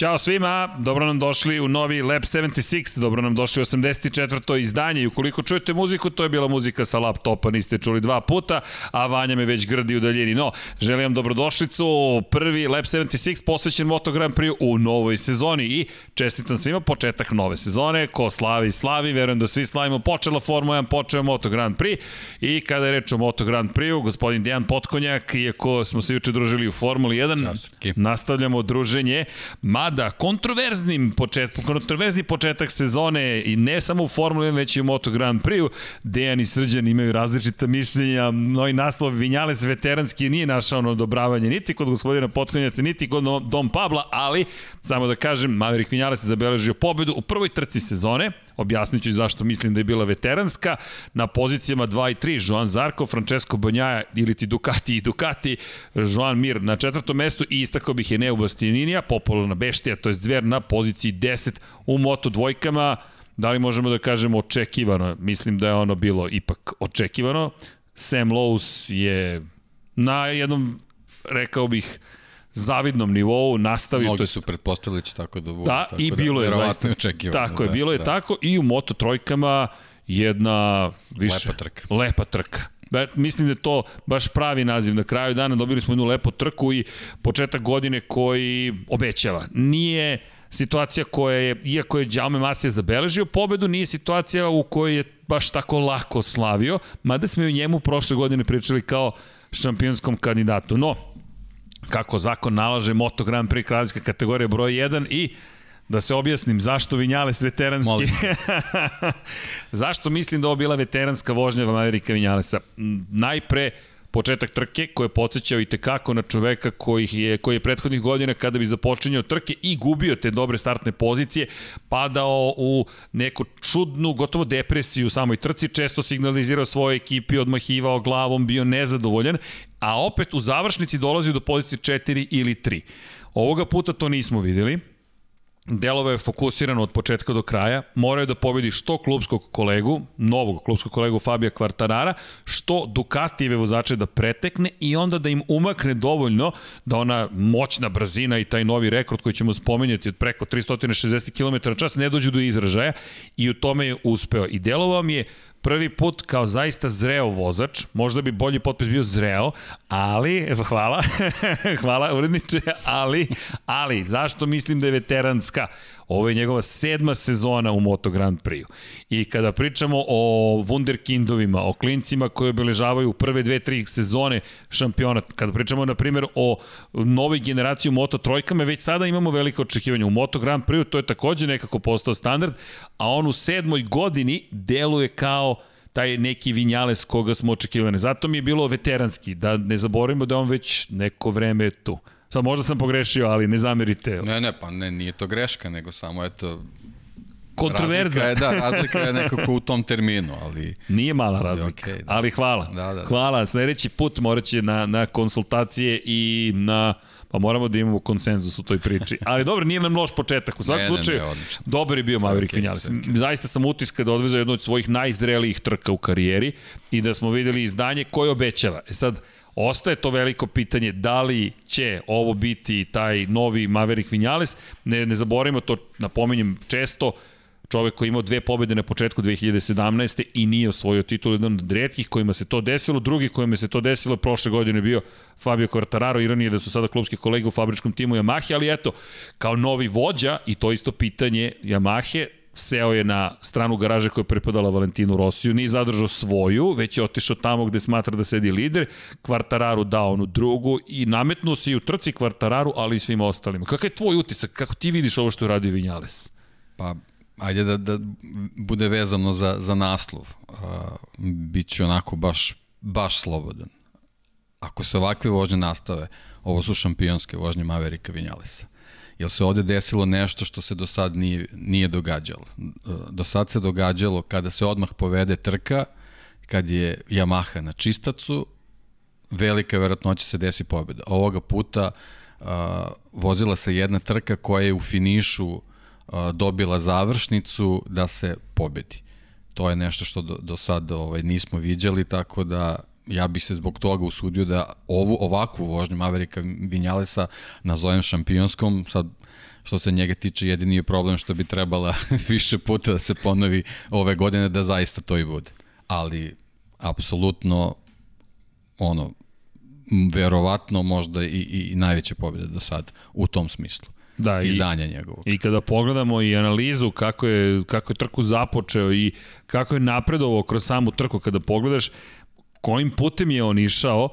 Ćao svima, dobro nam došli u novi Lab 76, dobro nam došli u 84. izdanje i ukoliko čujete muziku, to je bila muzika sa laptopa, niste čuli dva puta, a Vanja me već grdi u daljini. No, želim vam dobrodošlicu, prvi Lab 76 posvećen Moto Grand Prix u novoj sezoni i čestitam svima početak nove sezone, ko slavi, slavi, verujem da svi slavimo, počela Formula 1, počeo Moto Grand Prix i kada je reč o Moto Grand Prix, gospodin Dejan Potkonjak, iako smo se juče družili u Formuli 1, Častki. nastavljamo druženje, mada kontroverznim početkom, kontroverzni početak sezone i ne samo u Formuli 1, već i u Moto Grand Prix-u, Dejan i Srđan imaju različita mišljenja, novi naslov Vinjales veteranski nije našao na odobravanje niti kod gospodina Potkonjaka, niti kod Dom Pabla, ali samo da kažem, Maverick Vinjales je zabeležio pobedu u prvoj trci sezone, objasnit ću zašto mislim da je bila veteranska, na pozicijama 2 i 3, Joan Zarko, Francesco Banjaja ili ti Ducati i Ducati, Joan Mir na četvrtom mestu i istakao bih je Neo Bastianinija, popularna beštija, to je Zver na poziciji 10 u moto dvojkama, da li možemo da kažemo očekivano, mislim da je ono bilo ipak očekivano, Sam Lowe's je na jednom, rekao bih, zavidnom nivou nastavio. Mnogi su pretpostavili da će tako da bude. Da, tako i da, bilo je zaista. Tako je, da, bilo je da. tako i u Moto trojkama jedna više... Lepa trka. Lepa trka. Ba, mislim da je to baš pravi naziv. Na kraju dana dobili smo jednu lepu trku i početak godine koji obećava. Nije situacija koja je, iako je Jaume Masija zabeležio pobedu, nije situacija u kojoj je baš tako lako slavio, mada smo i o njemu prošle godine pričali kao šampionskom kandidatu. No, kako zakon nalaže Moto Grand Prix kraljevska kategorija broj 1 i da se objasnim zašto Vinjales veteranski. zašto mislim da ovo bila veteranska vožnja Amerika Vinjalesa? Najpre, početak trke koji je podsjećao i tekako na čoveka koji je, koji je prethodnih godina kada bi započinjao trke i gubio te dobre startne pozicije, padao u neku čudnu, gotovo depresiju u samoj trci, često signalizirao svoje ekipi, odmahivao glavom, bio nezadovoljan, a opet u završnici dolazi do pozicije 4 ili 3. Ovoga puta to nismo videli, Delove je fokusirano od početka do kraja, moraju da pobedi što klubskog kolegu, novog klubskog kolegu Fabija Kvartarara, što Ducatijeve vozače da pretekne i onda da im umakne dovoljno da ona moćna brzina i taj novi rekord koji ćemo spomenjati od preko 360 km čas ne dođu do izražaja i u tome je uspeo. I delovao mi je prvi put kao zaista zreo vozač, možda bi bolji potpis bio zreo, ali, hvala, hvala uredniče, ali, ali, zašto mislim da je veteranska? Ovo je njegova sedma sezona u Moto Grand Prix. I kada pričamo o wunderkindovima, o klincima koji obeležavaju prve dve, tri sezone šampiona, kada pričamo, na primjer, o novoj generaciji Moto trojkama, već sada imamo velike očekivanje. U Moto Grand Prix to je takođe nekako postao standard, a on u sedmoj godini deluje kao taj neki Vinjales koga smo očekivali. Zato mi je bilo veteranski, da ne zaboravimo da on već neko vreme tu. Sad možda sam pogrešio, ali ne zamerite. Ne, ne, pa ne, nije to greška, nego samo eto kontroverza. Razlika je, da, razlika je nekako u tom terminu, ali... Nije mala razlika, okay, da. ali hvala. Da, da, da. Hvala, sledeći put morat će na, na konsultacije i na... Pa moramo da imamo konsenzus u toj priči. Ali dobro, nije nam loš početak. U svakom slučaju, dobar je bio sve Maverick okay, Vinales. Okay. Zaista sam utiska da odvezao jednu od svojih najzrelijih trka u karijeri i da smo videli izdanje koje obećava. E sad, Ostaje to veliko pitanje da li će ovo biti taj novi Maverick Vinales. Ne, ne zaboravimo to, napominjem često, čovek koji imao dve pobede na početku 2017. i nije osvojio titul, jedan od redkih kojima se to desilo, drugi kojima se to desilo prošle godine je bio Fabio Quartararo, ironije da su sada klubski kolege u fabričkom timu Yamahe, ali eto, kao novi vođa i to isto pitanje Yamahe, seo je na stranu garaže koja je pripadala Valentinu Rosiju, nije zadržao svoju, već je otišao tamo gde smatra da sedi lider, Kvartararu dao onu drugu i nametnuo se i u trci Kvartararu, ali i svima ostalima. Kakav je tvoj utisak? Kako ti vidiš ovo što je radio Vinjales? Pa, ajde da, da bude vezano za, za naslov. Uh, Biće onako baš, baš slobodan. Ako se ovakve vožnje nastave, ovo su šampionske vožnje Maverika Vinjalesa. Jel se ovde desilo nešto što se do sad nije, nije događalo? Do sad se događalo kada se odmah povede trka, kad je Yamaha na čistacu, velika verovatnoća se desi pobjeda. Ovoga puta uh, vozila se jedna trka koja je u finišu uh, dobila završnicu da se pobedi. To je nešto što do, do sad ovaj, nismo viđali, tako da ja bi se zbog toga usudio da ovu, ovakvu vožnju Maverika Vinjalesa nazovem šampionskom, sad što se njega tiče jedini je problem što bi trebala više puta da se ponovi ove godine da zaista to i bude. Ali apsolutno ono verovatno možda i, i, i najveće pobjede do sada u tom smislu da, izdanja i, njegovog. I kada pogledamo i analizu kako je, kako je trku započeo i kako je napredovao kroz samu trku, kada pogledaš kojim putem je on išao,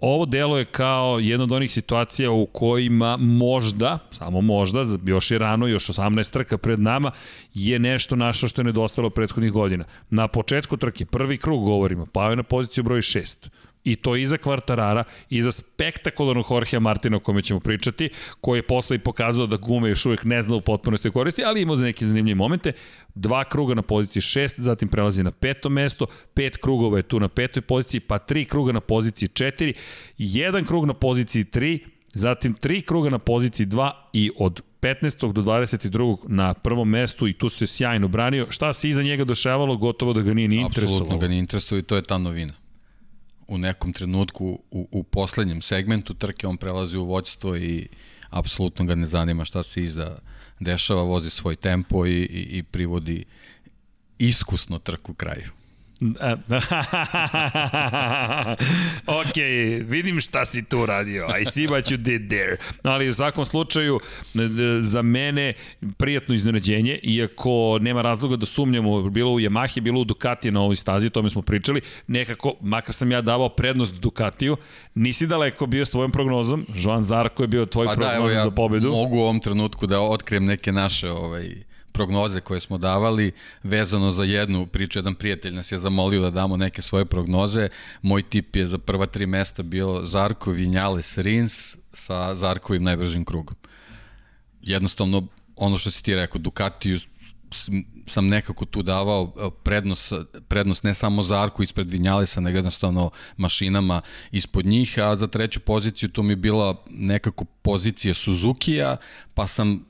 ovo delo je kao jedna od onih situacija u kojima možda, samo možda, još je rano, još 18 trka pred nama, je nešto našo što je nedostalo prethodnih godina. Na početku trke, prvi krug govorimo, pao je na poziciju broj 6 I to i za Kvartarara, i za spektakularnog Jorgea Martina o kome ćemo pričati, koji je posle i pokazao da gume još uvijek ne zna u potpunosti koristi, ali imao za neke zanimljive momente. Dva kruga na poziciji 6, zatim prelazi na peto mesto, pet krugova je tu na petoj poziciji, pa tri kruga na poziciji 4, jedan krug na poziciji 3, zatim tri kruga na poziciji 2 i od 15. do 22. na prvom mestu i tu se sjajno branio. Šta se iza njega dešavalo, gotovo da ga nije ni interesovalo. Apsolutno ga nije interesovalo i to je ta novina u nekom trenutku u, u poslednjem segmentu trke on prelazi u voćstvo i apsolutno ga ne zanima šta se iza dešava, vozi svoj tempo i, i, i privodi iskusno trku kraju. ok, vidim šta si tu radio. I see what you did there. Ali u svakom slučaju, za mene prijatno iznenađenje, iako nema razloga da sumnjamo, bilo u Yamahi, bilo u Ducati na ovoj stazi, o tome smo pričali, nekako, makar sam ja davao prednost Ducatiju, nisi daleko bio s tvojom prognozom, Joan Zarko je bio tvoj pa prognoz da, evo ja za pobedu. mogu u ovom trenutku da otkrijem neke naše ovaj, prognoze koje smo davali vezano za jednu priču, jedan prijatelj nas je zamolio da damo neke svoje prognoze. Moj tip je za prva tri mesta bio Zarko Vinjales Rins sa Zarkovim najbržim krugom. Jednostavno, ono što si ti rekao, Ducatiju sam nekako tu davao e, prednost, prednost ne samo Zarku ispred Vinjalesa, nego jednostavno mašinama ispod njih, a za treću poziciju to mi je bila nekako pozicija Suzuki-a, pa sam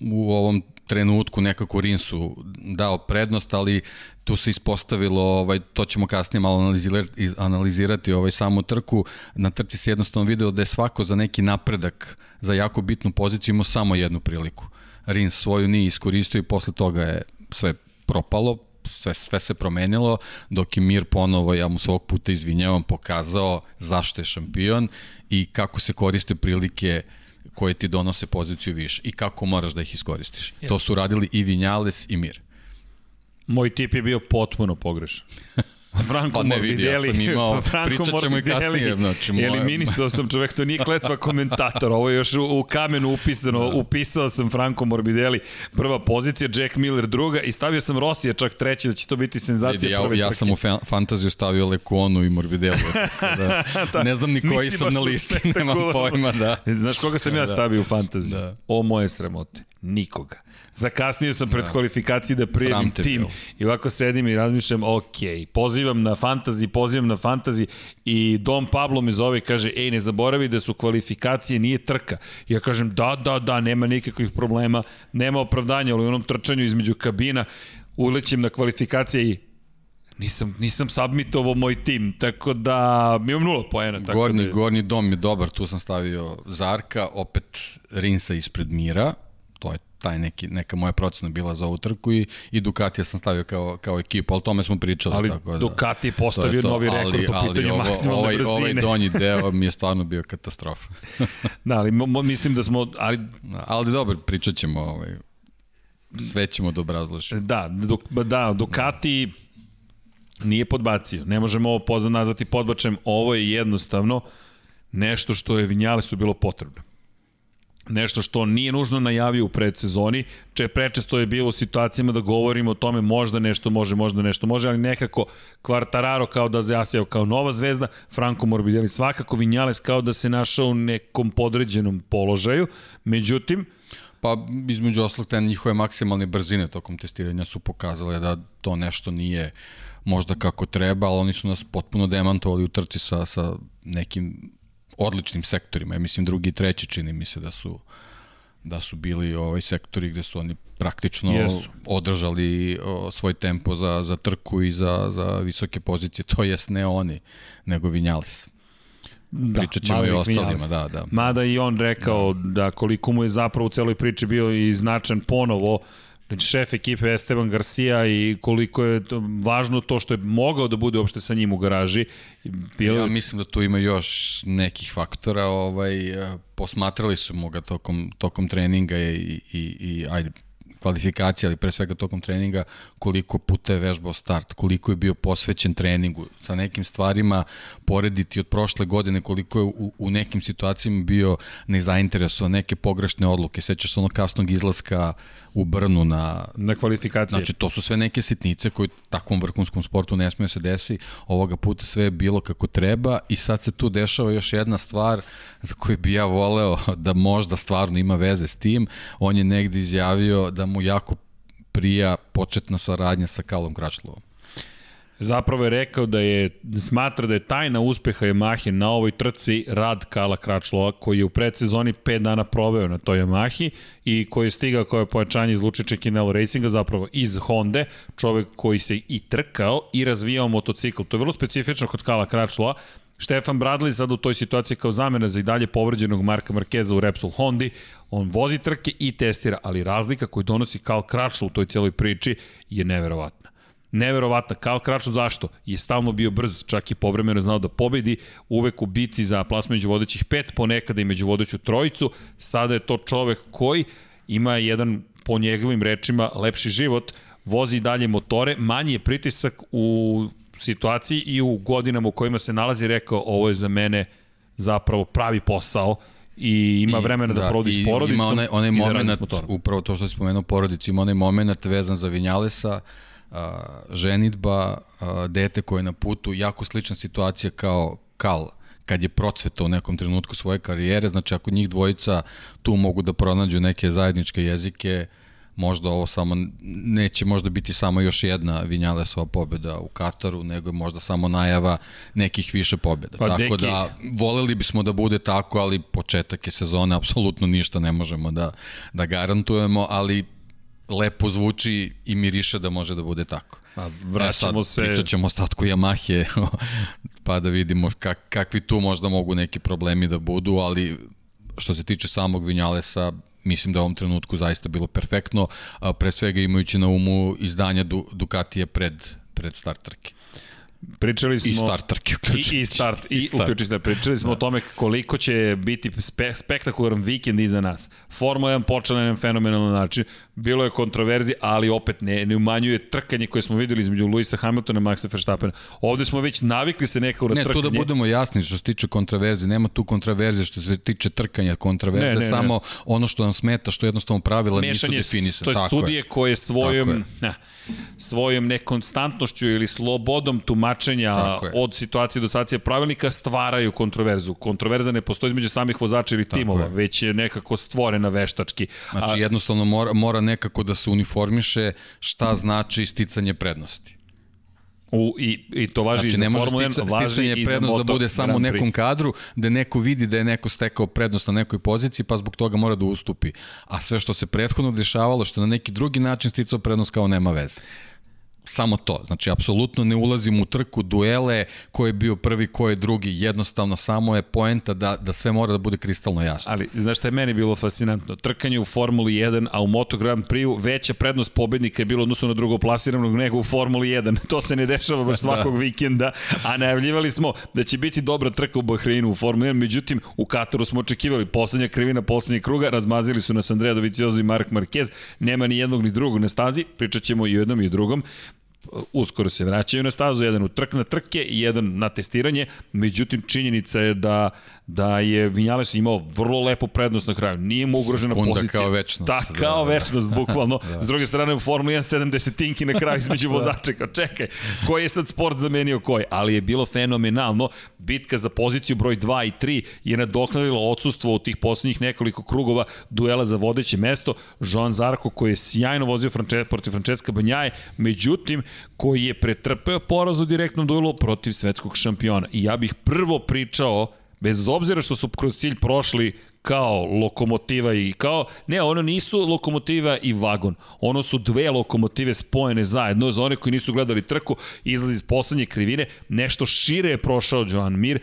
u ovom trenutku nekako Rinsu dao prednost, ali tu se ispostavilo, ovaj, to ćemo kasnije malo analizirati, analizirati ovaj, samu trku. Na trci se jednostavno video da je svako za neki napredak, za jako bitnu poziciju imao samo jednu priliku. Rins svoju nije iskoristio i posle toga je sve propalo, sve, sve se promenilo, dok je Mir ponovo, ja mu svog puta izvinjavam, pokazao zašto je šampion i kako se koriste prilike uh, koje ti donose poziciju više i kako moraš da ih iskoristiš. Ja. To su radili i Vinjales i Mir. Moj tip je bio potpuno pogrešan. Franco pa ne vidi, ja sam imao, pričat ćemo i kasnije. Znači, moje... Eliminisao sam čovek, to nije kletva komentator, ovo je još u, u kamenu upisano, da. upisao sam Franco Morbidelli, prva pozicija, Jack Miller druga i stavio sam Rosija čak treći, da će to biti senzacija ja, ja sam u fa fantaziju stavio Lekuonu i Morbidelli, da, da, ne znam ni koji sam na listi, nemam pojma, da. Znaš koga sam ja da. stavio u fantaziju? Da. O moje sramote, nikoga. Zakasnio sam pred da. kvalifikacije da prijavim tim i ovako sedim i razmišljam, ok, pozivam na fantazi, pozivam na fantazi i Dom Pablo me zove i kaže, ej, ne zaboravi da su kvalifikacije, nije trka. I ja kažem, da, da, da, nema nikakvih problema, nema opravdanja, ali u onom trčanju između kabina ulećem na kvalifikacije i nisam, nisam submitovao moj tim, tako da imam nula poena. Tako gornji, da... gornji dom je dobar, tu sam stavio Zarka, opet Rinsa ispred Mira, taj neki, neka moja procena bila za ovu trku i, i Ducatija sam stavio kao, kao ekipa, o tome smo pričali. Ali tako da, Ducati postavio to to, novi rekord ali, po pitanju ovo, maksimalne ovaj, brzine. Ovaj donji deo mi je stvarno bio katastrofa. da, ali mo, mislim da smo... Ali, da, ali dobro, pričat ćemo ovaj, sve ćemo da obrazložiti. Da, dok, da, Ducati nije podbacio. Ne možemo ovo pozad nazvati podbačem. Ovo je jednostavno nešto što je Vinjalesu bilo potrebno nešto što nije nužno najavio u predsezoni, če prečesto je bilo u situacijama da govorimo o tome možda nešto može, možda nešto može, ali nekako Kvartararo kao da se kao nova zvezda, Franco Morbidelli svakako, Vinjales kao da se našao u nekom podređenom položaju, međutim, Pa između oslog te njihove maksimalne brzine tokom testiranja su pokazale da to nešto nije možda kako treba, ali oni su nas potpuno demantovali u trci sa, sa nekim odličnim sektorima. Ja mislim drugi i treći čini mi se da su da su bili ovaj sektori gde su oni praktično Jesu. održali o, svoj tempo za, za trku i za, za visoke pozicije, to jest ne oni, nego Vinjales. Da, Pričat ćemo i ostalima, da, da. Mada i on rekao da. da koliko mu je zapravo u celoj priči bio i značan ponovo Znači, šef ekipe Esteban Garcia i koliko je to važno to što je mogao da bude uopšte sa njim u garaži. Bilo... Ja mislim da tu ima još nekih faktora. Ovaj, posmatrali su mu ga tokom, tokom treninga i, i, i ajde, kvalifikacija, ali pre svega tokom treninga, koliko puta je vežbao start, koliko je bio posvećen treningu, sa nekim stvarima porediti od prošle godine, koliko je u, u nekim situacijama bio nezainteresovan, neke pogrešne odluke, sećaš se onog kasnog izlaska u Brnu na... Na kvalifikacije. Znači, to su sve neke sitnice koje takvom vrhunskom sportu ne smije se desi. Ovoga puta sve je bilo kako treba i sad se tu dešava još jedna stvar za koju bi ja voleo da možda stvarno ima veze s tim. On je negde izjavio da mu jako prija početna saradnja sa Kalom Kračlovom. Zapravo je rekao da je smatra da je tajna uspeha Yamahe na ovoj trci rad Kala Kračlova koji je u predsezoni 5 dana proveo na toj Yamahi i koji je stigao kao je pojačanje iz Lučiće Kinelo Racinga zapravo iz Honda, čovek koji se i trkao i razvijao motocikl. To je vrlo specifično kod Kala Kračlova. Štefan Bradley sad u toj situaciji kao zamena za i dalje povređenog Marka Markeza u Repsol Hondi, on vozi trke i testira, ali razlika koju donosi Kal Kračlo u toj cijeloj priči je neverovatna. Neverovatna, Kal Kračlo zašto? Je stalno bio brz, čak i povremeno znao da pobedi, uvek u bici za plas među vodećih pet, ponekada i među vodeću trojicu, sada je to čovek koji ima jedan, po njegovim rečima, lepši život, vozi dalje motore, manji je pritisak u situaciji i u godinama u kojima se nalazi rekao ovo je za mene zapravo pravi posao i ima vremena da, da provodi s porodicom ima onaj, onaj i da moment, upravo to što si spomenuo porodicu, ima onaj moment vezan za Vinjalesa, a, ženitba, a, dete koje je na putu, jako slična situacija kao Kal kad je procvetao u nekom trenutku svoje karijere, znači ako njih dvojica tu mogu da pronađu neke zajedničke jezike, možda ovo samo neće možda biti samo još jedna Vinjalesova pobjeda u Kataru, nego je možda samo najava nekih više pobjeda. Pa, tako deki... da voleli bismo da bude tako, ali početak je sezone, apsolutno ništa ne možemo da, da garantujemo, ali lepo zvuči i miriše da može da bude tako. A vraćamo e sad, se... Pričat ćemo ostatku Yamahe, pa da vidimo kak, kakvi tu možda mogu neki problemi da budu, ali što se tiče samog Vinjalesa, mislim da u ovom trenutku zaista bilo perfektno, pre svega imajući na umu izdanja Ducatije pred, pred start trke. Pričali smo... I start trke uključujući. I, i start, i, i start. uključujući. Pričali smo da. o tome koliko će biti spe, spektakularan vikend iza nas. Formula 1 počela na jedan fenomenalan način. Bilo je kontroverzi, ali opet ne, ne umanjuje trkanje koje smo videli između Luisa Hamiltona i Maxa Verstappena. Ovde smo već navikli se nekako na ne, trkanje. Ne, tu da budemo jasni što se tiče kontroverzi. Nema tu kontroverze što se tiče trkanja. Kontroverze ne, ne, samo ne. ono što nam smeta, što jednostavno pravila Mešanje, nisu definisane. To je sudije koje svojom, na, svojom nekonstantnošću ili slobodom tumačenja od situacije do situacije pravilnika stvaraju kontroverzu. Kontroverza ne postoji između samih vozača ili timova, je. već je nekako stvorena veštački. Znači A, jednostavno mora, mora nekako da se uniformiše šta znači sticanje prednosti. U, i, I to važi znači, i za Formula 1, važi sticanje prednost da bude samo u nekom kadru, da neko vidi da je neko stekao prednost na nekoj poziciji, pa zbog toga mora da ustupi. A sve što se prethodno dešavalo, što na neki drugi način sticao prednost kao nema veze samo to. Znači, apsolutno ne ulazim u trku, duele, ko je bio prvi, ko je drugi, jednostavno samo je poenta da, da sve mora da bude kristalno jasno. Ali, znaš šta je meni bilo fascinantno? Trkanje u Formuli 1, a u Moto Grand Prix veća prednost pobednika je bilo odnosno na drugo plasiranog nego u Formuli 1. To se ne dešava baš da. svakog da. vikenda, a najavljivali smo da će biti dobra trka u Bahreinu u Formuli 1, međutim, u Kataru smo očekivali poslednja krivina, poslednjeg kruga, razmazili su nas Andrea Doviciozo i Mark Marquez, nema ni jednog ni drugog na stazi, pričat ćemo i o jednom i o drugom uskoro se vraćaju na stazu, jedan u trk na trke i jedan na testiranje, međutim činjenica je da da je Vinjales imao vrlo lepu prednost na kraju. Nije mu ugrožena Sekunda pozicija. kao večnost. Ta, da, kao da, večnost, bukvalno. da. S druge strane, u Formula 1 70 tinki na kraju između da. vozača. Kao, čekaj, koji je sad sport zamenio koji? Ali je bilo fenomenalno. Bitka za poziciju broj 2 i 3 je nadoknadila odsustvo u tih poslednjih nekoliko krugova duela za vodeće mesto. Joan Zarko koji je sjajno vozio Franče, protiv Francesca Banjaje, međutim, koji je pretrpeo poraz u direktnom duelu protiv svetskog šampiona. I ja bih prvo pričao bez obzira što su kroz cilj prošli kao lokomotiva i kao, ne, ono nisu lokomotiva i vagon, ono su dve lokomotive spojene zajedno, za one koji nisu gledali trku, izlazi iz poslednje krivine, nešto šire je prošao Joan Mir,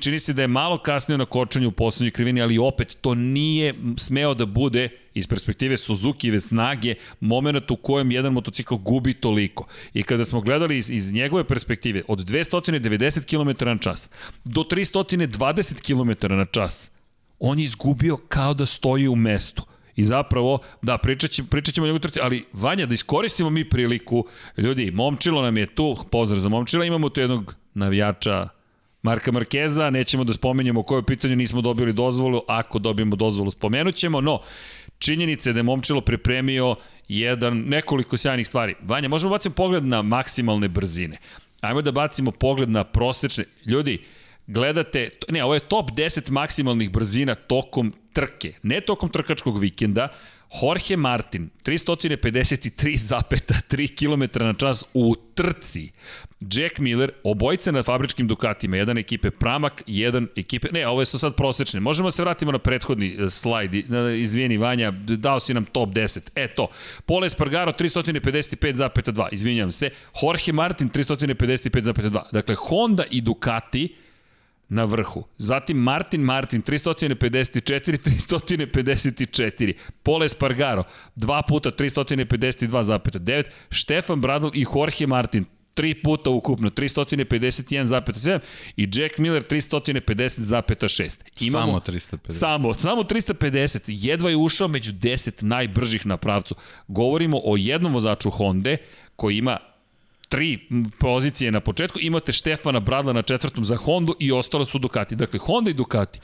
čini se da je malo kasnije na kočenju u poslednjoj krivini, ali opet to nije smeo da bude iz perspektive Suzuki-ve snage moment u kojem jedan motocikl gubi toliko. I kada smo gledali iz, iz njegove perspektive od 290 km na čas do 320 km na čas, on je izgubio kao da stoji u mestu. I zapravo, da, pričat, će, pričat ćemo o njegu trci, ali Vanja, da iskoristimo mi priliku, ljudi, Momčilo nam je tu, pozdrav za Momčila, imamo tu jednog navijača Marka Markeza, nećemo da spomenjamo koje pitanju nismo dobili dozvolu, ako dobijemo dozvolu spomenut ćemo, no, činjenica je da je Momčilo pripremio jedan, nekoliko sjajnih stvari. Vanja, možemo baciti pogled na maksimalne brzine. Ajmo da bacimo pogled na prosečne. Ljudi, gledate, ne, ovo je top 10 maksimalnih brzina tokom trke, ne tokom trkačkog vikenda, Jorge Martin, 353,3 km na čas u trci. Jack Miller, obojice na fabričkim Dukatima, jedan ekipe Pramak, jedan ekipe, ne, ovo su sad prosečne. Možemo da se vratimo na prethodni e, slajd, izvijeni Vanja, dao si nam top 10. E to, Pole Espargaro 355,2, izvinjam se, Jorge Martin 355,2. Dakle, Honda i Ducati, na vrhu. Zatim Martin Martin 354, 354. Pole Espargaro dva puta 352,9. Štefan Bradl i Jorge Martin tri puta ukupno, 351,7 i Jack Miller 350,6. Imamo, samo 350. Samo, samo 350. Jedva je ušao među 10 najbržih na pravcu. Govorimo o jednom vozaču Honda koji ima tri pozicije na početku, imate Štefana Bradla na četvrtom za Hondu i ostalo su Ducati. Dakle, Honda i Ducati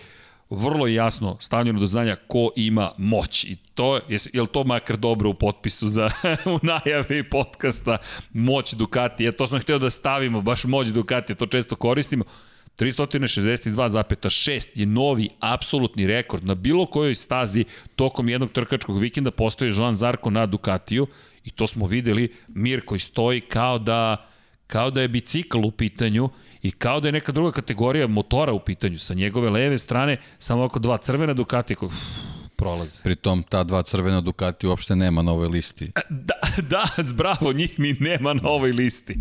vrlo jasno stavljeno do znanja ko ima moć. I to je, je to makar dobro u potpisu za u najavi podcasta moć Ducati, ja to sam hteo da stavimo baš moć Ducati, to često koristimo. 362,6 je novi apsolutni rekord. Na bilo kojoj stazi tokom jednog trkačkog vikenda postoji Joan Zarko na Ducatiju I to smo videli, Mir koji stoji kao da, kao da je bicikl u pitanju i kao da je neka druga kategorija motora u pitanju. Sa njegove leve strane samo oko dva crvena Ducati koji prolaze. Pritom ta dva crvena Ducati uopšte nema na ovoj listi. Da, da, zbravo, njih ni nema na ovoj listi.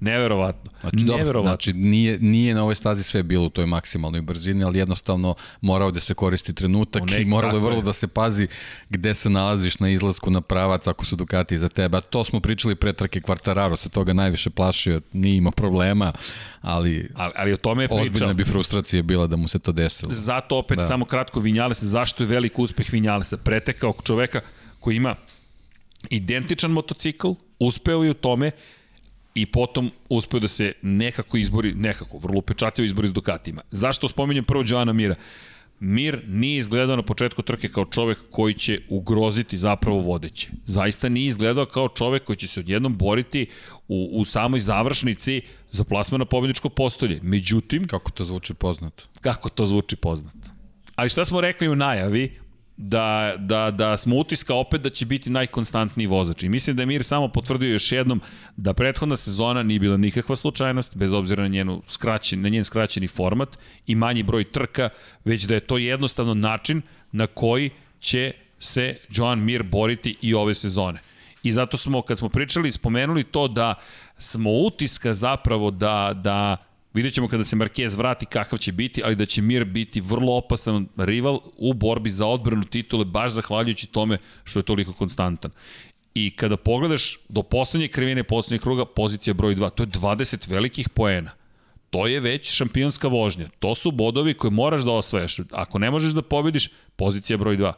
Neverovatno. Znači, Neverovatno. znači nije, nije na ovoj stazi sve bilo u toj maksimalnoj brzini, ali jednostavno morao da se koristi trenutak nek, i moralo je vrlo je. da se pazi gde se nalaziš na izlasku na pravac ako su Ducati za tebe. A to smo pričali pre trke Quartararo, se toga najviše plašio, nije imao problema, ali, ali, ali o tome je pričao. Ozbiljna bi frustracija bila da mu se to desilo. Zato opet da. samo kratko Vinjalesa, zašto je velik uspeh Vinjalesa? Pretekao čoveka koji ima identičan motocikl, uspeo je u tome, i potom uspeo da se nekako izbori, nekako, vrlo upečatio izbori s Dukatima. Zašto spominjem prvo Joana Mira? Mir nije izgledao na početku trke kao čovek koji će ugroziti zapravo vodeće. Zaista nije izgledao kao čovek koji će se odjednom boriti u, u samoj završnici za plasma na pobjedičko postolje. Međutim... Kako to zvuči poznato? Kako to zvuči poznato? Ali šta smo rekli u najavi, da, da, da smo utiska opet da će biti najkonstantniji vozač. I mislim da je Mir samo potvrdio još jednom da prethodna sezona nije bila nikakva slučajnost, bez obzira na, njenu skraćen, na njen skraćeni format i manji broj trka, već da je to jednostavno način na koji će se Joan Mir boriti i ove sezone. I zato smo, kad smo pričali, spomenuli to da smo utiska zapravo da, da Vidjet ćemo kada se Marquez vrati kakav će biti, ali da će Mir biti vrlo opasan rival u borbi za odbranu titule, baš zahvaljujući tome što je toliko konstantan. I kada pogledaš do poslednje krivine poslednjeg kruga, pozicija broj 2, to je 20 velikih poena. To je već šampionska vožnja. To su bodovi koje moraš da osvajaš. Ako ne možeš da pobediš, pozicija broj 2.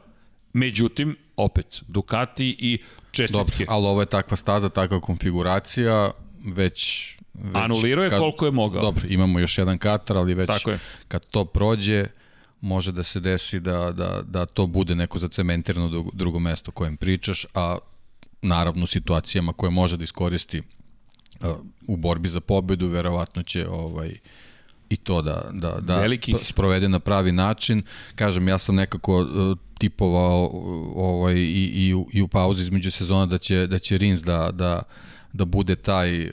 Međutim, opet, Ducati i čestitke. Dobro, ali ovo je takva staza, takva konfiguracija, već Već Anulirao je kad, koliko je mogao. Dobro, imamo još jedan katar, ali već kad to prođe, može da se desi da, da, da to bude neko zacementirano drugo mesto kojem pričaš, a naravno u situacijama koje može da iskoristi uh, u borbi za pobedu, verovatno će ovaj, i to da, da, da Veliki. sprovede na pravi način. Kažem, ja sam nekako uh, tipovao ovaj, i, i, u, i u pauzi između sezona da će, da će Rins da, da, da bude taj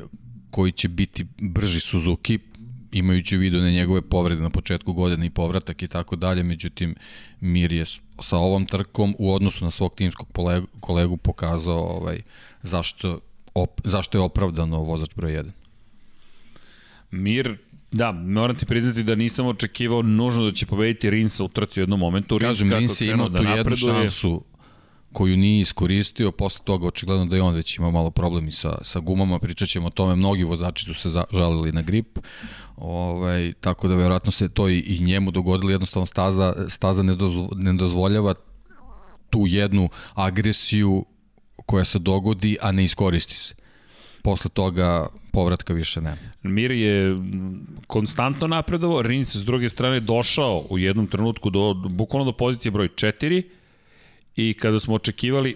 koji će biti brži Suzuki, imajući u vidu na njegove povrede na početku godine i povratak i tako dalje, međutim Mir je sa ovom trkom u odnosu na svog timskog kolegu, kolegu pokazao ovaj, zašto, op, zašto je opravdano vozač broj 1. Mir Da, moram ti priznati da nisam očekivao nužno da će pobediti Rinsa u trci u jednom momentu. Kažem, Rins je imao da tu jednu šansu koju nije iskoristio, posle toga očigledno da je on već imao malo problemi sa, sa gumama, pričat ćemo o tome, mnogi vozači su se za, žalili na grip, ovaj, tako da verovatno se to i, i njemu dogodilo, jednostavno staza, staza ne, dozvo, ne dozvoljava tu jednu agresiju koja se dogodi, a ne iskoristi se. Posle toga povratka više nema. Mir je konstantno napredovao, Rins s druge strane došao u jednom trenutku do, bukvalno do pozicije broj 4 i kada smo očekivali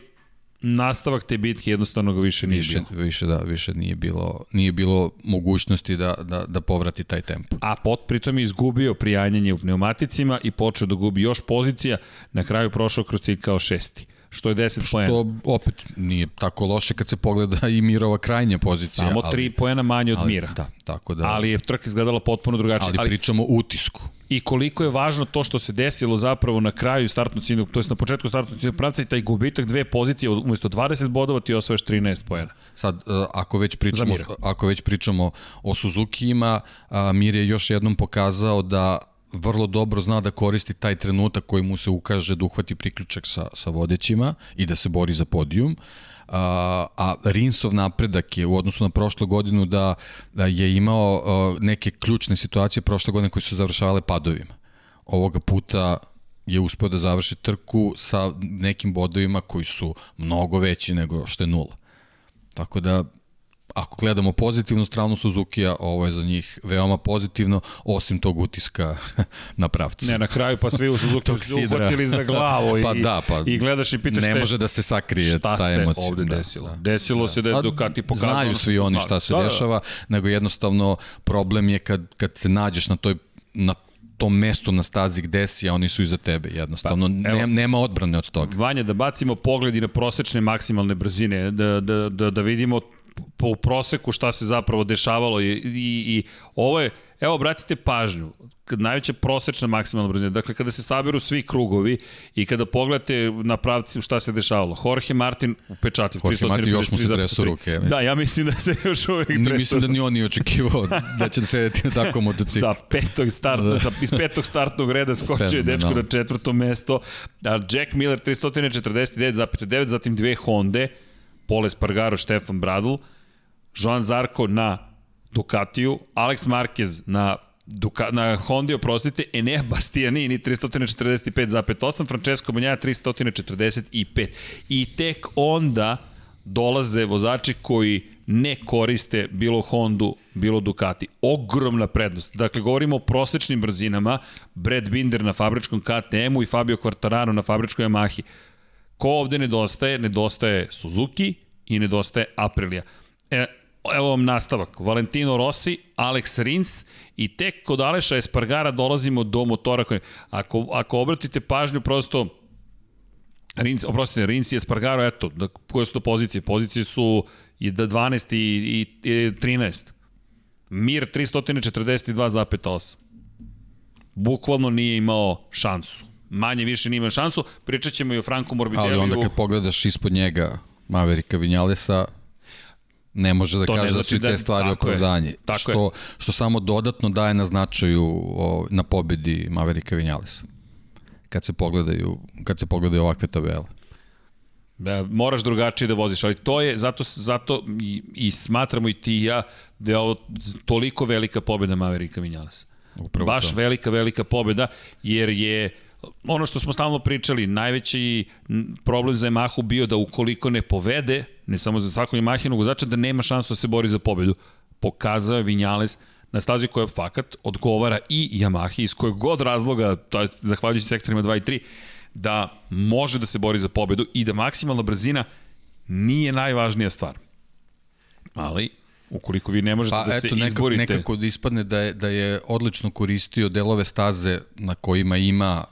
nastavak te bitke jednostavno ga više nije više, bilo. Više da, više nije bilo, nije bilo mogućnosti da, da, da povrati taj tempo. A pot pritom je izgubio prijanjanje u pneumaticima i počeo da gubi još pozicija, na kraju prošao kroz cilj kao šesti što je 10 poena. Što opet nije tako loše kad se pogleda i Mirova krajnja pozicija. Samo 3 poena manje od ali, Mira. Da, tako da. Ali je trka izgledala potpuno drugačije. Ali, ali pričamo o utisku. I koliko je važno to što se desilo zapravo na kraju startnog ciljnog, to je na početku startnog ciljnog pravca i taj gubitak dve pozicije, umesto 20 bodova ti osvojaš 13 poena. Sad, e, ako već pričamo, ako već pričamo o Suzuki-ima, Mir je još jednom pokazao da vrlo dobro zna da koristi taj trenutak koji mu se ukaže da uhvati priključak sa, sa vodećima i da se bori za podijum. A, a Rinsov napredak je u odnosu na prošlu godinu da, da je imao a, neke ključne situacije prošle godine koje su završavale padovima. Ovoga puta je uspeo da završi trku sa nekim bodovima koji su mnogo veći nego što je nula. Tako da ako gledamo pozitivnu stranu Suzuki-a, ovo je za njih veoma pozitivno, osim tog utiska na pravcu. Ne, na kraju pa svi u Suzuki su uhvatili za glavu i, pa da, pa, i gledaš i pitaš ne može da se sakrije ta emocija. Šta se ovde da, desilo? Da, desilo da. se da je Ducati pokazano. Znaju svi oni šta se da, dešava, da. nego jednostavno problem je kad, kad se nađeš na toj na tom mestu na stazi gde si, a oni su iza tebe, jednostavno. Pa, evo, nema odbrane od toga. Vanja, da bacimo pogledi na prosečne maksimalne brzine, da, da, da, da vidimo po proseku šta se zapravo dešavalo i, i, i ovo je, evo obratite pažnju, najveća prosečna maksimalna brzina, dakle kada se saberu svi krugovi i kada pogledate na pravci šta se dešavalo, Jorge Martin upečatio. Jorge Martin još mu se tresu ruke. Ja da, ja mislim da se još uvek tresu. Mislim da ni on nije očekivao da će sedeti na takvom motociklu. sa petog start, da. sa, iz petog startnog reda skočio je dečko na četvrto mesto, a Jack Miller 349,9, zatim dve Honda, Pole Spargaro, Stefan Bradl, Joan Zarko na Ducatiju, Alex Marquez na Duka, na Honda, oprostite, Enea Bastianini 345,8, Francesco Banjaja 345. I tek onda dolaze vozači koji ne koriste bilo Hondu, bilo Ducati. Ogromna prednost. Dakle, govorimo o prosečnim brzinama, Brad Binder na fabričkom KTM-u i Fabio Quartararo na fabričkoj Yamahi. Ko ovde nedostaje? Nedostaje Suzuki i nedostaje Aprilia. E, evo vam nastavak. Valentino Rossi, Alex Rins i tek kod Aleša Espargara dolazimo do motora koji... Ako, ako obratite pažnju, prosto Rins, oprostite, Rins i Espargaro, eto, da, koje su to pozicije? Pozicije su i 12 i, i, i 13. Mir 342,8. Bukvalno nije imao šansu manje više nima šansu. Pričat ćemo i o Franku Morbideliju. Ali onda kad pogledaš ispod njega Maverika Vinjalesa, ne može da to kaže da su da, te stvari opravdanje. Što, je. što samo dodatno daje na značaju o, na pobedi Maverika Vinjalesa. Kad se pogledaju, kad se pogledaju ovakve tabele. Da, moraš drugačije da voziš, ali to je, zato, zato i, i smatramo i ti i ja da je ovo toliko velika pobeda Maverika Vinjalesa. Upravo Baš to. velika, velika pobeda, jer je ono što smo stalno pričali, najveći problem za Yamahu bio da ukoliko ne povede, ne samo za svakog Yamahinog vozača, da nema šansu da se bori za pobedu. Pokazao je Vinjales na stazi koja fakat odgovara i Yamahi iz kojeg god razloga, to je zahvaljujući sektorima 2 i 3, da može da se bori za pobedu i da maksimalna brzina nije najvažnija stvar. Ali, ukoliko vi ne možete pa, da eto, se nekako, izborite... nekako da ispadne da je, da je odlično koristio delove staze na kojima ima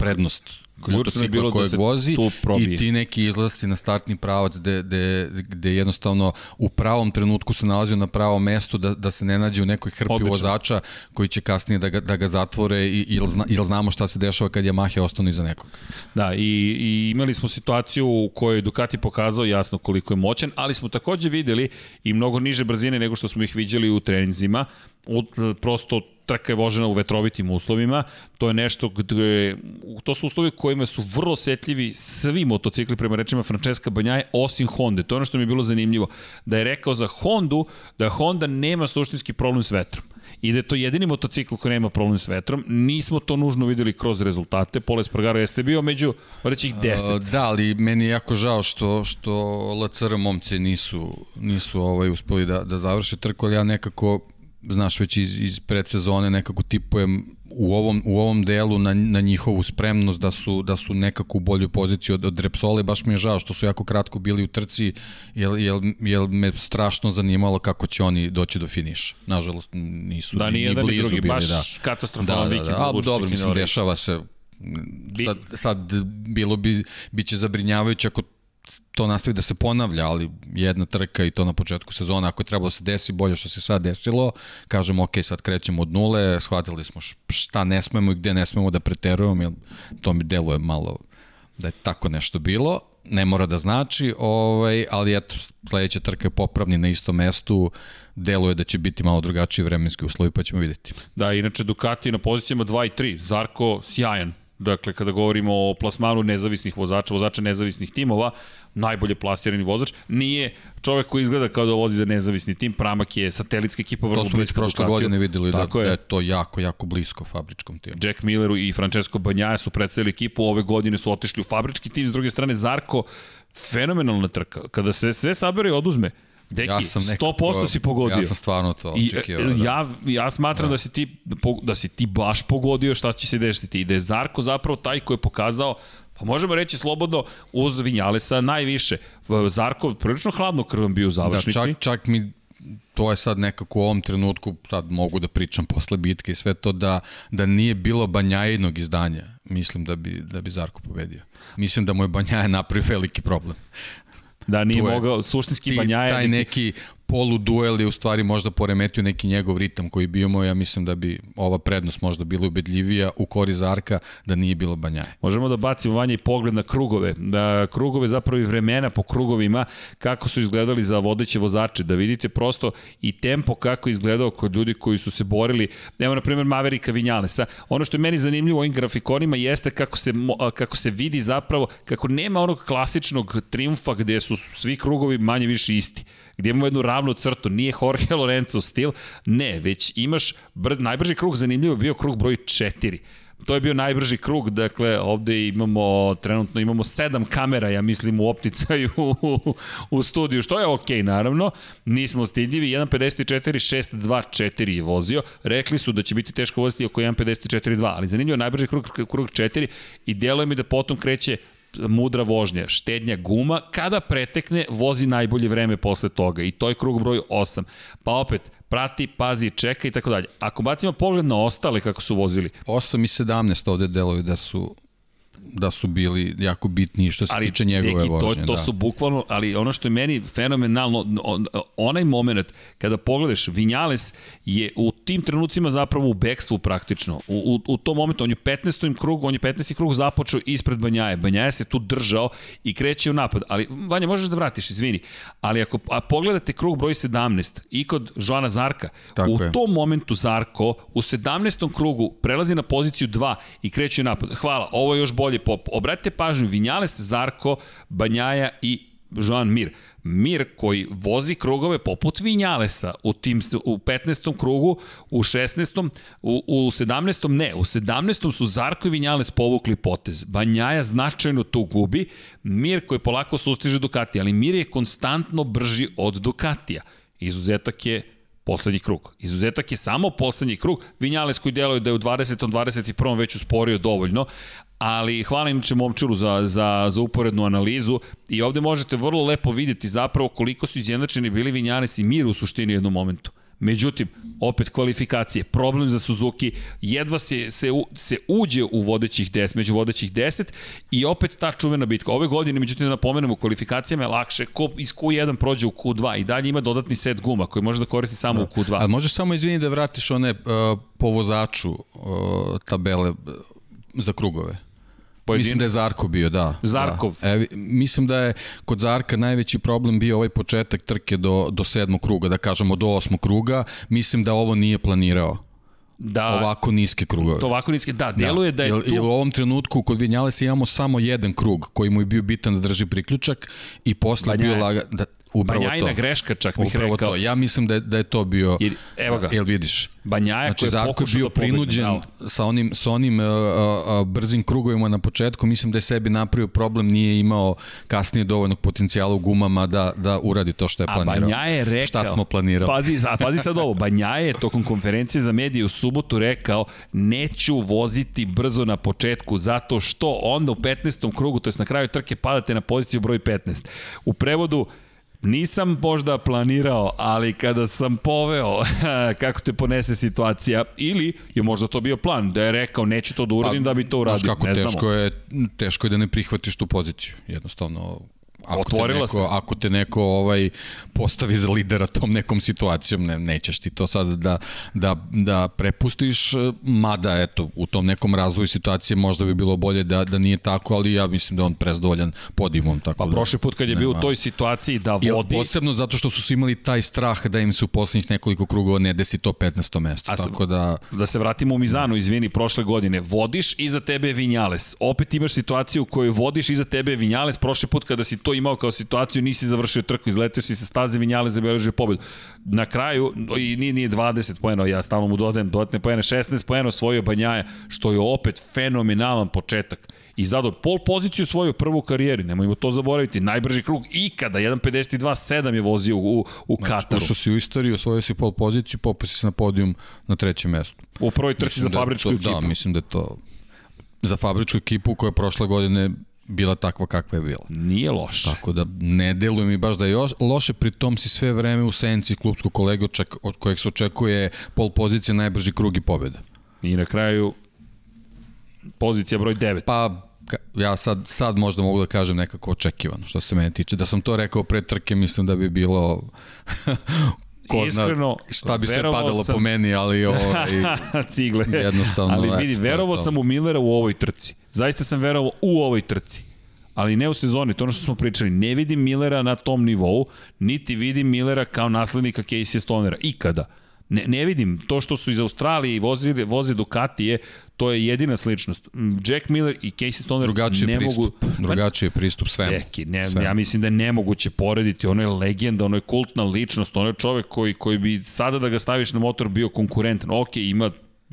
prednost motocikla je bilo kojeg da vozi i ti neki izlasci na startni pravac gde, gde, gde jednostavno u pravom trenutku se nalazio na pravom mestu da, da se ne nađe u nekoj hrpi Odlično. vozača koji će kasnije da ga, da ga zatvore i, ili, zna, ili znamo šta se dešava kad Yamaha ostane iza nekog. Da, i, i imali smo situaciju u kojoj Ducati pokazao jasno koliko je moćan, ali smo takođe videli i mnogo niže brzine nego što smo ih viđali u treninzima. Prosto trka je vožena u vetrovitim uslovima, to je nešto gde, to su uslovi kojima su vrlo osetljivi svi motocikli prema rečima Francesca Banjaje, osim Honda. To je ono što mi je bilo zanimljivo, da je rekao za Hondu da Honda nema suštinski problem s vetrom i da je to jedini motocikl koji nema problem s vetrom. Nismo to nužno videli kroz rezultate. Pole Spargaro jeste bio među, reći 10. Uh, da, ali meni je jako žao što, što LCR momci nisu, nisu ovaj, uspeli da, da završe trku, ali ja nekako znaš već iz, iz predsezone nekako tipujem u ovom, u ovom delu na, na njihovu spremnost da su, da su nekako u bolju poziciju od, od Repsole, baš mi je žao što su jako kratko bili u trci, jer, jer, jer me strašno zanimalo kako će oni doći do finiša. Nažalost, nisu da, ni, ni blizu drugi, bili. Baš da. katastrofalan da, da, da, da, da, dobro, mislim, dešava se sad, sad bilo bi, biće zabrinjavajuće ako to nastavi da se ponavlja, ali jedna trka i to na početku sezona, ako je trebalo da se desi bolje što se sad desilo, kažemo ok, sad krećemo od nule, shvatili smo šta ne smemo i gde ne smemo da preterujemo, jer to mi deluje malo da je tako nešto bilo, ne mora da znači, ovaj, ali eto, sledeća trka je popravni na istom mestu, deluje da će biti malo drugačiji vremenski uslovi, pa ćemo videti. Da, inače Ducati na pozicijama 2 i 3, Zarko sjajan, Dakle, kada govorimo o plasmanu nezavisnih vozača, vozača nezavisnih timova, najbolje plasirani vozač, nije čovek koji izgleda kao da vozi za nezavisni tim, Pramak je satelitska ekipa vrlo bliska. To smo već prošle godine videli da, da je to jako, jako blisko fabričkom timu. Jack Milleru i Francesco Banjaja su predstavili ekipu, ove godine su otišli u fabrički tim, s druge strane Zarko, fenomenalna trka. Kada se sve sabere i oduzme, Deki, ja sam nekako, 100% si pogodio. Ja sam stvarno to očekio. Da. Ja, ja smatram da. da, si ti, da si ti baš pogodio šta će se desiti i da je Zarko zapravo taj koji je pokazao Pa možemo reći slobodno uz Vinjalesa najviše. Zarko prilično hladno krvan bio u završnici. Da, čak, čak mi to je sad nekako u ovom trenutku, sad mogu da pričam posle bitke i sve to, da, da nije bilo Banjajinog izdanja, mislim da bi, da bi Zarko pobedio. Mislim da mu je Banjaje napravio veliki problem. Da nije mogao, suštinski Banjaje... Taj neki polu duel je u stvari možda poremetio neki njegov ritam koji bi imao, ja mislim da bi ova prednost možda bila ubedljivija u kori Zarka da nije bilo Banjaje. Možemo da bacimo vanje i pogled na krugove, da krugove zapravo i vremena po krugovima, kako su izgledali za vodeće vozače, da vidite prosto i tempo kako je izgledao kod ljudi koji su se borili, evo na primjer Maverika Vinjalesa, ono što je meni zanimljivo u ovim grafikonima jeste kako se, kako se vidi zapravo, kako nema onog klasičnog triumfa gde su svi krugovi manje više isti gdje imamo jednu ravnu crtu, nije Jorge Lorenzo stil, ne, već imaš, brz, najbrži krug zanimljivo bio krug broj 4. To je bio najbrži krug, dakle ovde imamo, trenutno imamo sedam kamera, ja mislim, u opticaju u, u studiju, što je okej okay, naravno, nismo stidljivi, 1.54, 6.2.4 je vozio, rekli su da će biti teško voziti oko 1.54.2, ali zanimljivo, najbrži krug, krug 4 i deluje mi da potom kreće mudra vožnja, štednja guma, kada pretekne, vozi najbolje vreme posle toga i to je krug broj 8. Pa opet, prati, pazi, čeka i tako dalje. Ako bacimo pogled na ostale kako su vozili. 8 i 17 ovde delovi da su da su bili jako bitni što se ali, tiče njegove neki, vožnje. To, to da. su bukvalno, ali ono što je meni fenomenalno, onaj moment kada pogledaš, Vinjales je u tim trenucima zapravo u bekstvu praktično. U, u, u tom momentu, on je 15. krug, on je 15. krug započeo ispred Banjaje. Banjaje se tu držao i kreće u napad. Ali, Vanja, možeš da vratiš, izvini. Ali ako a pogledate krug broj 17 i kod Joana Zarka, Tako u je. tom momentu Zarko u 17. krugu prelazi na poziciju 2 i kreće u napad. Hvala, ovo je još bolje pop. Obratite pažnju, Vinjales, Zarko, Banjaja i Joan Mir. Mir koji vozi krugove poput Vinjalesa u, tim, u 15. krugu, u 16. U, u 17. ne, u 17. su Zarko i Vinjales povukli potez. Banjaja značajno tu gubi, Mir koji polako sustiže Ducati, ali Mir je konstantno brži od Ducatija. Izuzetak je poslednji krug. Izuzetak je samo poslednji krug. Vinjales koji deluje da je u 20. 21. već usporio dovoljno, ali hvala inače Momčuru za, za, za uporednu analizu i ovde možete vrlo lepo vidjeti zapravo koliko su izjednačeni bili Vinjanes i Mir u suštini u jednom momentu. Međutim, opet kvalifikacije, problem za Suzuki, jedva se, se, se uđe u vodećih 10, među vodećih 10 i opet ta čuvena bitka. Ove godine, međutim, da napomenemo, kvalifikacijama je lakše, ko iz Q1 prođe u Q2 i dalje ima dodatni set guma koji može da koristi samo da. u Q2. A može samo, izvini, da vratiš one uh, po vozaču uh, tabele uh, za krugove? Pojedin... Mislim da je Zarko bio, da. Zarkov. Da. E, mislim da je kod Zarka najveći problem bio ovaj početak trke do, do sedmog kruga, da kažemo do osmog kruga. Mislim da ovo nije planirao da ovako niske krugove. To ovako niske, da, deluje da, da je tu... Jel u ovom trenutku kod Vinjalesa imamo samo jedan krug koji mu je bio bitan da drži priključak i posle Banja, bio laga... Da, Upravo Banjajna to. greška čak bih Upravo rekao. to. Ja mislim da je, da je to bio... I, evo ga. Jel vidiš? Banjaja znači, koji je pokušao bio da prinuđen sa onim, sa onim uh, uh, brzim krugovima na početku. Mislim da je sebi napravio problem, nije imao kasnije dovoljnog potencijala u gumama da, da uradi to što je planirao. A Banjaja je rekao... Šta smo planirali. Pazi, a pazi sad ovo. Banjaja je tokom konferencije za medije u subotu rekao neću voziti brzo na početku zato što onda u 15. krugu, to je na kraju trke, padate na poziciju broj 15. U prevodu, Nisam možda planirao, ali kada sam poveo kako te ponese situacija, ili je možda to bio plan, da je rekao neću to da uradim pa, da bi to uradio, kako ne teško znamo. Je, teško je da ne prihvatiš tu poziciju, jednostavno Ako Otvorila te neko, se. Ako te neko ovaj postavi za lidera tom nekom situacijom, ne, nećeš ti to sad da, da, da prepustiš, mada eto, u tom nekom razvoju situacije možda bi bilo bolje da, da nije tako, ali ja mislim da on prezdovoljan podimom. Tako pa da, prošli put kad je bio u toj situaciji da vodi... I posebno zato što su imali taj strah da im se u poslednjih nekoliko krugova ne desi to 15. mesto. A tako da... Da se vratimo u Mizanu, izvini, prošle godine. Vodiš, iza tebe je Vinjales. Opet imaš situaciju u kojoj vodiš, iza tebe je Vinjales. Prošli put kada si to imao kao situaciju, nisi završio trku, izletio si sa staze Vinjale, zabeležio pobedu. Na kraju, i nije, nije 20 poena, ja stalno mu dodajem dodatne poene, 16 poena osvojio Banjaja, što je opet fenomenalan početak. I zador pol poziciju svoju prvu u karijeri, nemojmo to zaboraviti, najbrži krug ikada, 1.52.7 je vozio u, u znači, Kataru. Ušao si u istoriju, osvojio si pol poziciju, popao si na podijum na trećem mestu. U prvoj trci za da fabričku to, ekipu. Da, mislim da je to za fabričku ekipu koja je prošle godine bila takva kakva je bila. Nije loše. Tako da ne deluje mi baš da je loše, pri tom si sve vreme u senci klubskog kolege od kojeg se očekuje pol pozicije najbrži krug i pobjeda. I na kraju pozicija broj 9. Pa ja sad, sad možda mogu da kažem nekako očekivano što se mene tiče. Da sam to rekao pre trke, mislim da bi bilo ko Iskreno, zna šta bi se padalo sam... po meni, ali ovaj, cigle. jednostavno. Ali vidi, verovao sam u Millera u ovoj trci. Zaista sam verovao u ovoj trci. Ali ne u sezoni, to ono što smo pričali. Ne vidim Millera na tom nivou, niti vidim Millera kao naslednika Casey Stonera. Ikada. Ne, ne vidim, to što su iz Australije vozili, voze Ducatije, to je jedina sličnost. Jack Miller i Casey Stoner drugačiji ne pristup, mogu... Drugačiji je pristup svemu. Deki, ne, svemu. ja mislim da je nemoguće porediti, ono je legenda, ono je kultna ličnost, ono je čovek koji, koji bi sada da ga staviš na motor bio konkurentan. Ok, ima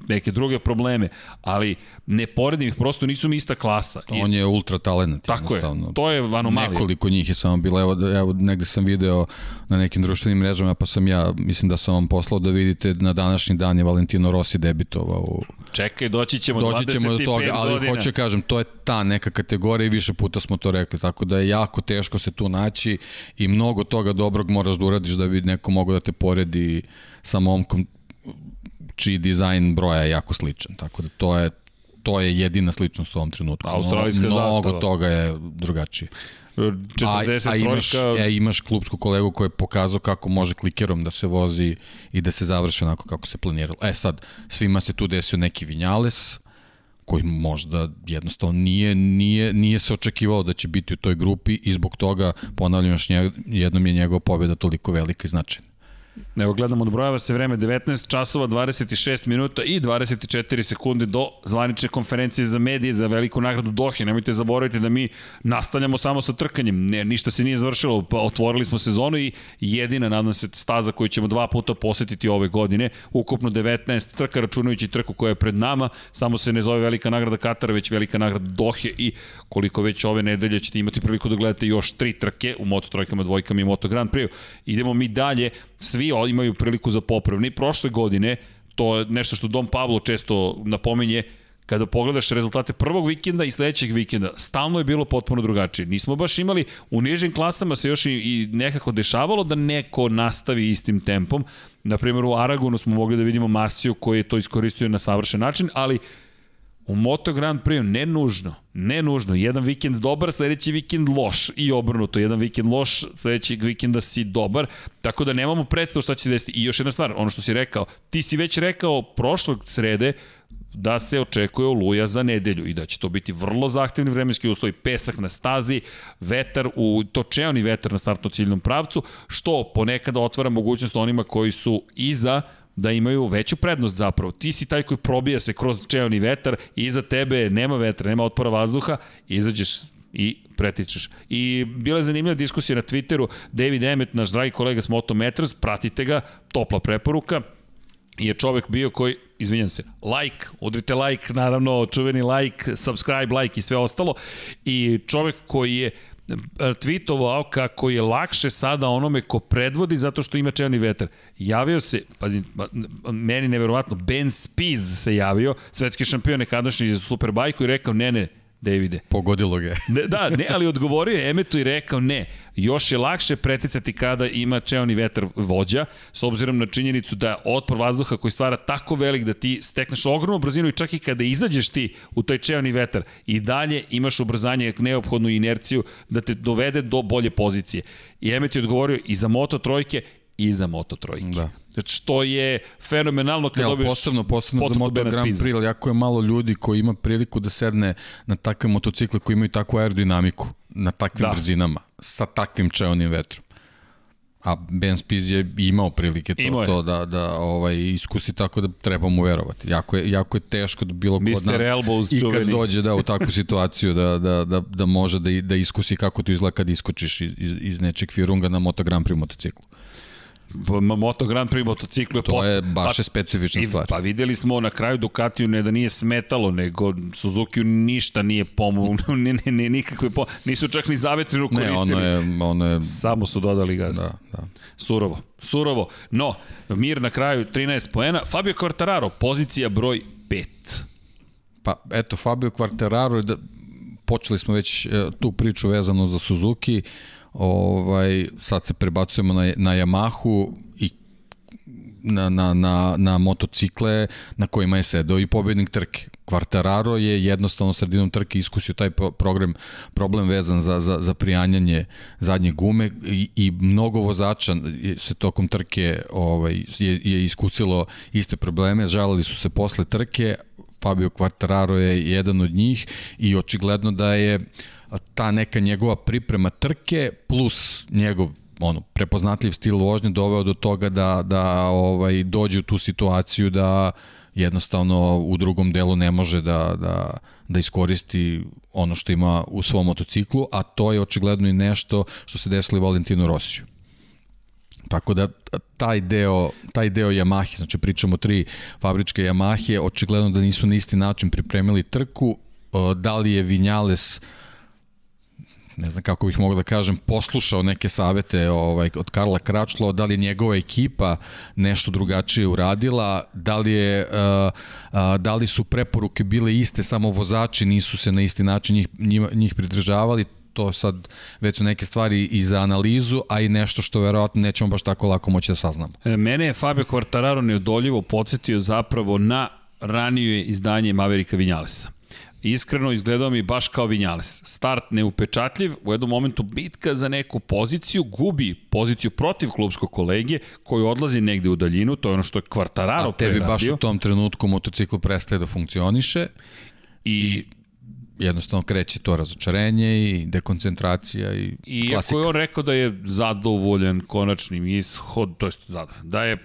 neke druge probleme, ali ne poredim ih, prosto nisu mi ista klasa. On je ultra talent. Tako je, to je anomalija. Nekoliko njih je samo bilo, evo, evo negde sam video na nekim društvenim mrežama, pa sam ja, mislim da sam vam poslao da vidite na današnji dan je Valentino Rossi debitovao u... Čekaj, doći ćemo, doći ćemo do toga, ali godina. hoću kažem, to je ta neka kategorija i više puta smo to rekli, tako da je jako teško se tu naći i mnogo toga dobrog moraš da uradiš da bi neko mogao da te poredi sa momkom čiji dizajn broja je jako sličan. Tako da to je to je jedina sličnost u ovom trenutku. Australijska Mnogo zastava. Mnogo toga je drugačije. 40 a, a imaš, trojka... e, imaš klubsku kolegu koji je pokazao kako može klikerom da se vozi i da se završi onako kako se planiralo. E sad, svima se tu desio neki Vinjales, koji možda jednostavno nije, nije, nije se očekivao da će biti u toj grupi i zbog toga, ponavljam još jednom je njegova pobjeda toliko velika i značajna. Evo gledamo, odbrojava se vreme 19 časova, 26 minuta i 24 sekunde do zvanične konferencije za medije za veliku nagradu Dohe. Nemojte zaboraviti da mi nastavljamo samo sa trkanjem. Ne, ništa se nije završilo, pa otvorili smo sezonu i jedina, nadam se, staza koju ćemo dva puta posetiti ove godine. Ukupno 19 trka, računajući trku koja je pred nama. Samo se ne zove velika nagrada Katara, već velika nagrada Dohe i koliko već ove nedelje ćete imati priliku da gledate još tri trke u Moto trojkama, dvojkama i Moto Grand Prix. Idemo mi dalje, svi imaju priliku za popravni. Prošle godine, to je nešto što Dom Pablo često napominje, kada pogledaš rezultate prvog vikenda i sledećeg vikenda, stalno je bilo potpuno drugačije. Nismo baš imali, u nižim klasama se još i, i nekako dešavalo da neko nastavi istim tempom. Naprimjer, u Aragonu smo mogli da vidimo Masiju koji je to iskoristio na savršen način, ali U Moto Grand Prix ne nužno, ne nužno. Jedan vikend dobar, sledeći vikend loš i obrnuto. Jedan vikend loš, sledećeg vikenda si dobar. Tako da nemamo predstavu šta će se desiti. I još jedna stvar, ono što si rekao, ti si već rekao prošlog srede da se očekuje oluja za nedelju i da će to biti vrlo zahtevni vremenski uslovi, pesak na stazi, vetar u točeoni vetar na startno ciljnom pravcu, što ponekada otvara mogućnost onima koji su iza da imaju veću prednost zapravo. Ti si taj koji probija se kroz čeoni vetar i iza tebe nema vetra, nema otpora vazduha, izađeš i pretičeš. I bila je zanimljiva diskusija na Twitteru, David Emmet, naš dragi kolega s Motometers, pratite ga, topla preporuka, je čovek bio koji, izvinjam se, like, udrite like, naravno, čuveni like, subscribe, like i sve ostalo, i čovek koji je tweetovao kako je lakše sada onome ko predvodi zato što ima čelni vetar. Javio se, pazi, meni neverovatno, Ben Spies se javio, svetski šampion nekadašnji za Superbajku i rekao, ne, ne, Davide. Pogodilo ga ne, da, ne, ali odgovorio je Emetu i rekao ne, još je lakše preticati kada ima čeoni vetar vođa, s obzirom na činjenicu da otpor vazduha koji stvara tako velik da ti stekneš ogromnu brzinu i čak i kada izađeš ti u taj čeoni vetar i dalje imaš ubrzanje, neophodnu inerciju da te dovede do bolje pozicije. I Emet je odgovorio i za Moto trojke i za Moto trojke. Da. Znači, što je fenomenalno kad ja, dobiješ posebno, posebno za Moto Grand Prix, jako je malo ljudi koji ima priliku da sedne na takve motocikle koji imaju takvu aerodinamiku, na takvim da. brzinama, sa takvim čeonim vetrom. A Ben Spies je imao prilike to, imao to da, da ovaj, iskusi tako da treba mu verovati. Jako je, jako je teško da bilo kod nas Elbows, i kad čuveni. dođe da, u takvu situaciju da, da, da, da može da, da iskusi kako to izgleda kad iskočiš iz, iz nečeg firunga na Moto Grand Prix motociklu. Moto Grand Prix motociklu je To je baš pa, specifična stvar. Pa videli smo na kraju Ducatiju ne da nije smetalo, nego Suzuki ništa nije pomoglo, ne, ne, ne, nikakve po, nisu čak ni zavetrinu koristili. Ne, ono je, ono je... Samo su dodali gas. Da, da. Surovo, surovo. No, mir na kraju 13 poena. Fabio Quartararo, pozicija broj 5. Pa eto, Fabio Quartararo, da, počeli smo već e, tu priču vezano za Suzuki, Ovaj, sad se prebacujemo na, na Yamahu i na, na, na, na motocikle na kojima je sedao i pobednik trke. Quartararo je jednostavno sredinom trke iskusio taj program, problem vezan za, za, za prijanjanje zadnje gume i, i mnogo vozača se tokom trke ovaj, je, je iskusilo iste probleme, žalili su se posle trke, Fabio Quartararo je jedan od njih i očigledno da je uh, ta neka njegova priprema trke plus njegov ono prepoznatljiv stil vožnje doveo do toga da da ovaj dođe u tu situaciju da jednostavno u drugom delu ne može da, da, da iskoristi ono što ima u svom motociklu, a to je očigledno i nešto što se desilo i Valentinu Rosiju. Tako da taj deo, taj deo Yamahe, znači pričamo tri fabričke Yamahe, očigledno da nisu na isti način pripremili trku, da li je Vinjales uh, ne znam kako bih mogao da kažem, poslušao neke savete ovaj, od Karla Kračlo, da li je njegova ekipa nešto drugačije uradila, da li, je, uh, uh, da li su preporuke bile iste, samo vozači nisu se na isti način njih, njih, njih pridržavali, to sad već su neke stvari i za analizu, a i nešto što verovatno nećemo baš tako lako moći da saznamo. E, mene je Fabio Quartararo neodoljivo podsjetio zapravo na ranije izdanje Maverika Vinjalesa iskreno izgledao mi baš kao Vinjales. Start neupečatljiv, u jednom momentu bitka za neku poziciju, gubi poziciju protiv klubskog kolege koji odlazi negde u daljinu, to je ono što je Kvartararo A tebi baš u tom trenutku motocikl prestaje da funkcioniše i jednostavno kreće to razočarenje i dekoncentracija i, I klasika. Iako je on rekao da je zadovoljen konačnim ishod, to je da je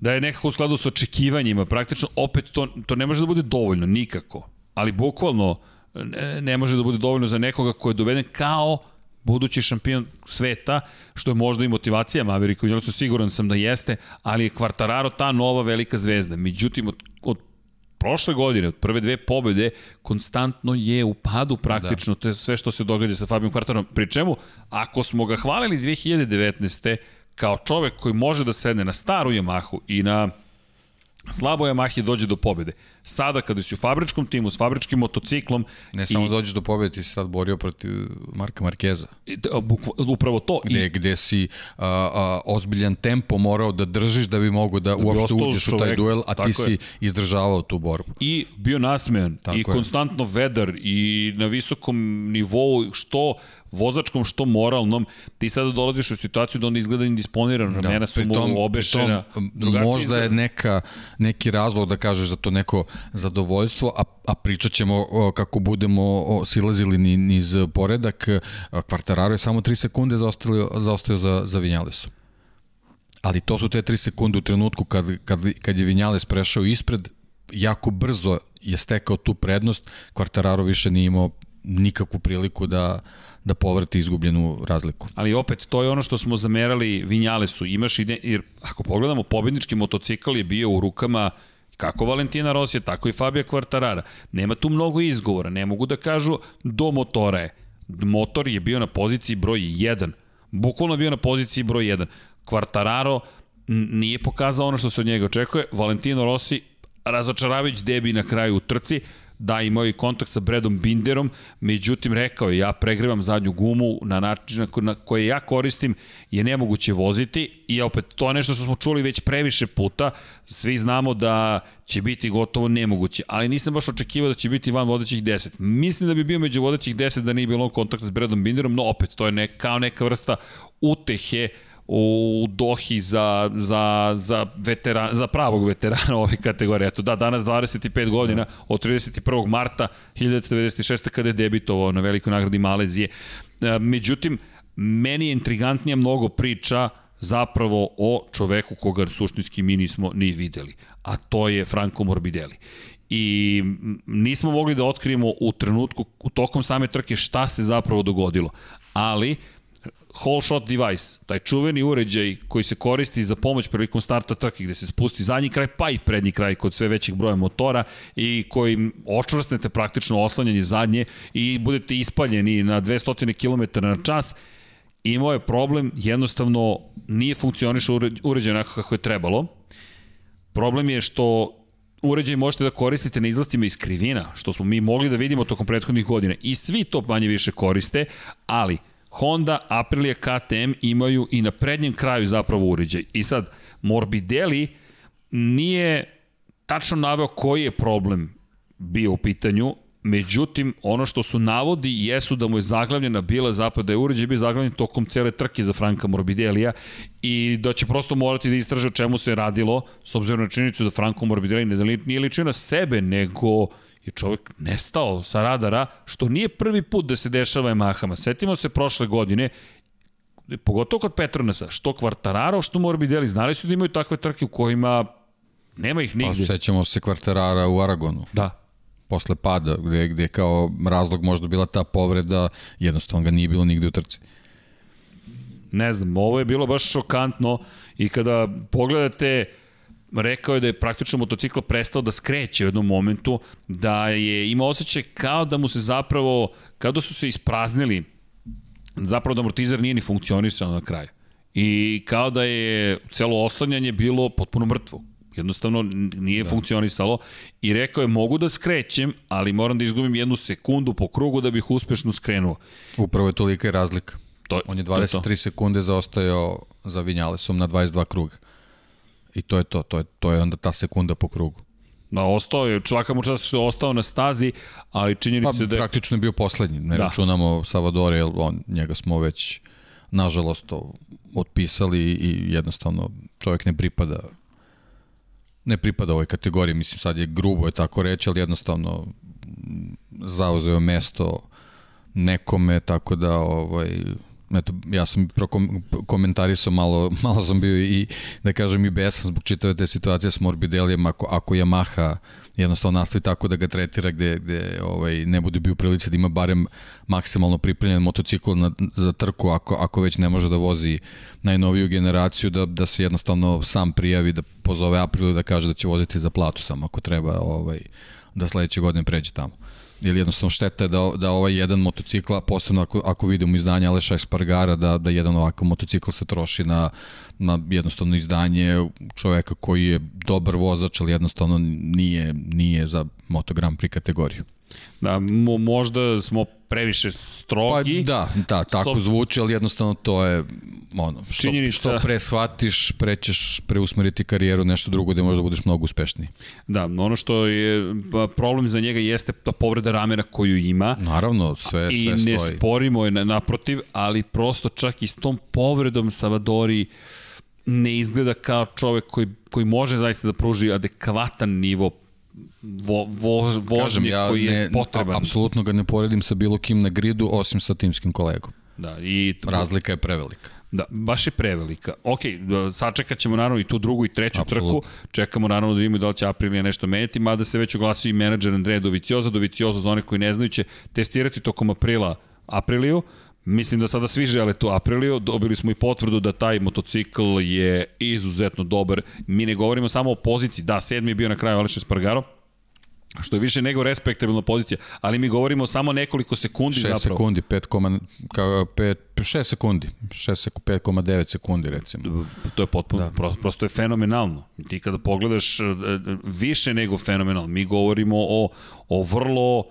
da je nekako u skladu sa očekivanjima, praktično opet to, to ne može da bude dovoljno, nikako ali bukvalno ne, ne može da bude dovoljno za nekoga ko je doveden kao budući šampion sveta, što je možda i motivacija Maverick Vinales, siguran sam da jeste, ali je Quartararo ta nova velika zvezda. Međutim, od, od prošle godine, od prve dve pobede, konstantno je u padu praktično da. to je sve što se događa sa Fabijom Quartararom. Pri čemu, ako smo ga hvalili 2019. kao čovek koji može da sedne na staru Yamahu i na slabo Yamahi dođe do pobede. Sada kada si u fabričkom timu s fabričkim motociklom ne samo i, dođeš do pobede, ti si sad borio protiv Marka Markeza. Upravo to. Gde, I, gde si a, a, ozbiljan tempo morao da držiš da bi mogo da, da uopšte uđeš u taj duel, a ti si je. izdržavao tu borbu. I bio nasmejan tako i je. konstantno vedar i na visokom nivou što vozačkom, što moralnom, ti sada dolaziš u situaciju da on izgleda indisponiran, da, ramena su mu obešena. Možda izgleda. je neka, neki razlog da kažeš da to neko zadovoljstvo, a, a pričat ćemo kako budemo silazili ni, niz poredak, Kvartararo je samo 3 sekunde zaostao, zaostao za, za Vinjalesom. Ali to su te 3 sekunde u trenutku kad, kad, kad je Vinjales prešao ispred, jako brzo je stekao tu prednost, Kvartararo više nije imao nikakvu priliku da, da povrati izgubljenu razliku. Ali opet, to je ono što smo zamerali Vinjalesu. Imaš ide, jer ako pogledamo, pobednički motocikl je bio u rukama kako Valentina Rosija, tako i Fabio Quartarara. Nema tu mnogo izgovora, ne mogu da kažu do motora je. Motor je bio na poziciji broj 1. Bukvalno bio na poziciji broj 1. Quartararo nije pokazao ono što se od njega očekuje. Valentino Rossi razočaravajući debi na kraju u trci, da imao i kontakt sa Bredom Binderom, međutim rekao je ja pregrevam zadnju gumu na način na koje ja koristim je nemoguće voziti i opet to je nešto što smo čuli već previše puta, svi znamo da će biti gotovo nemoguće, ali nisam baš očekivao da će biti van vodećih 10. Mislim da bi bio među vodećih 10 da nije bilo kontakta s Bredom Binderom, no opet to je ne, kao neka vrsta utehe u Dohi za, za, za, veteran, za pravog veterana ove kategorije. Eto da, danas 25 godina, da. od 31. marta 1996. kada je debitovao na velikoj nagradi Malezije. E, međutim, meni je intrigantnija mnogo priča zapravo o čoveku koga suštinski mi nismo ni videli, a to je Franco Morbidelli i nismo mogli da otkrijemo u trenutku, u tokom same trke šta se zapravo dogodilo. Ali, whole shot device, taj čuveni uređaj koji se koristi za pomoć prilikom starta trke gde se spusti zadnji kraj pa i prednji kraj kod sve većih broja motora i koji očvrsnete praktično oslanjanje zadnje i budete ispaljeni na 200 km na čas, imao je problem, jednostavno nije funkcionišao uređaj onako kako je trebalo. Problem je što uređaj možete da koristite na izlastima iz krivina, što smo mi mogli da vidimo tokom prethodnih godina. I svi to manje više koriste, ali Honda, Aprilia, KTM imaju i na prednjem kraju zapravo uređaj. I sad, Morbidelli nije tačno naveo koji je problem bio u pitanju, Međutim, ono što su navodi jesu da mu je zaglavljena bila zapravo da je uređaj bio zaglavljen tokom cele trke za Franka Morbidelija i da će prosto morati da istraže o čemu se radilo, s obzirom na činjenicu da Franko Morbidelli nije ličio na sebe, nego je čovjek nestao sa radara, što nije prvi put da se dešava Yamahama. Setimo se prošle godine, pogotovo kod Petronesa, što Kvartararo, što Morbidelli, znali su da imaju takve trke u kojima nema ih nigde. Pa sećamo se Kvartarara u Aragonu. Da. Posle pada, gde, gde kao razlog možda bila ta povreda, jednostavno ga nije bilo nigde u trci. Ne znam, ovo je bilo baš šokantno i kada pogledate rekao je da je praktično motocikl prestao da skreće u jednom momentu, da je imao osjećaj kao da mu se zapravo, kao da su se ispraznili, zapravo da amortizer nije ni funkcionisao na kraju. I kao da je celo oslanjanje bilo potpuno mrtvo. Jednostavno nije da. funkcionisalo i rekao je mogu da skrećem, ali moram da izgubim jednu sekundu po krugu da bih uspešno skrenuo. Upravo je tolika razlika. To, On je 23 to. sekunde zaostajao za Vinjalesom na 22 kruga. I to je to, to je, to je onda ta sekunda po krugu. Da, ostao je, svaka mu čast što je ostao na stazi, ali činjenica pa, da je... praktično je bio poslednji, ne da. računamo Salvadore, jer on, njega smo već, nažalost, to otpisali i jednostavno čovjek ne pripada ne pripada ovoj kategoriji, mislim sad je grubo je tako reći, ali jednostavno zauzeo mesto nekome, tako da ovaj, eto, ja sam prokom, komentarisao malo, malo sam bio i, da kažem, i besan zbog čitave te situacije s Morbidelijem, ako, ako Yamaha jednostavno nastavi tako da ga tretira gde, gde ovaj, ne bude bio prilice da ima barem maksimalno pripremljen motocikl na, za trku ako, ako već ne može da vozi najnoviju generaciju da, da se jednostavno sam prijavi da pozove Aprilu da kaže da će voziti za platu samo ako treba ovaj, da sledeće godine pređe tamo. Ili jednostavno šteta je da, da ovaj jedan motocikla, posebno ako, ako vidimo izdanje Aleša Espargara, da, da jedan ovakav motocikl se troši na, na jednostavno izdanje čoveka koji je dobar vozač, ali jednostavno nije, nije za Moto Grand Prix kategoriju. Da, mo, možda smo previše strogi. Pa da, da, tako so... zvuči, ali jednostavno to je ono, što, Činjenica... što pre shvatiš, pre ćeš preusmeriti karijeru nešto drugo gde možda budeš mnogo uspešniji. Da, ono što je pa, problem za njega jeste ta povreda ramena koju ima. Naravno, sve, sve I stoji. ne sporimo je naprotiv, ali prosto čak i s tom povredom Savadori ne izgleda kao čovek koji, koji može zaista da pruži adekvatan nivo vo, vo, vožnje ja koji je ne, potreban. Apsolutno ga ne poredim sa bilo kim na gridu, osim sa timskim kolegom. Da, i... Razlika je prevelika. Da, baš je prevelika. Ok, sačekat ćemo naravno i tu drugu i treću Absolut. trku. Čekamo naravno da vidimo da li će Aprilija nešto menjati, mada se već oglasio i menadžer Andreja Dovicioza. Dovicioza za one koji ne znaju će testirati tokom aprila Apriliju. Mislim da sada svi žele tu Apriliju, dobili smo i potvrdu da taj motocikl je izuzetno dobar. Mi ne govorimo samo o poziciji, da, sedmi je bio na kraju Aleš Espargaro, što je više nego respektabilna pozicija, ali mi govorimo samo nekoliko sekundi 6 zapravo. 6 sekundi, 5, 5, 6 sekundi, 5,9 sekundi recimo. To je potpuno, da. prosto, prosto je fenomenalno. Ti kada pogledaš e, e, više nego fenomenalno, mi govorimo o, o vrlo,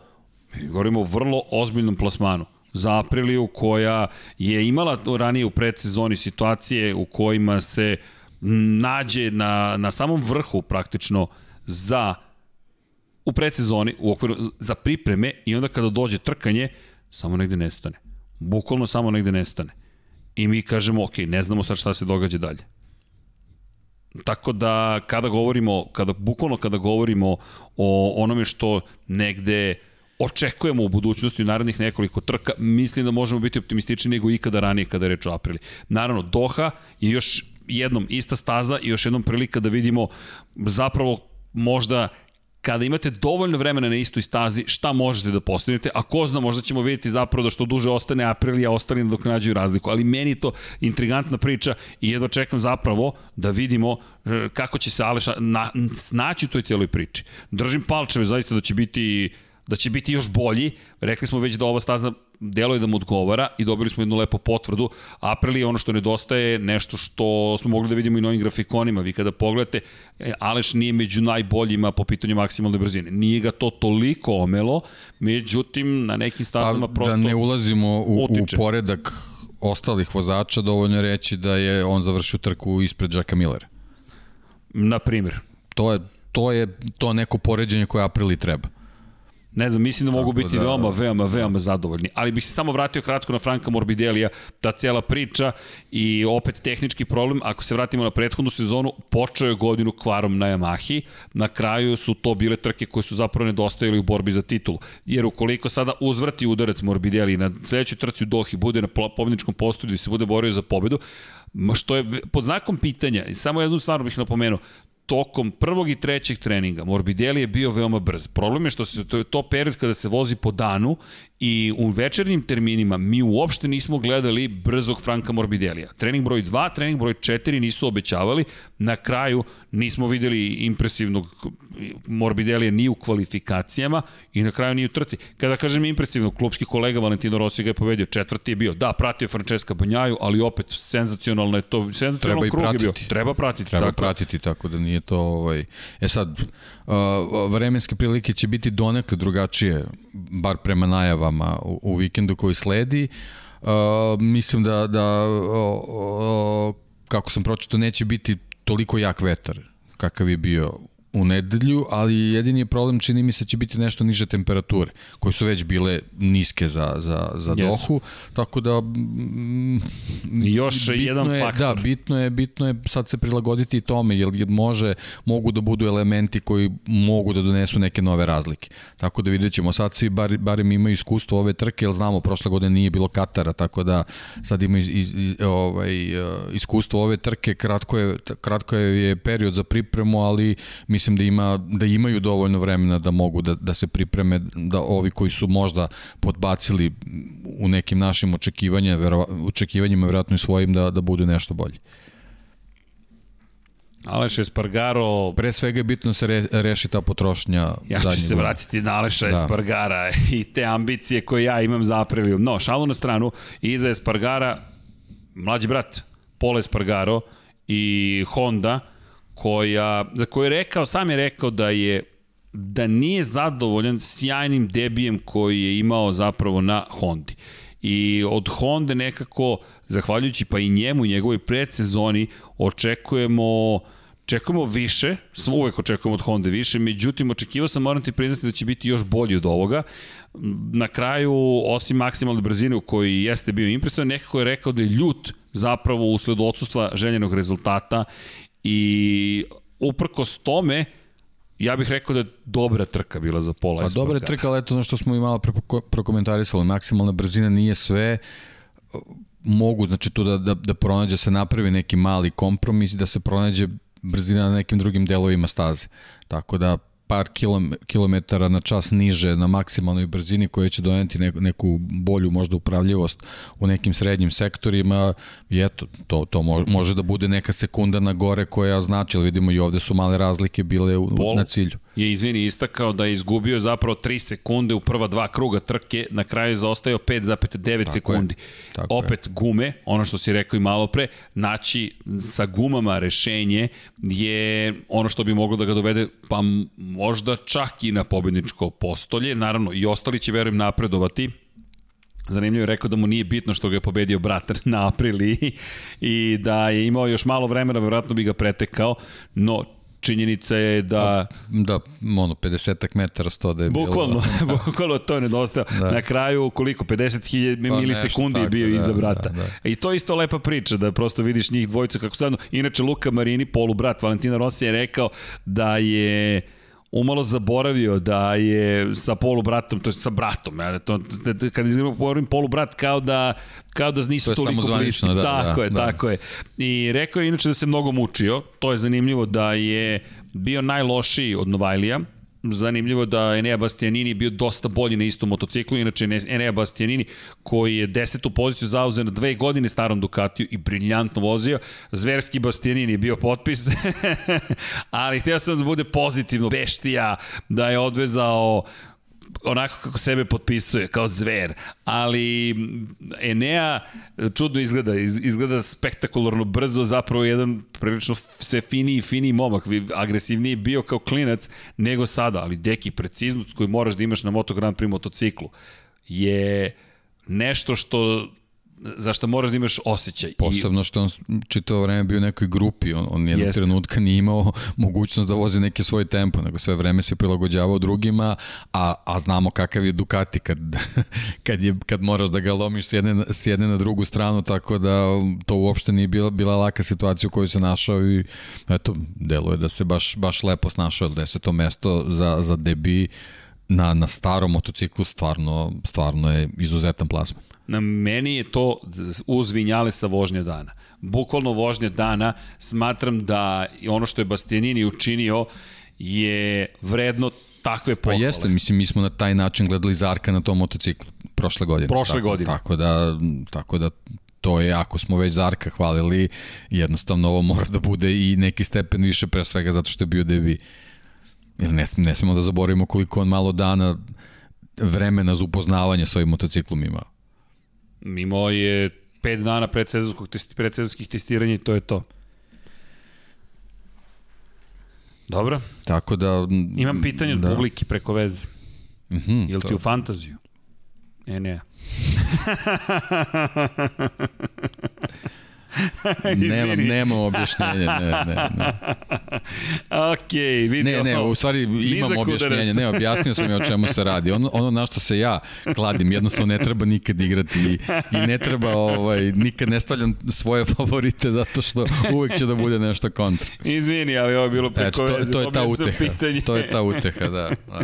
mi govorimo o vrlo ozbiljnom plasmanu za Apriliju koja je imala ranije u predsezoni situacije u kojima se nađe na, na samom vrhu praktično za u predsezoni, u okviru za pripreme i onda kada dođe trkanje, samo negde nestane. Bukvalno samo negde nestane. I mi kažemo, ok, ne znamo sad šta se događa dalje. Tako da kada govorimo, kada bukvalno kada govorimo o onome što negde očekujemo u budućnosti u narednih nekoliko trka, mislim da možemo biti optimistični nego ikada ranije kada je reč o aprili. Naravno, Doha je još jednom ista staza i još jednom prilika da vidimo zapravo možda kada imate dovoljno vremena na istoj stazi, šta možete da postignete, a ko zna, možda ćemo vidjeti zapravo da što duže ostane Aprilija, ostane dok nađaju razliku, ali meni je to intrigantna priča i jedva čekam zapravo da vidimo e, kako će se Aleša na, snaći u toj cijeloj priči. Držim palčeve zaista da će biti da će biti još bolji. Rekli smo već da ova staza deluje da mu odgovara i dobili smo jednu lepu potvrdu. Aprili je ono što nedostaje, nešto što smo mogli da vidimo i novim grafikonima. Vi kada pogledate, e, Aleš nije među najboljima po pitanju maksimalne brzine. Nije ga to toliko omelo, međutim, na nekim stazama pa, prosto Da ne ulazimo u, u poredak ostalih vozača, dovoljno reći da je on završio trku ispred Jacka Millera. Na primjer. To je, to je to neko poređenje koje Aprili treba. Ne znam, mislim da mogu Tako biti da... veoma, veoma, veoma zadovoljni. Ali bih se samo vratio kratko na Franka Morbidelija, ta cijela priča i opet tehnički problem. Ako se vratimo na prethodnu sezonu, počeo je godinu kvarom na Yamahi. Na kraju su to bile trke koje su zapravo nedostajali u borbi za titulu. Jer ukoliko sada uzvrati udarac Morbidelija na sledećoj trci u Dohi bude na pobedničkom postolju i se bude borio za pobedu, što je pod znakom pitanja, i samo jednu stvar bih napomenuo, tokom prvog i trećeg treninga Morbidelli je bio veoma brz. Problem je što se to je to period kada se vozi po danu i u večernjim terminima mi uopšte nismo gledali brzog Franka Morbidelija. Trening broj 2, trening broj 4 nisu obećavali, na kraju nismo videli impresivnog Morbidelija ni u kvalifikacijama i na kraju ni u trci. Kada kažem impresivno, klubski kolega Valentino Rossi ga je povedio, četvrti je bio. Da, pratio Francesca Banjaju, ali opet senzacionalno je to, senzacionalno krug je bio. Treba pratiti. Treba tako. pratiti, tako da nije to ovaj... E sad, vremenske prilike će biti donekle drugačije, bar prema najavama u, u vikendu koji sledi. Uh, mislim da, da uh, uh, kako sam pročito, neće biti toliko jak vetar kakav je bio u nedelju, ali jedini je problem čini mi se će biti nešto niže temperature, koje su već bile niske za, za, za yes. Dohu, tako da mm, još jedan je, faktor. Da, bitno je, bitno je sad se prilagoditi tome, jer može, mogu da budu elementi koji mogu da donesu neke nove razlike. Tako da vidjet ćemo, sad svi bar, barem imaju iskustvo ove trke, jer znamo, prošle godine nije bilo Katara, tako da sad imaju iz, iz, ovaj, iskustvo ove trke, kratko je, kratko je period za pripremu, ali mislim mislim da ima da imaju dovoljno vremena da mogu da, da se pripreme da ovi koji su možda podbacili u nekim našim očekivanjima, verova, očekivanjima verovatno i svojim da da budu nešto bolji. Aleš Espargaro... Pre svega je bitno da se re, reši ta potrošnja. Ja ću se vratiti na Aleša da. Espargara i te ambicije koje ja imam za Apriliju. No, šalu na stranu, iza Espargara, mlađi brat, Paul Espargaro i Honda, koja, za koju je rekao, sam je rekao da je da nije zadovoljan sjajnim debijem koji je imao zapravo na Hondi. I od Honda nekako, zahvaljujući pa i njemu i njegovoj predsezoni, očekujemo Čekujemo više, uvek očekujemo od Honda više, međutim očekivao sam, moram ti priznati da će biti još bolji od ovoga. Na kraju, osim maksimalne brzine u kojoj jeste bio impresan, nekako je rekao da je ljut zapravo usled odsustva željenog rezultata i uprkos tome, ja bih rekao da je dobra trka bila za pola Pa dobra je trka, ali eto ono što smo i malo prokomentarisali, maksimalna brzina nije sve, mogu znači tu da, da, da pronađe se napravi neki mali kompromis, da se pronađe brzina na nekim drugim delovima staze. Tako da par kilometara na čas niže na maksimalnoj brzini koja će doneti neku, neku bolju možda upravljivost u nekim srednjim sektorima i eto, to, to može da bude neka sekunda na gore koja znači, ali vidimo i ovde su male razlike bile u, Pol na cilju. je izvini istakao da je izgubio zapravo 3 sekunde u prva dva kruga trke, na kraju je zaostajao 5,9 sekundi. Je, tako Opet je. gume, ono što si rekao i malo pre, naći sa gumama rešenje je ono što bi moglo da ga dovede pa možda čak i na pobedničko postolje. Naravno, i ostali će, verujem, napredovati. Zanimljivo je rekao da mu nije bitno što ga je pobedio brat na aprili i da je imao još malo vremena, verovatno bi ga pretekao, no činjenica je da... Da, ono, 50 metara 100 da je bukvalno, bilo. bukvalno to je nedostao. Da. Na kraju, koliko, 50.000 pa milisekundi je bio da, iza brata. Da, da. I to je isto lepa priča, da prosto vidiš njih dvojicu kako sadno. Inače, Luka Marini, polu brat Valentina Rossi je rekao da je umalo zaboravio da je sa polubratom, to je sa bratom, ja, to, kad govorim polubrat kao da kao da nisu to toliko bliski. Da, tako da, je, da. tako je. I rekao je inače da se mnogo mučio, to je zanimljivo da je bio najlošiji od Novajlija, zanimljivo da Enea Bastianini bio dosta bolji na istom motociklu, inače Enea Bastianini koji je desetu poziciju zauzeo na dve godine starom Ducatiju i briljantno vozio, zverski Bastianini je bio potpis, ali htio sam da bude pozitivno, beštija, da je odvezao onako kako sebe potpisuje, kao zver, ali Enea čudno izgleda, izgleda spektakularno brzo, zapravo jedan prilično sve finiji, finiji momak, agresivniji bio kao klinac nego sada, ali deki preciznost koju moraš da imaš na Moto Grand Prix motociklu je nešto što za što moraš da imaš osjećaj. Posebno što on čitao vreme bio u nekoj grupi, on, on jednog Jeste. trenutka nije imao mogućnost da vozi neke svoj tempo, nego sve vreme se prilagođavao drugima, a, a znamo kakav je Ducati kad, kad, je, kad moraš da ga lomiš s jedne, s jedne na drugu stranu, tako da to uopšte nije bila, bila laka situacija u kojoj se našao i eto, deluje da se baš, baš lepo snašao, deseto mesto za, za debi na, na starom motociklu stvarno, stvarno je izuzetan plasman meni je to uz sa vožnje dana. Bukvalno vožnje dana smatram da ono što je Bastianini učinio je vredno takve pohvale. Pa jeste, mislim, mi smo na taj način gledali Zarka na tom motociklu prošle godine. Prošle tako, godine. Tako da, tako da to je, ako smo već Zarka hvalili, jednostavno ovo mora da bude i neki stepen više pre svega zato što je bio debi. Jer ne, ne smemo da zaboravimo koliko on malo dana vremena za upoznavanje s ovim motociklom imao. Imao je 5 dana predsezonskog testi, predsezonskih testiranja i to je to. Dobro. Tako da... Imam pitanje od da. publike preko veze. Mm -hmm, Jel to... ti u fantaziju? E, ne. nema, nema objašnjenja, ne, ne, ne. ok, vidio. Ne, ne, u stvari imam objašnjenje, ne, objasnio sam je o čemu se radi. Ono, ono na što se ja kladim, jednostavno ne treba nikad igrati i, i ne treba, ovaj, nikad ne stavljam svoje favorite zato što uvek će da bude nešto kontra. Izvini, ali ovo je bilo preko Eto, to, to je ta uteha. Pitanje. To je ta uteha, da. da.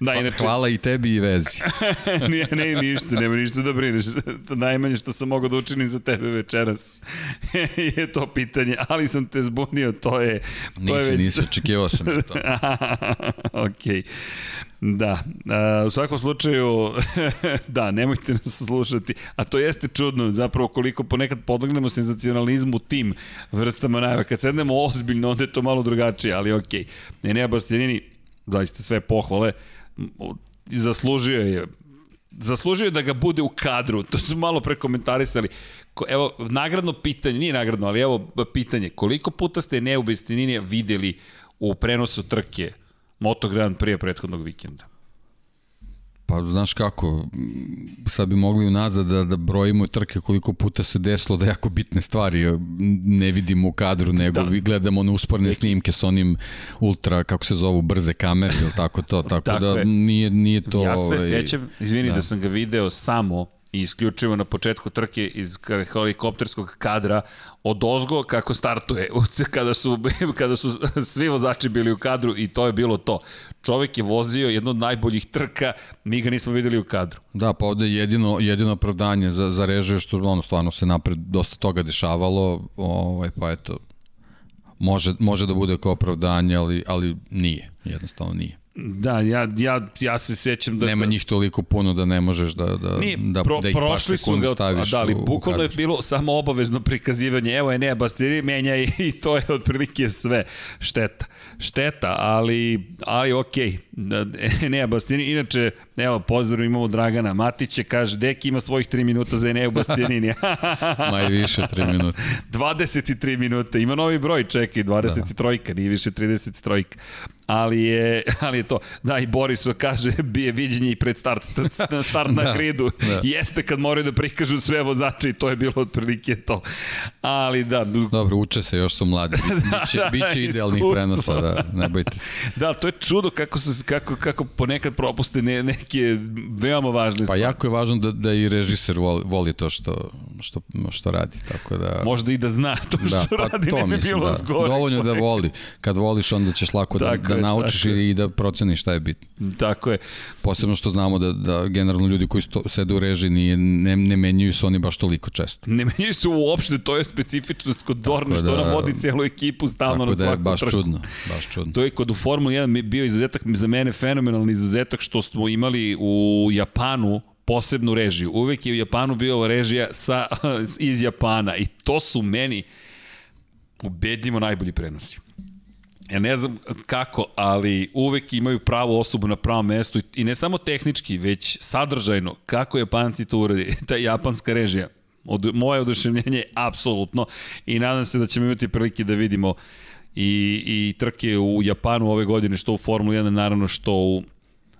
da pa, inače... Hvala i tebi i vezi. ne, ne, ništa, nema ništa da brineš. To najmanje što sam mogao da učinim za tebe večeras je to pitanje, ali sam te zbunio, to je... To nisi, je već... nisi, očekivao sam to. ok. Da, u svakom slučaju, da, nemojte nas slušati, a to jeste čudno, zapravo koliko ponekad podlegnemo senzacionalizmu tim vrstama najava. Kad sednemo ozbiljno, onda je to malo drugačije, ali ok. Nenea Bastianini, zaista sve pohvale, zaslužio je zaslužio da ga bude u kadru, to su malo prekomentarisali. Evo, nagradno pitanje, nije nagradno, ali evo pitanje, koliko puta ste Neu Bastianini videli u prenosu trke Moto Grand prije prethodnog vikenda? Pa znaš kako, sad bi mogli unazad da, da brojimo trke koliko puta se desilo da jako bitne stvari ne vidimo u kadru, nego da. gledamo na usporne Neki. snimke sa onim ultra, kako se zovu, brze kamere ili tako to, tako, tako da je. nije, nije to... Ja se ovaj, sećam, izvini da. da sam ga video samo i isključivo na početku trke iz helikopterskog kadra od ozgo kako startuje kada su, kada su svi vozači bili u kadru i to je bilo to. Čovek je vozio jedno od najboljih trka, mi ga nismo videli u kadru. Da, pa ovde jedino, jedino opravdanje za, za režije što ono stvarno se napred dosta toga dešavalo, ovaj, pa eto, može, može da bude kao opravdanje, ali, ali nije, jednostavno nije. Da, ja, ja, ja se sećam da... Nema njih toliko puno da ne možeš da, da, Mi, da, pro, da ih par sekund staviš da, ali bukvalno je bilo samo obavezno prikazivanje, evo je Nea Bastiri, menja i, i to je otprilike sve. Šteta. Šteta, ali, ali okej. Okay. Da, Enea Bastini, inače, evo, pozdrav imamo Dragana Matića, kaže, Deki ima svojih 3 minuta za Enea Bastinini. Maj više 3 minuta. 23 minuta, ima novi broj, čekaj, 23, da. nije više 33 ali je, ali je to. Da, i Boris kaže, bije viđenje i pred start, start na da, gridu. Da. Jeste kad moraju da prikažu sve vozače i to je bilo otprilike to. Ali da. Dobro, uče se, još su mladi. Biće, da, biće da, idealnih iskustvo. prenosa, da, ne bojte se. Da, to je čudo kako, su, kako, kako ponekad propuste ne, neke veoma važne pa stvari. Pa jako je važno da, da i režiser voli, voli to što, što, što radi. Tako da... Možda i da zna to što da, pa radi, to, ne bi mislim, bilo da. zgore. Dovoljno da voli. Kad voliš, onda ćeš lako da, da da naučiš i, da proceniš šta je bitno. Tako je. Posebno što znamo da, da generalno ljudi koji sto, sede u režiji nije, ne, ne menjaju se oni baš toliko često. Ne menjaju se uopšte, to je specifičnost kod Dorna, što da, ona vodi celu ekipu stalno na svaku trku. Tako da je baš trku. čudno, baš čudno. To je kod u Formuli 1 bio izuzetak, za mene fenomenalni izuzetak što smo imali u Japanu posebnu režiju. Uvek je u Japanu bio režija sa, iz Japana i to su meni ubedljivo najbolji prenosi ja ne znam kako, ali uvek imaju pravu osobu na pravom mestu i ne samo tehnički, već sadržajno, kako Japanci to uradi, ta japanska režija. Od, moje oduševljenje je apsolutno i nadam se da ćemo imati prilike da vidimo i, i trke u Japanu ove godine, što u Formuli 1, naravno što u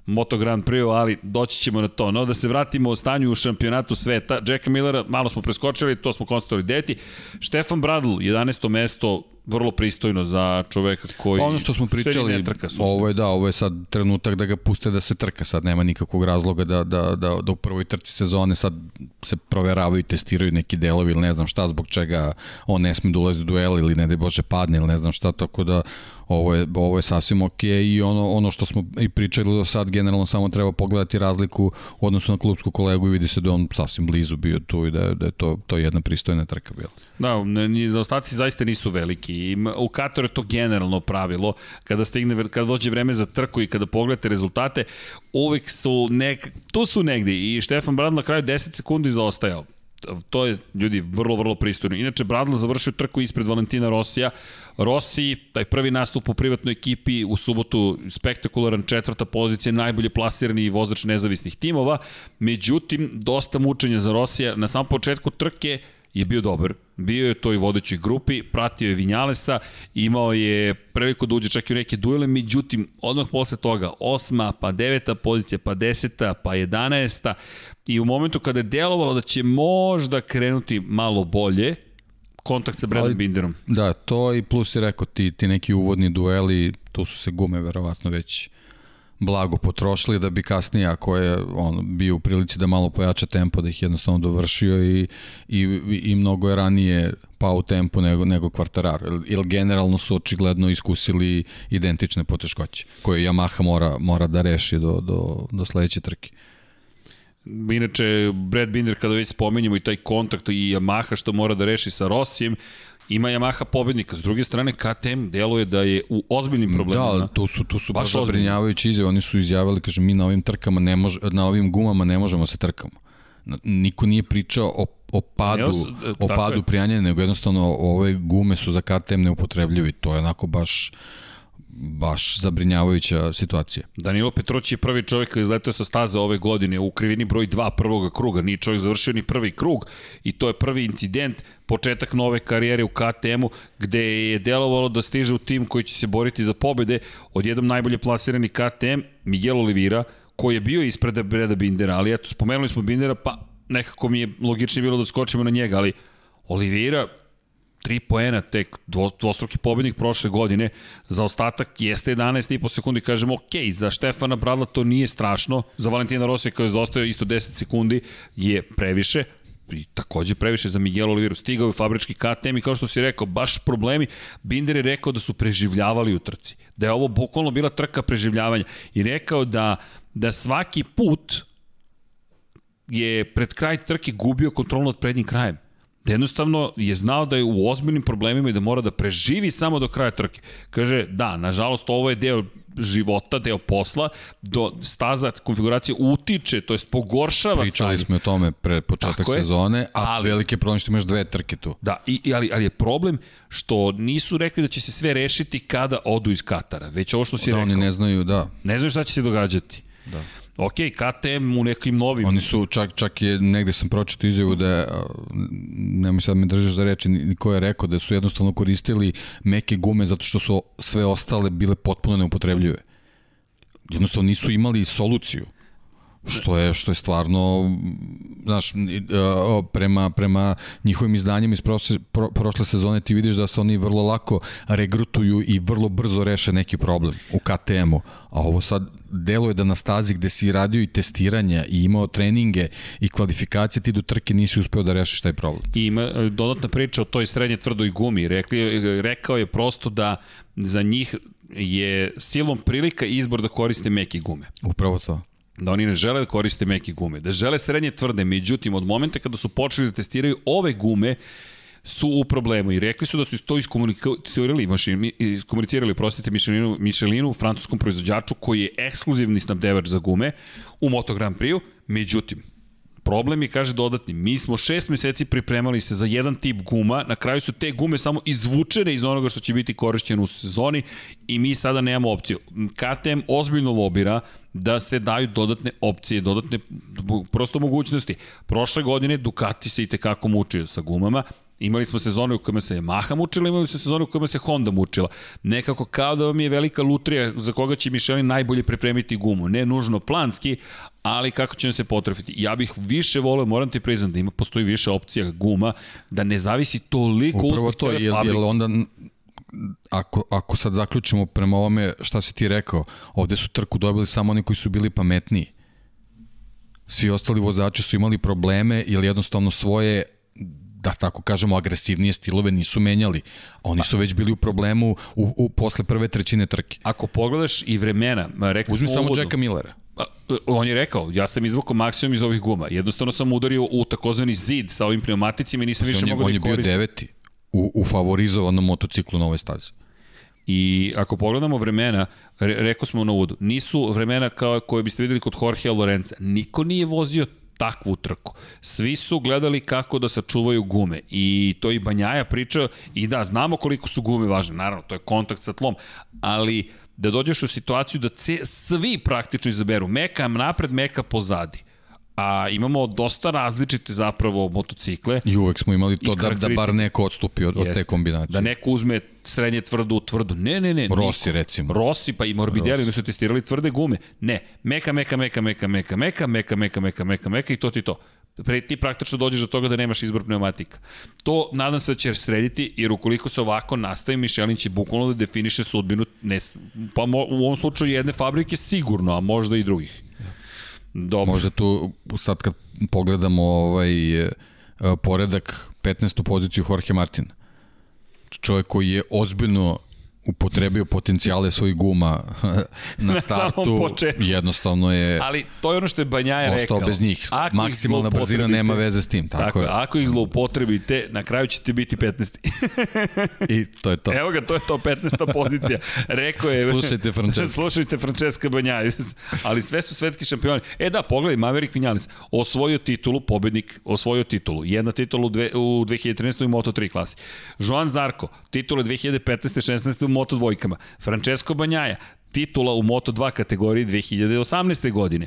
Moto Grand Prix, ali doći ćemo na to. No, da se vratimo o stanju u šampionatu sveta. Jacka Millera, malo smo preskočili, to smo konstatovali deti. Štefan Bradl, 11. mesto, vrlo pristojno za čoveka koji pa ono što smo pričali trka, ovo je da ovo je sad trenutak da ga puste da se trka sad nema nikakvog razloga da, da, da, da u prvoj trci sezone sad se proveravaju i testiraju neki delovi ili ne znam šta zbog čega on ne sme da ulazi u duel ili ne da bože padne ili ne znam šta tako da ovo je, ovo je sasvim ok i ono, ono što smo i pričali do sad generalno samo treba pogledati razliku u odnosu na klubsku kolegu i vidi se da on sasvim blizu bio tu i da je, da je to, to jedna pristojna trka bila. Da, ni zaostaci zaista nisu veliki. I u Kataru je to generalno pravilo. Kada stigne kada dođe vreme za trku i kada pogledate rezultate uvek su nek, tu su negde i Štefan Brad na kraju 10 sekundi zaostajao to je, ljudi, vrlo, vrlo pristojno. Inače, Bradlo završio trku ispred Valentina Rosija. Rossi, taj prvi nastup u privatnoj ekipi, u subotu spektakularan četvrta pozicija, najbolje plasirani vozač nezavisnih timova. Međutim, dosta mučenja za Rosija. Na samom početku trke je bio dobar. Bio je to i vodećoj grupi, pratio je Vinjalesa, imao je priliku da uđe čak i u neke duele, međutim, odmah posle toga, osma, pa deveta pozicija, pa deseta, pa jedanesta, i u momentu kada je delovalo da će možda krenuti malo bolje, kontakt sa Bradom Binderom. Da, to i plus je rekao ti, ti neki uvodni dueli, tu su se gume verovatno već blago potrošili da bi kasnije ako je on bio u prilici da malo pojača tempo da ih jednostavno dovršio i, i, i mnogo je ranije pao tempo nego, nego kvartarar. Ili generalno su očigledno iskusili identične poteškoće koje Yamaha mora, mora da reši do, do, do sledeće trke. Inače, Brad Binder, kada već spomenjamo i taj kontakt i Yamaha što mora da reši sa Rossijem, ima Yamaha pobednika. S druge strane, KTM deluje da je u ozbiljnim problemima. Da, tu su, tu su baš, baš zabrinjavajući izjave. Oni su izjavili, kaže, mi na ovim trkama ne mož, na ovim gumama ne možemo se trkamo. Niko nije pričao o o padu, o padu prijanjanja, nego jednostavno ove gume su za KTM neupotrebljivi. To je onako baš baš zabrinjavajuća situacija. Danilo Petrović je prvi čovjek koji izletao sa staza ove godine u krivini broj 2 prvog kruga. Nije čovjek završio ni prvi krug i to je prvi incident, početak nove karijere u KTM-u gde je delovalo da stiže u tim koji će se boriti za pobede. Odjednom najbolje plasirani KTM, Miguel Oliveira, koji je bio ispred Breda Bindera, ali eto, spomenuli smo Bindera, pa nekako mi je logičnije bilo da skočimo na njega, ali Oliveira, 3 poena tek dvo, dvostruki pobednik prošle godine, za ostatak jeste 11 i po sekundi, kažemo ok, za Štefana Bradla to nije strašno, za Valentina Rosija koji je zaostao isto 10 sekundi je previše, i takođe previše za Miguel Oliveira. Stigao je fabrički KTM i kao što si rekao, baš problemi. Binder je rekao da su preživljavali u trci. Da je ovo bukvalno bila trka preživljavanja. I rekao da, da svaki put je pred kraj trke gubio kontrolu nad prednjim krajem. Da jednostavno je znao da je u ozbiljnim problemima i da mora da preživi samo do kraja trke. Kaže, da, nažalost, ovo je deo života, deo posla, do staza konfiguracije utiče, to jest pogoršava Pričali stanje. smo o tome pre početak sezone, a ali, velike problem što imaš dve trke tu. Da, i, ali, ali je problem što nisu rekli da će se sve rešiti kada odu iz Katara, već ovo što si da, rekao. Da, oni ne znaju, da. Ne znaju šta će se događati. Da ok, KTM u nekim novim... Oni su, čak, čak je, negde sam pročito izjavu da nemoj sad me držaš za reči, ni ko je rekao da su jednostavno koristili meke gume zato što su sve ostale bile potpuno neupotrebljive. Jednostavno nisu imali soluciju. Što je, što je stvarno, znaš, prema, prema njihovim izdanjima iz prošle, pro, prošle sezone ti vidiš da se oni vrlo lako regrutuju i vrlo brzo reše neki problem u KTM-u. A ovo sad deluje da na stazi gde si radio i testiranja i imao treninge i kvalifikacije, ti do trke nisi uspeo da rešiš taj problem. I ima e, dodatna priča o toj srednje tvrdoj gumi. Rekli, rekao je prosto da za njih je silom prilika izbor da koriste meke gume. Upravo to da oni ne žele da koriste meke gume, da žele srednje tvrde, međutim od momenta kada su počeli da testiraju ove gume, su u problemu i rekli su da su to iskomunicirali, mašin, iskomunicirali prostite, Michelinu, Michelinu, francuskom proizvođaču koji je ekskluzivni snabdevač za gume u Moto Grand Prix-u, međutim, Problem je, kaže, dodatni. Mi smo šest meseci pripremali se za jedan tip guma, na kraju su te gume samo izvučene iz onoga što će biti korišćeno u sezoni i mi sada nemamo opciju. KTM ozbiljno lobira da se daju dodatne opcije, dodatne prosto mogućnosti. Prošle godine Ducati se i tekako mučio sa gumama, Imali smo sezone u kojima se Yamaha mučila, imali smo sezone u kojima se Honda mučila. Nekako kao da vam je velika lutrija za koga će Michelin najbolje pripremiti gumu. Ne nužno planski, ali kako će nam se potrefiti. Ja bih više voleo, moram ti priznam, da ima postoji više opcija guma, da ne zavisi toliko Upravo to, je, je onda ako, ako sad zaključimo prema ovome šta si ti rekao, ovde su trku dobili samo oni koji su bili pametniji. Svi ostali vozači su imali probleme ili jednostavno svoje da tako kažemo, agresivnije stilove nisu menjali. Oni su već bili u problemu u, u posle prve trećine trke. Ako pogledaš i vremena, rekli Uzmi samo Jacka Millera. E, on je rekao, ja sam izvukao maksimum iz ovih guma. Jednostavno sam udario u takozvani zid sa ovim pneumaticima i nisam više mogao da koristim. On je bio deveti u, u favorizovanom motociklu na ovoj stazi. I ako pogledamo vremena, re, rekao smo na uvodu, nisu vremena kao koje biste videli kod Jorge Lorenza. Niko nije vozio takvu trku. Svi su gledali kako da sačuvaju gume i to i Banjaja pričao i da, znamo koliko su gume važne, naravno, to je kontakt sa tlom, ali da dođeš u situaciju da ce, svi praktično izaberu meka napred, meka pozadi a imamo dosta različite zapravo motocikle. I uvek smo imali to da, da bar neko odstupi od, od te kombinacije. Da neko uzme srednje tvrdu u tvrdu. Ne, ne, ne. Rossi niko. recimo. Rossi pa i Morbidelli su testirali tvrde gume. Ne, meka, meka, meka, meka, meka, meka, meka, meka, meka, meka, meka i to ti to. Pre, ti praktično dođeš do toga da nemaš izbor pneumatika. To nadam se da će srediti, jer ukoliko se ovako nastavi, Michelin će bukvalno da definiše sudbinu, ne, pa mo, u ovom slučaju jedne fabrike sigurno, a možda i drugih. Dobro. Možda tu, sad kad pogledamo ovaj e, poredak, 15. poziciju Jorge Martin. Čovjek koji je ozbiljno upotrebio potencijale svojih guma na startu, na jednostavno je Ali to je ono što je Banjaja rekao. Ostao bez njih. Ako Maksimalna brzina nema veze s tim. Tako, tako je. Ako ih zloupotrebite, na kraju ćete biti 15. I to je to. Evo ga, to je to, 15. pozicija. Rekao je... Slušajte Francesca. Slušajte Francesca Banjaja. Ali sve su svetski šampioni. E da, pogledaj, Maverick Vinales osvojio titulu, pobednik osvojio titulu. Jedna titula u, dve, u 2013. u Moto3 klasi. Joan Zarko, titule 2015. 16. Moto dvojkama. Francesco Banjaja, titula u Moto2 kategoriji 2018. godine.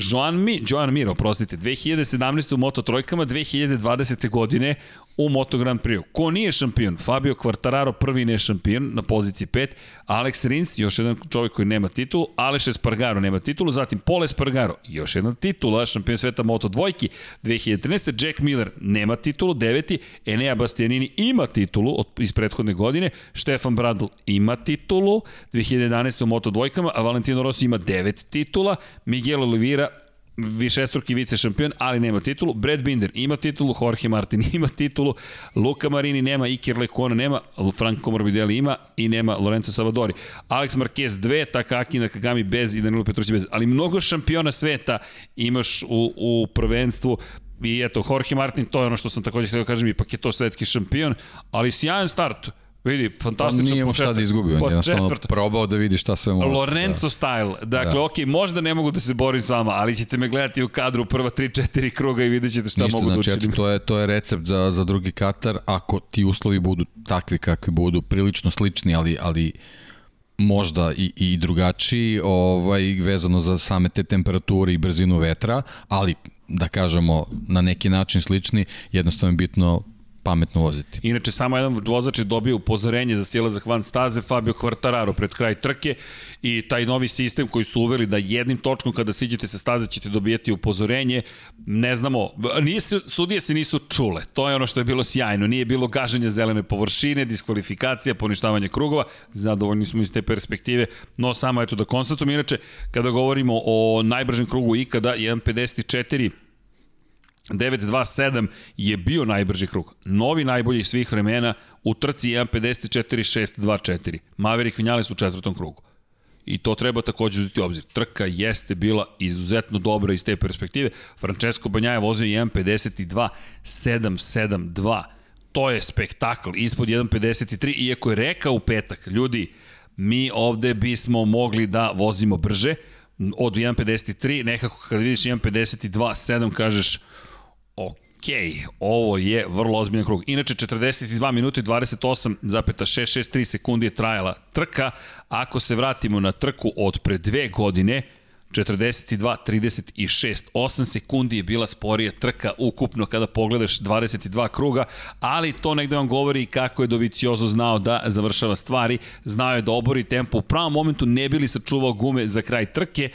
Joan Mi, Joan Mir, oprostite, 2017. u Moto trojkama, 2020. godine u Moto Grand Prix. Ko nije šampion? Fabio Quartararo prvi ne šampion na poziciji 5, Alex Rins, još jedan čovjek koji nema titulu, Aleš Espargaro nema titulu, zatim Paul Espargaro, još jedna titula, šampion sveta Moto dvojki, 2013. Jack Miller nema titulu, deveti, Enea Bastianini ima titulu od, iz prethodne godine, Stefan Bradl ima titulu, 2011. u Moto dvojkama, a Valentino Rossi ima devet titula, Miguel Oliveira višestruki vice šampion, ali nema titulu. Brad Binder ima titulu, Jorge Martin ima titulu, Luka Marini nema, Iker Lekona nema, Franco Morbidelli ima i nema Lorenzo Savadori. Alex Marquez dve, Takaki Nakagami bez i Danilo Petrući bez. Ali mnogo šampiona sveta imaš u, u prvenstvu I eto, Jorge Martin, to je ono što sam takođe htio da kažem, ipak je to svetski šampion, ali sjajan start. Vidi, fantastičan početak. On nije šta da izgubio, on je jednostavno probao da vidi šta sve može. Lorenzo da. style. Dakle, da. ok, možda ne mogu da se borim s vama, ali ćete me gledati u kadru prva 3-4 kruga i vidjet ćete šta Ništa, mogu znači, da učinim. To je, to je recept za, za drugi Katar, ako ti uslovi budu takvi kakvi budu, prilično slični, ali, ali možda i, i drugačiji, ovaj, vezano za same te temperature i brzinu vetra, ali da kažemo na neki način slični, jednostavno je bitno pametno voziti. Inače, samo jedan vozač je dobio upozorenje za silazak van staze, Fabio Quartararo pred kraj trke. I taj novi sistem koji su uveli da jednim točkom kada siđete sa staze ćete dobijeti upozorenje, ne znamo, nije sudije se nisu čule, to je ono što je bilo sjajno, nije bilo gaženje zelene površine, diskvalifikacija, poništavanje krugova, zadovoljni smo iz te perspektive, no samo eto da konstatujem, inače, kada govorimo o najbržem krugu ikada, 1.54 927 je bio najbrži krug. Novi najbolji svih vremena u trci 1.54.624. Maverick Vinales u četvrtom krugu. I to treba takođe uzeti u obzir. Trka jeste bila izuzetno dobra iz te perspektive. Francesco Banjaja vozio 1.52.772. To je spektakl, ispod 1.53, iako je rekao u petak, ljudi, mi ovde bismo mogli da vozimo brže, od 1.53, nekako kad vidiš 1.52.7 kažeš, ovo je vrlo ozbiljan krug. Inače, 42 minuta i 28,663 sekundi je trajala trka. Ako se vratimo na trku od pre dve godine, 42, 36, 8 sekundi je bila sporija trka ukupno kada pogledaš 22 kruga, ali to negde vam govori kako je Doviciozo znao da završava stvari, znao je da obori tempo u pravom momentu, ne bili sačuvao gume za kraj trke,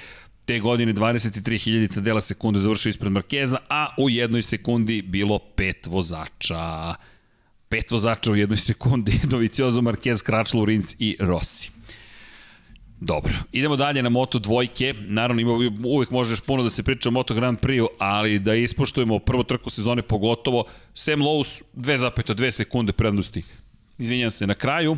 Te godine 23.000 dela sekunde završio ispred Markeza, a u jednoj sekundi bilo pet vozača. Pet vozača u jednoj sekundi, Doviciozo, Marquez, Kračlo, Rins i Rossi. Dobro, idemo dalje na Moto dvojke. Naravno, ima, uvek možeš puno da se priča o Moto Grand Prix, ali da ispoštujemo prvo trku sezone pogotovo, Sam Lowe's 2,2 sekunde prednosti. Izvinjam se, na kraju,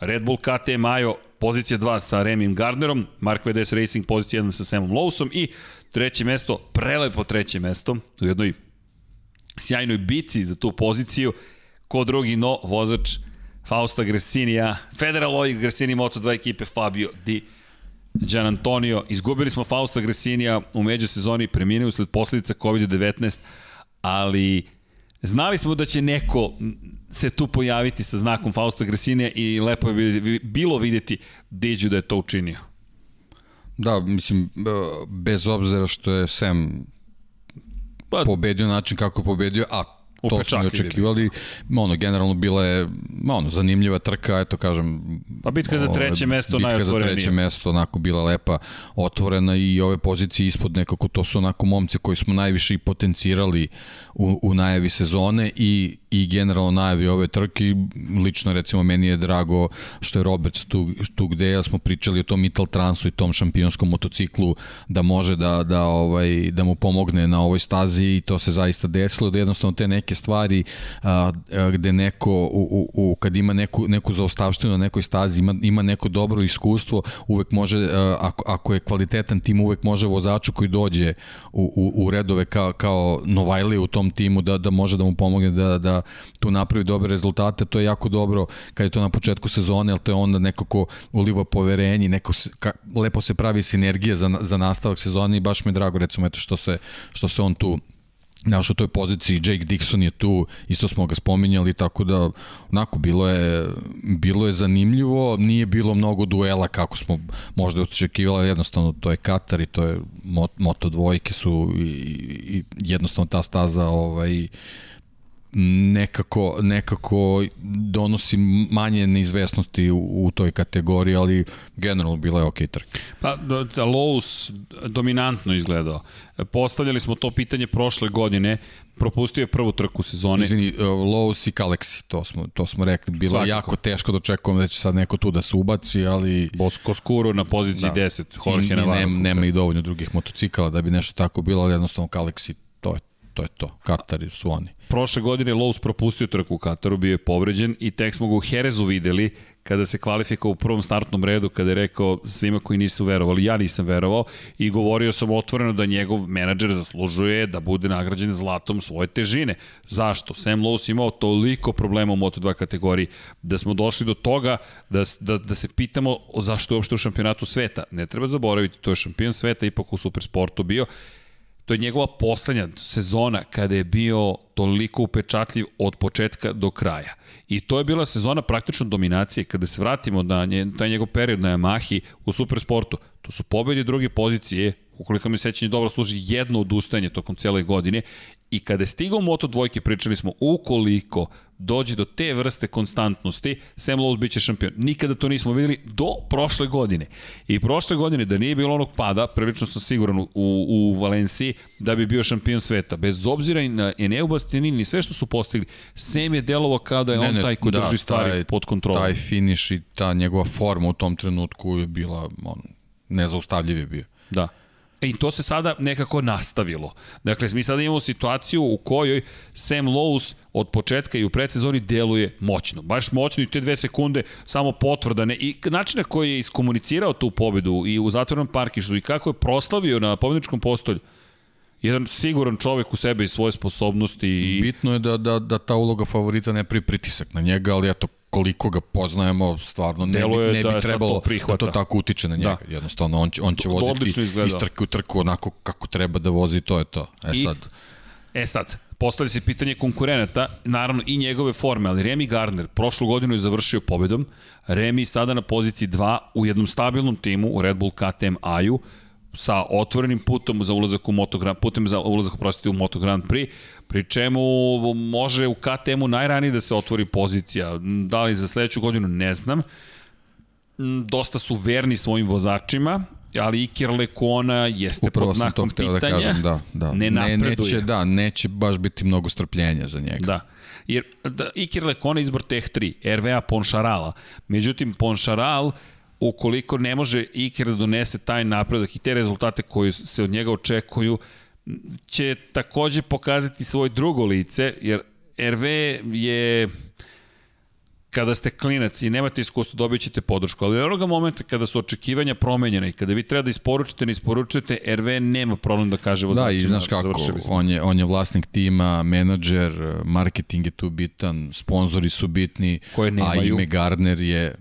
Red Bull KTM Majo pozicija 2 sa Remim Gardnerom, Mark VDS Racing pozicija 1 sa Samom Lowsom i treće mesto, prelepo treće mesto u jednoj sjajnoj bici za tu poziciju, ko drugi no vozač Fausta Gresinija, Federal Oil Gresini Moto2 ekipe Fabio Di Gian Antonio. Izgubili smo Fausta Gresinija u međusezoni, preminuo usled posledica COVID-19, ali Znali smo da će neko se tu pojaviti sa znakom Fausta Gresinija i lepo je bilo videti Diđu da je to učinio. Da, mislim, bez obzira što je Sam pa, pobedio način kako je pobedio, a to smo očekivali. Ono, generalno bila je ono, zanimljiva trka, eto kažem. Pa bitka za treće mesto najotvorenije. Bitka za treće mesto, onako bila lepa, otvorena i ove pozicije ispod nekako, to su onako momci koji smo najviše i potencirali u, u najavi sezone i i generalno najavi ove trke lično recimo meni je drago što je Roberts tu, tu gde ja smo pričali o tom Ital Transu i tom šampionskom motociklu da može da, da, ovaj, da mu pomogne na ovoj stazi i to se zaista desilo da jednostavno te neke neke stvari a, a, gde neko, u, u, u, kad ima neku, neku zaostavštinu na nekoj stazi, ima, ima neko dobro iskustvo, uvek može, a, ako, ako je kvalitetan tim, uvek može vozaču koji dođe u, u, u redove kao, kao Novajli u tom timu da, da može da mu pomogne da, da tu napravi dobre rezultate. To je jako dobro kad je to na početku sezone, ali to je onda nekako uliva poverenje, neko ka, lepo se pravi sinergija za, za nastavak sezone i baš mi je drago recimo eto što se, što se on tu Znaš, u toj poziciji Jake Dixon je tu, isto smo ga spominjali, tako da onako bilo je, bilo je zanimljivo, nije bilo mnogo duela kako smo možda očekivali, jednostavno to je Katar i to je moto dvojke su i, i jednostavno ta staza ovaj, nekako, nekako donosi manje neizvesnosti u, u toj kategoriji, ali generalno bila je ok trka. Pa, da, Lowe's dominantno izgledao. Postavljali smo to pitanje prošle godine, propustio je prvu trku sezone. Izvini, e, Lowe's i Galaxy, to smo, to smo rekli. Bilo Svakako. je jako teško da očekujemo da će sad neko tu da se ubaci, ali... Bosco Scuro na poziciji da. 10, Jorge Navarro. Nema, nema i dovoljno drugih motocikala da bi nešto tako bilo, ali jednostavno Galaxy, to je to. Je to. Katari su oni prošle godine Lowe's propustio trku u Kataru, bio je povređen i tek smo ga u Herezu videli kada se kvalifikao u prvom startnom redu, kada je rekao svima koji nisu verovali, ja nisam verovao i govorio sam otvoreno da njegov menadžer zaslužuje da bude nagrađen zlatom svoje težine. Zašto? Sam Lowe's imao toliko problema u Moto2 kategoriji da smo došli do toga da, da, da se pitamo zašto je uopšte u šampionatu sveta. Ne treba zaboraviti, to je šampion sveta ipak u supersportu bio To je njegova poslednja sezona kada je bio toliko upečatljiv od početka do kraja. I to je bila sezona praktično dominacije. Kada se vratimo na nje, taj njegov period na Yamahi u supersportu, to su pobedi druge pozicije, ukoliko mi sećanje dobro služi jedno odustajanje tokom cele godine i kada je stigao Moto dvojke pričali smo ukoliko dođe do te vrste konstantnosti, Sam Lowe's biće šampion. Nikada to nismo videli do prošle godine. I prošle godine da nije bilo onog pada, prilično sam siguran u, u Valenciji, da bi bio šampion sveta. Bez obzira i na Eneu Bastianini, ni sve što su postigli, Sam je delovo kao da je ne, on taj koji da, drži stvari taj, pod kontrolom. Taj finiš i ta njegova forma u tom trenutku je bila on, nezaustavljiv je bio. Da. I to se sada nekako nastavilo. Dakle, mi sada imamo situaciju u kojoj Sam Lowe's od početka i u predsezoni deluje moćno. Baš moćno i te dve sekunde samo potvrda. Ne, I način na koji je iskomunicirao tu pobedu i u zatvornom parkišu i kako je proslavio na pobedničkom postolju, jedan siguran čovek u sebe i svoje sposobnosti. I... Bitno je da, da, da ta uloga favorita ne pri pritisak na njega, ali eto, koliko ga poznajemo, stvarno ne bi, ne bi da trebalo to da to tako utiče na njega. Da. Jednostavno, on će, on će voziti iz trke u trku onako kako treba da vozi, to je to. E I, sad. E sad, postavlja se pitanje konkurenata, naravno i njegove forme, ali Remy Gardner prošlu godinu je završio pobedom, Remy sada na poziciji 2 u jednom stabilnom timu u Red Bull KTM Aju, sa otvorenim putom za ulazak u Moto Grand, putem za ulazak prostite u Moto Grand Prix, pri čemu može u KTM-u najranije da se otvori pozicija. Da li za sledeću godinu, ne znam. Dosta su verni svojim vozačima, ali Iker Lekona jeste Upravo pod znakom pitanja. Da, kažem, da, da. Ne napreduje. Ne, neće, da, neće baš biti mnogo strpljenja za njega. Da. Jer da, Iker Lekona izbor Teh 3, RVA Ponšarala. Međutim, Ponšaral ukoliko ne može Iker da donese taj napredak i te rezultate koji se od njega očekuju, će takođe pokazati svoje drugo lice, jer RV je kada ste klinac i nemate iskustvo, dobit ćete podršku. Ali onoga momenta kada su očekivanja promenjene i kada vi treba da isporučite, ne isporučujete, RV nema problem da kaže vozačima. Da, i znaš kako, on je, on je vlasnik tima, menadžer, marketing je tu bitan, sponzori su bitni, a ime Gardner je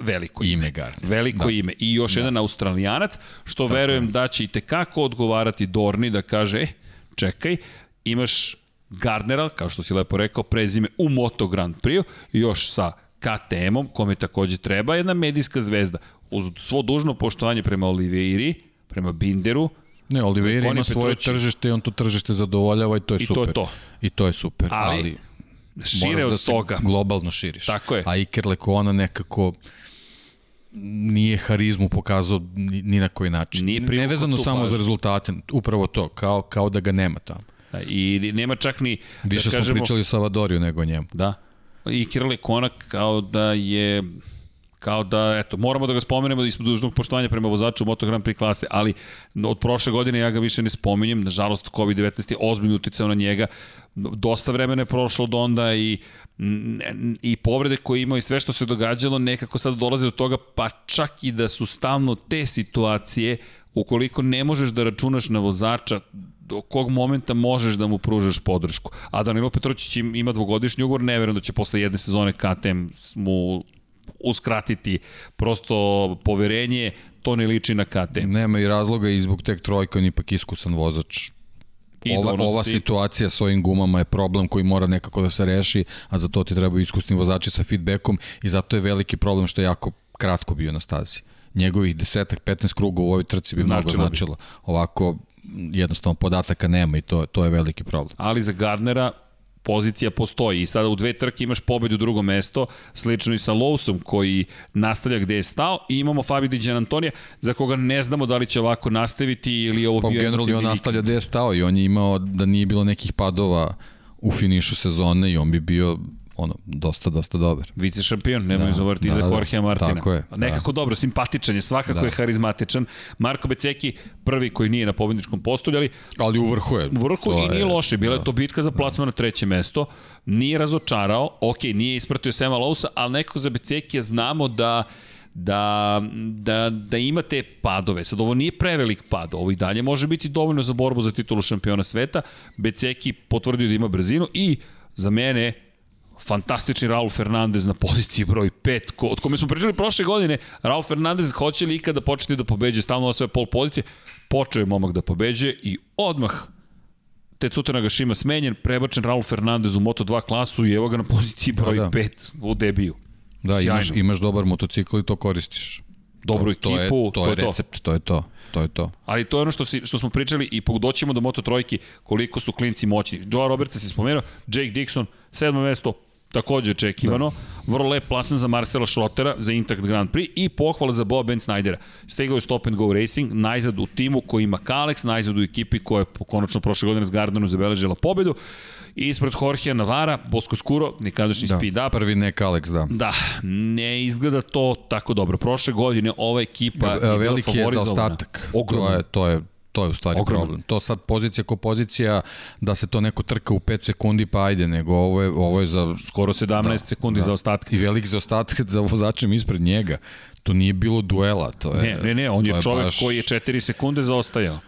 veliko ime. ime. Veliko da. ime. I još da. jedan australijanac, što Tako verujem je. da će i tekako odgovarati Dorni da kaže, e, čekaj, imaš Gardnera, kao što si lepo rekao, prezime u Moto Grand Prix, još sa KTM-om, kome takođe treba jedna medijska zvezda. Uz svo dužno poštovanje prema Oliveiri, prema Binderu, Ne, Oliveira ima svoje tržište i on to tržište zadovoljava i to je I super. To je to. I to je super. Ali, ali šire od da toga. globalno širiš. Tako je. A Iker Lekona nekako nije harizmu pokazao ni, ni na koji način. Nije Nevezano samo pažu. za rezultate, upravo to, kao, kao da ga nema tamo. Da, I nema čak ni... Da Više da smo pričali o Savadoriju nego o njemu. Da. I Kirle Konak kao da je kao da, eto, moramo da ga spomenemo ispod dužnog poštovanja prema vozaču Moto Grand Prix klase, ali od prošle godine ja ga više ne spominjem, nažalost COVID-19 je ozbiljno uticao na njega, dosta vremena je prošlo od onda i, i povrede koje imao i sve što se događalo nekako sad dolaze do toga, pa čak i da su stavno te situacije, ukoliko ne možeš da računaš na vozača, do kog momenta možeš da mu pružaš podršku. A Danilo Petrović ima dvogodišnji ugovor, ne verujem da će posle jedne sezone KTM mu uskratiti prosto poverenje, to ne liči na KTM. Nema i razloga i zbog tek trojka on ipak iskusan vozač. I ova, ova situacija s ovim gumama je problem koji mora nekako da se reši, a za to ti trebaju iskusni vozači sa feedbackom i zato je veliki problem što je jako kratko bio na stazi. Njegovih desetak, 15 kruga u ovoj trci bi značilo mnogo značilo. Bi. Ovako jednostavno podataka nema i to, to je veliki problem. Ali za Gardnera pozicija postoji. I sada u dve trke imaš pobedu u drugo mesto, slično i sa Lowsom koji nastavlja gde je stao. I imamo Fabio Di Antonija za koga ne znamo da li će ovako nastaviti ili ovo pa, bio generalno on nastavlja gde je stao i on je imao da nije bilo nekih padova u finišu sezone i on bi bio ono, dosta, dosta dobar. Vice šampion, nemoj da, zavoriti da, za da, Jorge Martina. Tako je. Nekako da. dobro, simpatičan je, svakako da. je harizmatičan. Marko Beceki, prvi koji nije na pobedničkom postolju, ali... Ali u vrhu je. U vrhu i nije je, loše, bila da. je to bitka za plasman na treće mesto. Nije razočarao, ok, nije ispratio Sema Lousa, ali nekako za Beceki znamo da da, da, da imate padove. Sad, ovo nije prevelik pad, ovo i dalje može biti dovoljno za borbu za titulu šampiona sveta. Beceki potvrdio da ima brzinu i za mene fantastični Raul Fernandez na poziciji broj 5, ko, od kome smo pričali prošle godine, Raul Fernandez hoće li ikada početi da pobeđe stalno na sve pol pozicije, počeo je momak da pobeđe i odmah Tetsuta Nagashima smenjen, prebačen Raul Fernandez u Moto2 klasu i evo ga na poziciji broj da, da. 5 u debiju. Da, Sjajno. imaš, imaš dobar motocikl i to koristiš. Dobru to, ekipu, to je, to, to je recept, to. to je to. To je to. Ali to je ono što, si, što smo pričali i doćemo do Moto trojki koliko su klinci moćni. Joe Roberts se spomenuo, Jake Dixon, sedmo mesto, takođe očekivano. Da. Vrlo lep plasan za Marcela Schrottera za Intact Grand Prix i pohvala za Boba Ben Snydera. Stegao je Stop and Go Racing, najzad u timu koji ima Kalex, najzad u ekipi koja je konačno prošle godine s Gardenom zabeležila pobedu. I ispred Jorge Navara, Bosko Skuro, nekadašnji da, speed up. Prvi nek Alex, da. Da, ne izgleda to tako dobro. Prošle godine ova ekipa e, je veliki je za ostatak. Ogromno. To je, to je To je u stvari Ogromno. problem. To sad pozicija ko pozicija da se to neko trka u 5 sekundi pa ajde, nego ovo je, ovo je za... Skoro 17 da, sekundi da. za ostatak. I velik za ostatak za vozačem ispred njega. To nije bilo duela. To je, ne, ne, ne, on je, je čovek baš... koji je 4 sekunde zaostajao.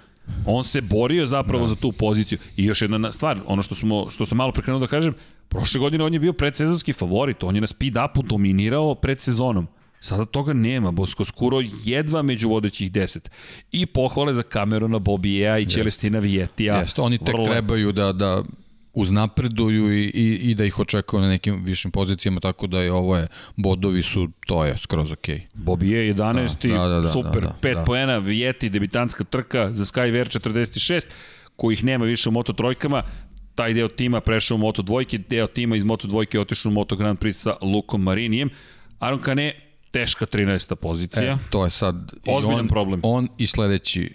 On se borio zapravo da. za tu poziciju. I još jedna stvar, ono što, smo, što sam malo prekrenuo da kažem, prošle godine on je bio predsezonski favorit, on je na speed upu dominirao pred sezonom. Sada toga nema, Bosko Skuro jedva među vodećih deset. I pohvale za Camerona Bobija i Celestina Vijetija. Jeste, oni tek Vrlo... trebaju da, da uznapreduju i, i, i da ih očekuju na nekim višim pozicijama, tako da je ovo je, bodovi su, to je skroz okej. Okay. Bobije 11. Da, da, da, da, super, da, da, 5 da. poena, Vijeti, debitanska trka za Skyver 46, kojih nema više u Moto trojkama, taj deo tima prešao u Moto dvojke, deo tima iz Moto dvojke otišao u Moto Grand Prix sa Lukom Marinijem. Aron Kane teška 13. pozicija. E, to je sad ozbiljan on, problem. On i sledeći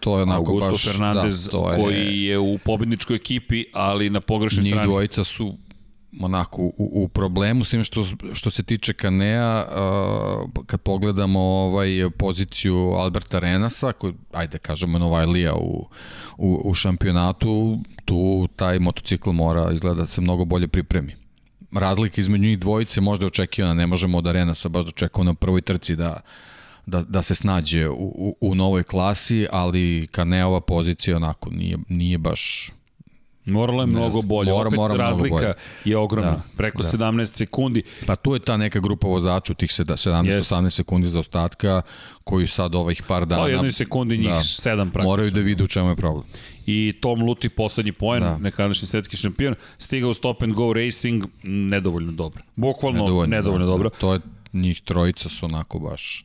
to je onako Augusto baš Fernandez da, to je, koji je u pobedničkoj ekipi, ali na pogrešnoj strani. Njih dvojica su onako u, u problemu s tim što, što se tiče Kanea uh, kad pogledamo ovaj poziciju Alberta Renasa koji ajde kažemo Novajlija u, u, u šampionatu tu taj motocikl mora izgleda da se mnogo bolje pripremi razlika između njih dvojice možda je očekivana, ne možemo od Arenasa baš dočekao na prvoj trci da, da, da se snađe u, u, u novoj klasi, ali kad ne ova pozicija onako nije, nije baš Morala je mnogo bolje, mora, opet mora razlika bolje. je ogromna, da, preko da. 17 sekundi. Pa tu je ta neka grupa vozača u tih 17-18 sekundi za ostatka, koji sad ovih par dana... Pa jednoj sekundi njih da, 7 praktično. Moraju da vide u čemu je problem. I Tom Luti, poslednji poen, da. nekadašnji svetski šampion, stigao u Stop and Go Racing, nedovoljno dobro. Bukvalno nedovoljno, nedovoljno da, dobro. To je, njih trojica su onako baš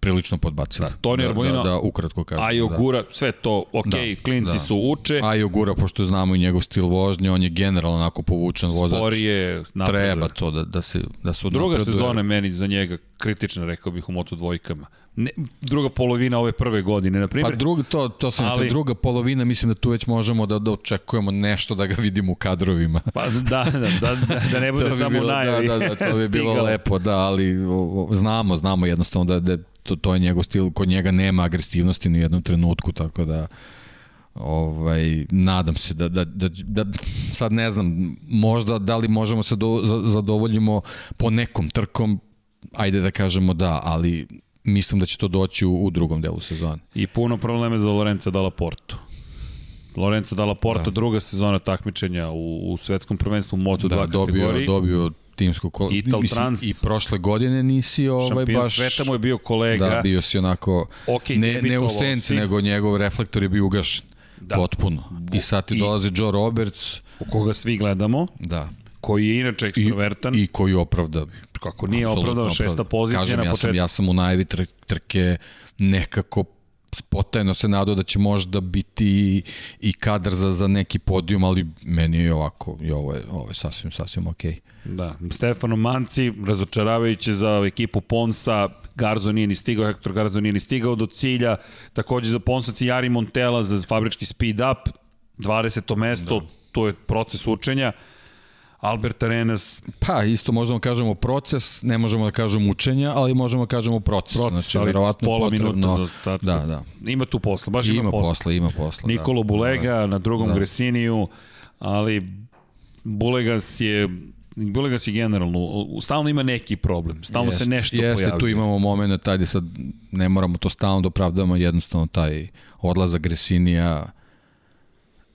prilično podbacili. Da, Toni Arbolino, da, da, ukratko kažem. A i Ogura, da. sve to, ok, da, klinci da. su uče. A i Ogura, pošto znamo i njegov stil vožnje, on je generalno onako povučen vozač. Sporije, napreduje. Treba to da, da se, da se Druga napreduje. sezona meni za njega kritična, rekao bih, u Moto dvojkama. Ne, druga polovina ove prve godine, na primjer. Pa druga, to, to sam ali, druga polovina, mislim da tu već možemo da, da očekujemo nešto da ga vidimo u kadrovima. Pa da, da, da, da ne bude bi samo bilo, najavi. Da, da, da, to bi bilo lepo, da, ali o, o, znamo, znamo jednostavno da, da to, to je njegov stil, kod njega nema agresivnosti ni u jednom trenutku, tako da ovaj, nadam se da, da, da, da sad ne znam, možda da li možemo se do, zadovoljimo po nekom trkom, ajde da kažemo da, ali mislim da će to doći u, u drugom delu sezone. I puno probleme za Lorenza Dalla Porto. Lorenzo Dalla Porto, da. druga sezona takmičenja u, u svetskom prvenstvu u Moto2 da, dobio, kategoriji. dobio timsko kolo. Ital Mislim, Trans. I prošle godine nisi ovaj baš... sveta mu je bio kolega. Da, bio si onako... Okay, ne, ne u senci, si. nego njegov reflektor je bio ugašen. Da. Potpuno. I sad ti I, dolazi Joe Roberts. U koga svi gledamo. Da koji je inače ekstrovertan. I, i koji opravda. Kako nije opravdao šesta pozicija Kažem, na ja početku. Sam, ja sam u najavi trke nekako potajno se nadao da će možda biti i kadar za, za neki podijum, ali meni je ovako, i ovo je, ovo je sasvim, sasvim okej. Okay. Da, Stefano Manci, razočaravajuće za ekipu Ponsa, Garzo nije ni stigao, Hector Garzo nije ni stigao do cilja, takođe za Ponsa Cijari Montela za fabrički speed up, 20. mesto, da. to je proces učenja. Albert Arenas... Pa, isto možemo da kažemo proces, ne možemo da kažemo učenja, ali možemo da kažemo proces. Proces, znači, ali verovatno pola potrebno, minuta za. Da, da. Ima tu posla, baš ima, ima posla. posla. Ima posla, Nikolo da. Bulega da. na drugom da. Gresiniju, ali Bulegas je Bulegas je generalno, stalno ima neki problem, stalno jest, se nešto jeste, pojavlja. Jeste, tu imamo moment, ajde sad ne moramo to stalno da opravdamo, jednostavno taj odlazak Gresinija,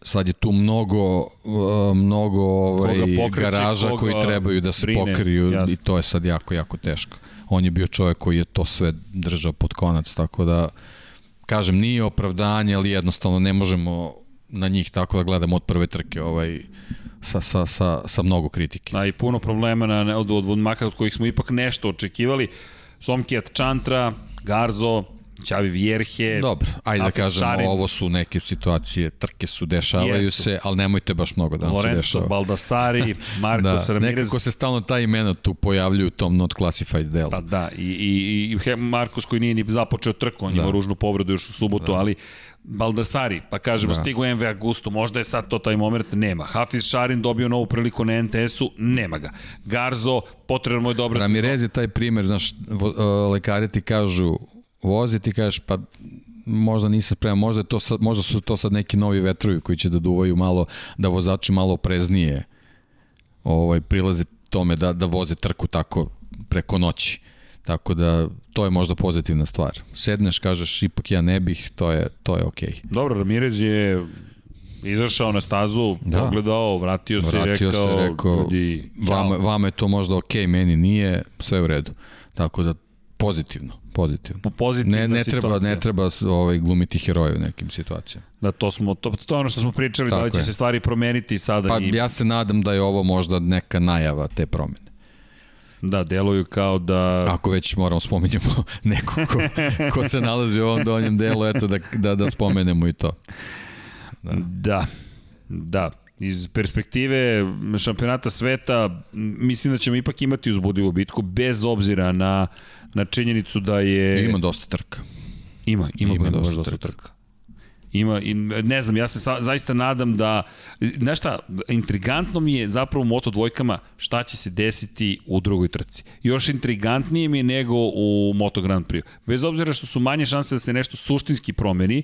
sad je tu mnogo mnogo ovaj garaža koji trebaju da se brine, pokriju jasno. i to je sad jako jako teško. On je bio čovjek koji je to sve držao pod konac, tako da kažem nije opravdanje, ali jednostavno ne možemo na njih tako da gledamo od prve trke ovaj sa, sa, sa, sa mnogo kritike. A i puno problema na, od, od, od Maka od kojih smo ipak nešto očekivali. Somkijat Čantra, Garzo, Čavi Vjerhe. Dobro, ajde da kažemo, Šarin. ovo su neke situacije, trke su, dešavaju Jesu. se, ali nemojte baš mnogo da nam Lorenzo, se dešava. Baldassari, Marko da, Ramirez. Nekako se stalno ta imena tu pojavljuju u tom not classified delu. Pa da, i, i, i Markus koji nije ni započeo trku, on da. ima ružnu povredu još u subotu, da. ali Baldassari, pa kažemo, da. stigu MV Augusto, možda je sad to taj moment, nema. Hafiz Šarin dobio novu priliku na NTS-u, nema ga. Garzo, potrebno je dobro... Ramirez je taj primer, znaš, lekari ti kažu, vozi, ti kažeš, pa možda nisam spreman, možda, to sad, možda su to sad neki novi vetrovi koji će da duvaju malo, da vozači malo preznije ovaj, prilaze tome da, da voze trku tako preko noći. Tako da to je možda pozitivna stvar. Sedneš, kažeš ipak ja ne bih, to je to je okej. Okay. Dobro, Ramirez je izašao na stazu, da. pogledao, vratio se vratio i rekao, se, rekao ljudi, vama, vama je to možda okej, okay, meni nije, sve u redu. Tako da pozitivno pozitivno. Pozitivna ne, ne treba, ne treba ovaj, glumiti heroje u nekim situacijama. Da, to, smo, to, to je ono što smo pričali, Tako da li će je. se stvari promeniti sada. Pa i... ja se nadam da je ovo možda neka najava te promene. Da, deluju kao da... Ako već moramo spominjemo neko ko, ko se nalazi u ovom donjem delu, eto da, da, da spomenemo i to. Da. da, da. Iz perspektive šampionata sveta, mislim da ćemo ipak imati uzbudivu bitku, bez obzira na na činjenicu da je... Ima dosta trka. Ima, ima, ima, ima dosta, dosta trka. trka. Ima, i ne znam, ja se sa, zaista nadam da, znaš šta, intrigantno mi je zapravo u Moto dvojkama šta će se desiti u drugoj trci. Još intrigantnije mi je nego u Moto Grand Prix. Bez obzira što su manje šanse da se nešto suštinski promeni,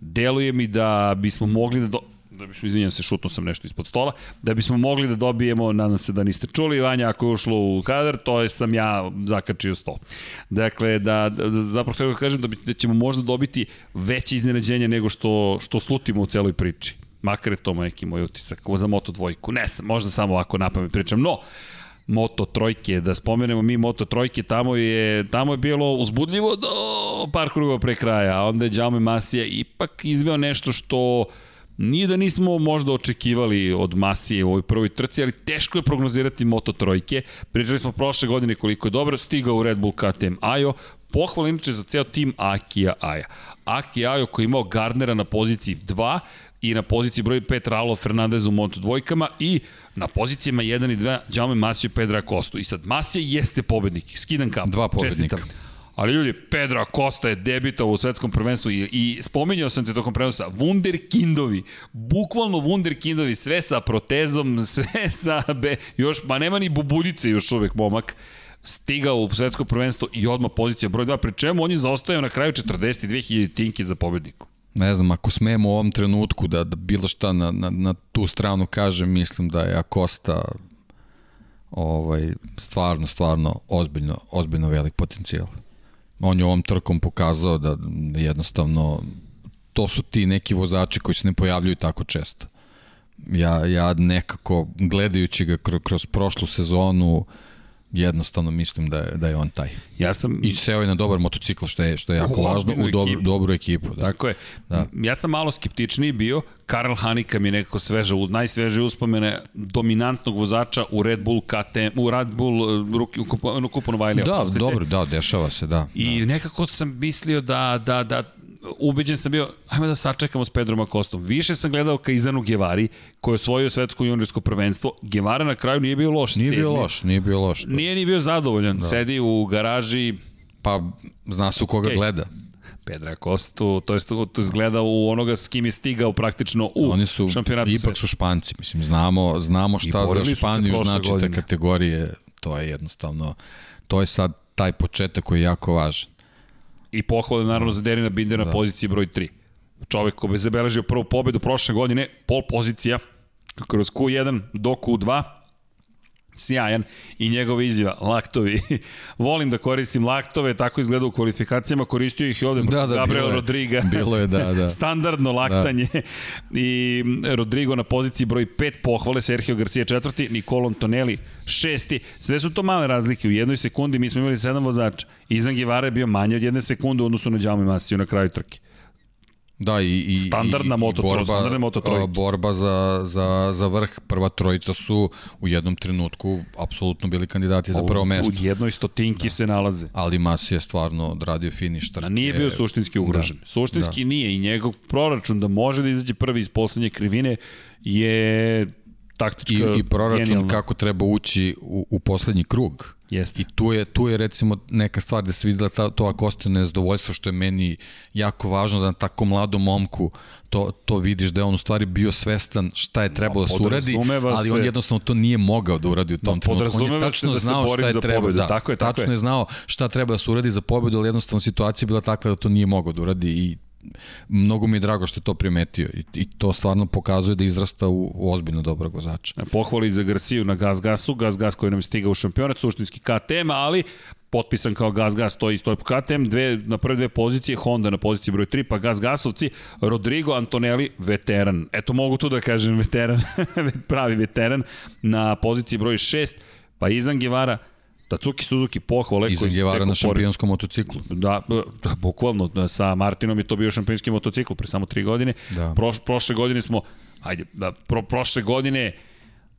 deluje mi da bismo mogli da do, da bismo, izvinjam se, šutno sam nešto ispod stola, da bismo mogli da dobijemo, nadam se da niste čuli, Vanja, ako je ušlo u kadar, to je sam ja zakačio sto. Dakle, da, da zapravo treba da kažem da, bi, da ćemo možda dobiti veće iznenađenje nego što, što slutimo u celoj priči. Makar je to neki moj utisak za Moto dvojku. Ne, možda samo ovako na pamet pričam. No, Moto trojke, da spomenemo mi Moto trojke, tamo je, tamo je bilo uzbudljivo do par krugova pre kraja, a onda je Jaume Masija ipak izveo nešto što Nije da nismo možda očekivali od Masije u ovoj prvoj trci, ali teško je prognozirati Moto trojke. Pričali smo prošle godine koliko je dobro stigao u Red Bull KTM Ajo, pohvala inače za ceo tim Akija Aja. Aki Ajo koji je imao Gardnera na poziciji 2 i na poziciji broj 5 Ralo Fernandez u Moto dvojkama i na pozicijama 1 i 2 Jaume Masio i Pedra Kostu. I sad Masija jeste pobednik, skidan kap. Dva pobednika. Čestitam. Ali ljudi, Pedro Acosta je debitao u svetskom prvenstvu i, i spominjao sam te tokom prenosa, Wunderkindovi, bukvalno Wunderkindovi, sve sa protezom, sve sa, be, još, ma nema ni bubuljice još uvek momak, stigao u svetsko prvenstvo i odmah pozicija broj 2, pri čemu on je na kraju 42.000 tinke za pobedniku. Ne znam, ako smemo u ovom trenutku da, da bilo šta na, na, na tu stranu kažem, mislim da je Acosta ovaj, stvarno, stvarno ozbiljno, ozbiljno velik potencijal on je ovom trkom pokazao da jednostavno to su ti neki vozači koji se ne pojavljuju tako često. Ja, ja nekako gledajući ga kroz, kroz prošlu sezonu jednostavno mislim da je, da je on taj. Ja sam... I seo je na dobar motocikl, što je, što je jako važno, u dobru, ekipu. dobru ekipu. Da. Tako je. Da. Ja sam malo skeptičniji bio. Karl Hanika mi je nekako sveža, najsveže uspomene dominantnog vozača u Red Bull KTM, u Red Bull ruki, u, kupu, u kupu Novajlija. Da, dobro, da, dešava se, da. I da. nekako sam mislio da, da, da ubeđen sam bio, ajmo da sačekamo s Pedrom Akostom. Više sam gledao ka Izanu Gevari, koji je osvojio svetsko juniorsko prvenstvo. Gevara na kraju nije bio loš. Nije bio loš, nije bio loš. Da. Nije ni bio zadovoljan. Da. Sedi u garaži. Pa, zna se u koga okay. gleda. Pedra Kostu, to je to izgleda u onoga s kim je stigao praktično u Oni su, šampionatu ipak su Španci, mislim, znamo, znamo šta za Španiju znači te kategorije, to je jednostavno, to je sad taj početak koji je jako važan. I pohvale naravno za Derina Bindera na da. poziciji broj 3. Čovek koji je zabeležio prvu pobedu prošle godine, pol pozicija, kroz Q1 do Q2, sjajan i njegova izjava, laktovi. Volim da koristim laktove, tako izgleda u kvalifikacijama, koristio ih i ovde da, da, Gabriel bilo Rodriga. Bilo je, da, da. Standardno da. laktanje. Da. I Rodrigo na poziciji broj 5 pohvale, Sergio Garcia četvrti, Nicolo Antonelli šesti. Sve su to male razlike. U jednoj sekundi mi smo imali sedam vozača. Izan Givara je bio manje od jedne sekunde u odnosu na Džami Masiju na kraju trke. Da, i, i, standardna moto borba, standardna moto trojka. Borba za, za, za vrh, prva trojica su u jednom trenutku apsolutno bili kandidati za prvo mesto. U jednoj stotinki da. se nalaze. Ali Masi je stvarno odradio finiš trke. A nije bio suštinski ugrožen. Da. Suštinski da. nije i njegov proračun da može da izađe prvi iz poslednje krivine je taktička I, i proračun genijalna. kako treba ući u, u poslednji krug. Jeste. I tu je, tu je recimo neka stvar da se videla ta, to ako ostaje nezadovoljstvo što je meni jako važno da na tako mladom momku to, to vidiš da je on u stvari bio svestan šta je trebalo da se uradi, ali on jednostavno to nije mogao da uradi u tom trenutku. On je tačno da znao šta je trebalo. Da, tako je, tako tačno je. je znao šta treba da se uradi za pobedu, ali jednostavno situacija je bila takva da to nije mogao da uradi i mnogo mi je drago što je to primetio i, i to stvarno pokazuje da izrasta u, u ozbiljno dobrog vozača. E, pohvali za Garciju na Gas Gasu, Gas Gas koji nam je stigao u šampionat, suštinski KTM, ali potpisan kao Gas Gas, stoji stoji po KTM, dve, na prve dve pozicije, Honda na poziciji broj 3, pa Gas Gasovci, Rodrigo Antonelli, veteran. Eto mogu tu da kažem veteran, pravi veteran, na poziciji broj 6, pa Izan Givara, Tatsuki Suzuki pohvale Izan Guevara na šampionskom motociklu. Da, da, bukvalno, da, sa Martinom je to bio šampionski motocikl pre samo tri godine. Da. Proš, prošle godine smo, ajde, da, pro, prošle godine,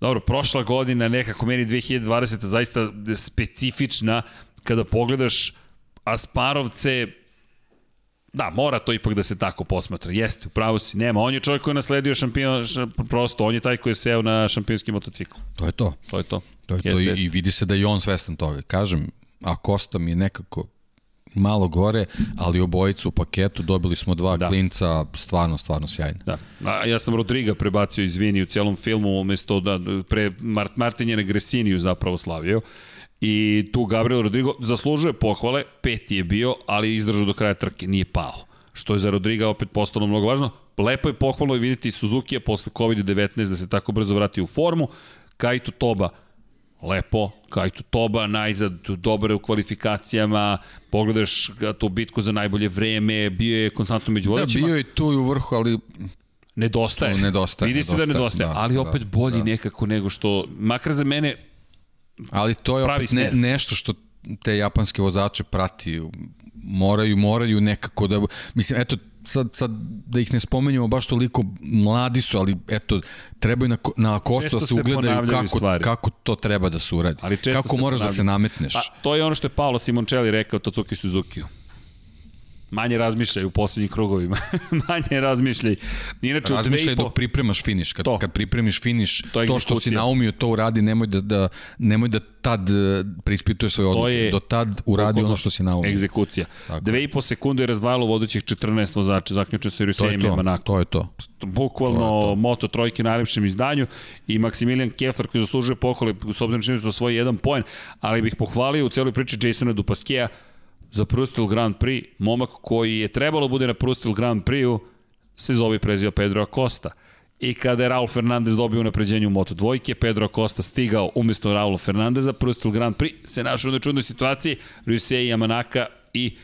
dobro, prošla godina nekako meni 2020 zaista specifična kada pogledaš Asparovce, Da, mora to ipak da se tako posmatra. Jeste, upravo si, nema. On je čovjek koji je nasledio šampion, prosto, on je taj koji je seo na šampionski motocikl. To je to. To je to. To je jeste, to i, jeste. i vidi se da je on svestan toga. Kažem, a Kosta mi je nekako malo gore, ali obojicu u paketu dobili smo dva da. klinca, stvarno, stvarno sjajno. Da. A ja sam Rodriga prebacio, izvini, u celom filmu, umesto da pre Mart, Martin je na Gresiniju zapravo slavio. I tu Gabriel Rodrigo zaslužuje pohvale, peti je bio, ali izdržao do kraja trke, nije pao. Što je za Rodriga opet postalo mnogo važno. Lepo je pohvalno vidjeti Suzuki-a posle COVID-19 da se tako brzo vrati u formu. Kaito Toba, lepo, Kaito Toba najzad dobre u kvalifikacijama, pogledaš tu bitku za najbolje vreme, bio je konstantno među vodećima. Da, bio je tu i u vrhu, ali Nedostaje. nedostaje. Vidi se da nedostaje, da, ali opet da, bolji da. nekako nego što, makar za mene, Ali to je opet ne, nešto što te japanske vozače prati moraju moraju nekako da mislim eto sad, sad da ih ne spomenjamo baš toliko mladi su, ali eto, trebaju na, na kostu da se ugledaju kako, stvari. kako to treba da se uradi. Ali kako moraš ponavljaju. da se nametneš. Pa, to je ono što je Paolo Simoncelli rekao Tocuki Suzuki-u manje razmišljaj u poslednjim krugovima. manje razmišljaj. Inače, razmišljaj po... dok pripremaš finiš. Kad, to. kad pripremiš finiš, to, to što si naumio, to uradi, nemoj da, da, nemoj da tad e, preispituješ svoje odluke. Do tad uradi ono što si naumio. Egzekucija. Tako. Dve i po sekunde je razdvajalo vodećih 14 vozača, zaključio se Rusejim i Manako. To je to. Bukvalno to je to. moto trojke na najlepšem izdanju i Maksimilijan Kefler koji zaslužuje pohvale s obzirom čini da svoj jedan poen, ali bih pohvalio u celoj priči Jasona Dupaskeja za Prustil Grand Prix, momak koji je trebalo bude na Prustil Grand Prix-u, se zove i preziva Pedro Acosta. I kada je Raul Fernandez dobio napređenje u Moto dvojke, Pedro Acosta stigao umesto Raula Fernandeza, Prustil Grand Prix se našao u čudnoj situaciji, Rusije i Yamanaka i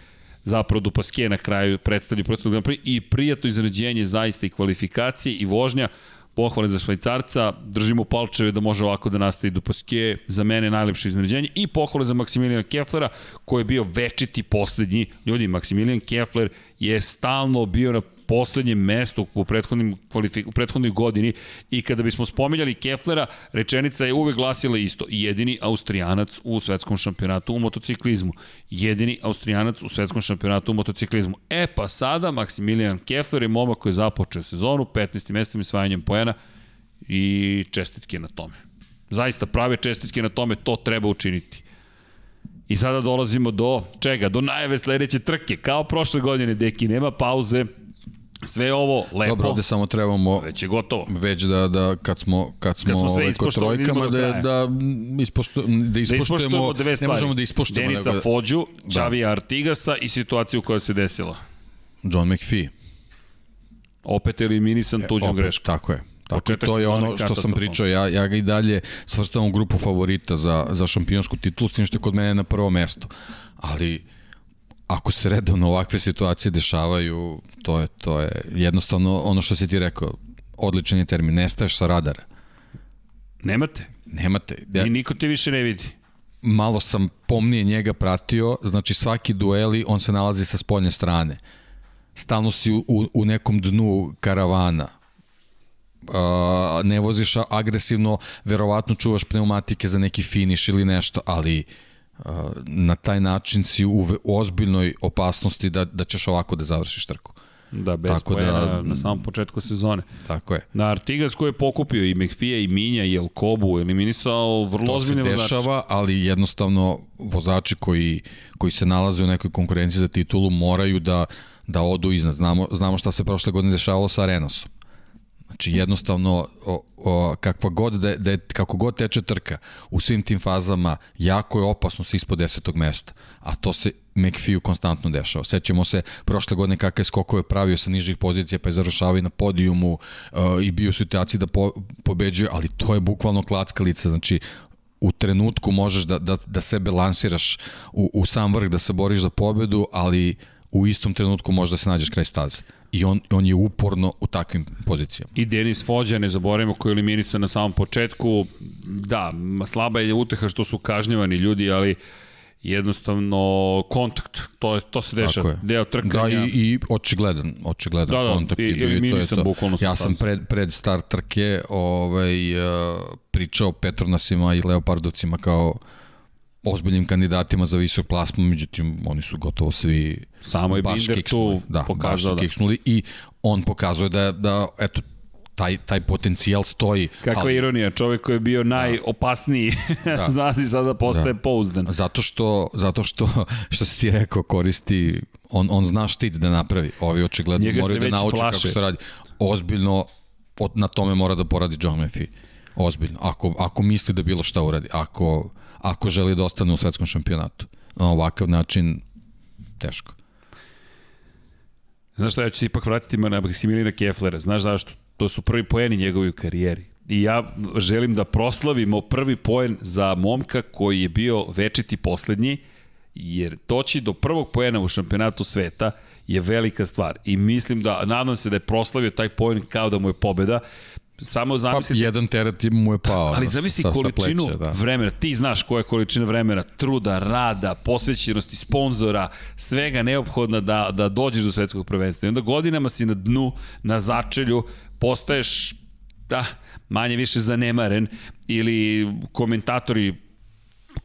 zapravo Dupaske na kraju predstavlja Prustil Grand Prix i prijatno izrađenje zaista i kvalifikacije i vožnja pohvale za Švajcarca, držimo palčeve da može ovako da nastavi Dupaske, za mene najlepše iznenađenje i pohvale za Maksimilijana Keflera koji je bio večiti poslednji. Ljudi, Maksimilijan Kefler je stalno bio na poslednjem mestu u, prethodnim u prethodnoj godini i kada bismo spominjali Keflera, rečenica je uvek glasila isto. Jedini Austrijanac u svetskom šampionatu u motociklizmu. Jedini Austrijanac u svetskom šampionatu u motociklizmu. E pa sada Maksimilijan Kefler je momak koji je započeo sezonu 15. mestom i svajanjem poena i čestitke na tome. Zaista prave čestitke na tome, to treba učiniti. I sada dolazimo do čega? Do najave sledeće trke. Kao prošle godine, deki, nema pauze, Sve ovo lepo. Dobro, ovde samo trebamo već je gotovo. Već da da kad smo kad smo, kad smo sve kod trojkama da da ispošto, da ispoštujemo, da dve stvari. Ne možemo da ispoštujemo Denisa nego... Fođu, Xavi da. Artigasa i situaciju koja se desila. John McPhee. Opet eliminisan e, tuđom opet, greškom. Tako je. Tako, to je ono što sam pričao, ja, ja ga i dalje svrstavam u grupu favorita za, za šampionsku titulu, s tim što je kod mene na prvo mesto. Ali ako se redovno ovakve situacije dešavaju, to je, to je jednostavno ono što si ti rekao, odličan je termin, nestaješ sa radara. Nemate? Nemate. Ja, I niko te više ne vidi. Malo sam pomnije njega pratio, znači svaki dueli on se nalazi sa spoljne strane. Stalno si u, u nekom dnu karavana, Uh, ne voziš agresivno, verovatno čuvaš pneumatike za neki finiš ili nešto, ali uh, na taj način si u, ozbiljnoj opasnosti da, da ćeš ovako da završiš trku. Da, bez tako da, na samom početku sezone. Tako je. Na Artigas koji je pokupio i Mekfija i Minja i Elkobu, eliminisao vrlo ozbiljne vozače. To se dešava, ali jednostavno vozači koji, koji se nalaze u nekoj konkurenciji za titulu moraju da, da odu iznad. Znamo, znamo šta se prošle godine dešavalo sa Arenasom. Znači jednostavno o, o, kakva god da, da je, kako god teče trka u svim tim fazama jako je opasno se ispod desetog mesta, a to se McPhee konstantno dešava. Sećamo se prošle godine kakve skokove pravio sa nižih pozicija pa je završavao i na podijumu uh, i bio u situaciji da po, pobeđuje, ali to je bukvalno klackalica, znači u trenutku možeš da, da, da sebe lansiraš u, u sam vrh, da se boriš za pobedu, ali u istom trenutku možda se nađeš kraj staze i on, on je uporno u takvim pozicijama. I Denis Fođa, ne zaboravimo, koji je eliminisan na samom početku, da, slaba je uteha što su kažnjavani ljudi, ali jednostavno kontakt, to, je, to se dešava, deo trkanja. Da, i, i očigledan, očigledan da, da, kontakt. I, i eliminisan to bukvalno Ja sam pred, pred start trke ovaj, uh, pričao Petronasima i Leopardovcima kao ozbiljnim kandidatima za visok plasma, međutim oni su gotovo svi samo je Binder kiksnuli. tu da, pokazao baš da. i on pokazuje da, da eto, taj, taj potencijal stoji. Kakva ali, ironija, čovek koji je bio najopasniji, da. zna si sada postaje da. pouzdan. Zato što, zato što, što si ti rekao, koristi, on, on zna štit da napravi. Ovi očigledno Njega moraju da nauči plaše. kako se radi. Ozbiljno, na tome mora da poradi John Murphy. Ozbiljno. Ako, ako misli da bilo šta uradi. Ako ako želi da ostane u svetskom šampionatu. Na ovakav način, teško. Znaš šta, ja ću se ipak vratiti na Maksimilina Keflera. Znaš zašto? To su prvi poeni njegovi u karijeri. I ja želim da proslavimo prvi poen za momka koji je bio večiti poslednji, jer toći do prvog poena u šampionatu sveta je velika stvar. I mislim da, nadam se da je proslavio taj poen kao da mu je pobeda. Samo Pa zamislite jedan teret mu je pao. Ali sa- zamisli sa- sa količinu pleća, da. vremena, ti znaš koja je količina vremena, truda, rada, posvećenosti, sponzora, svega neophodna da, da dođeš do svetskog prvenstva. I onda godinama si na dnu, na začelju, postaješ da, manje više zanemaren ili komentatori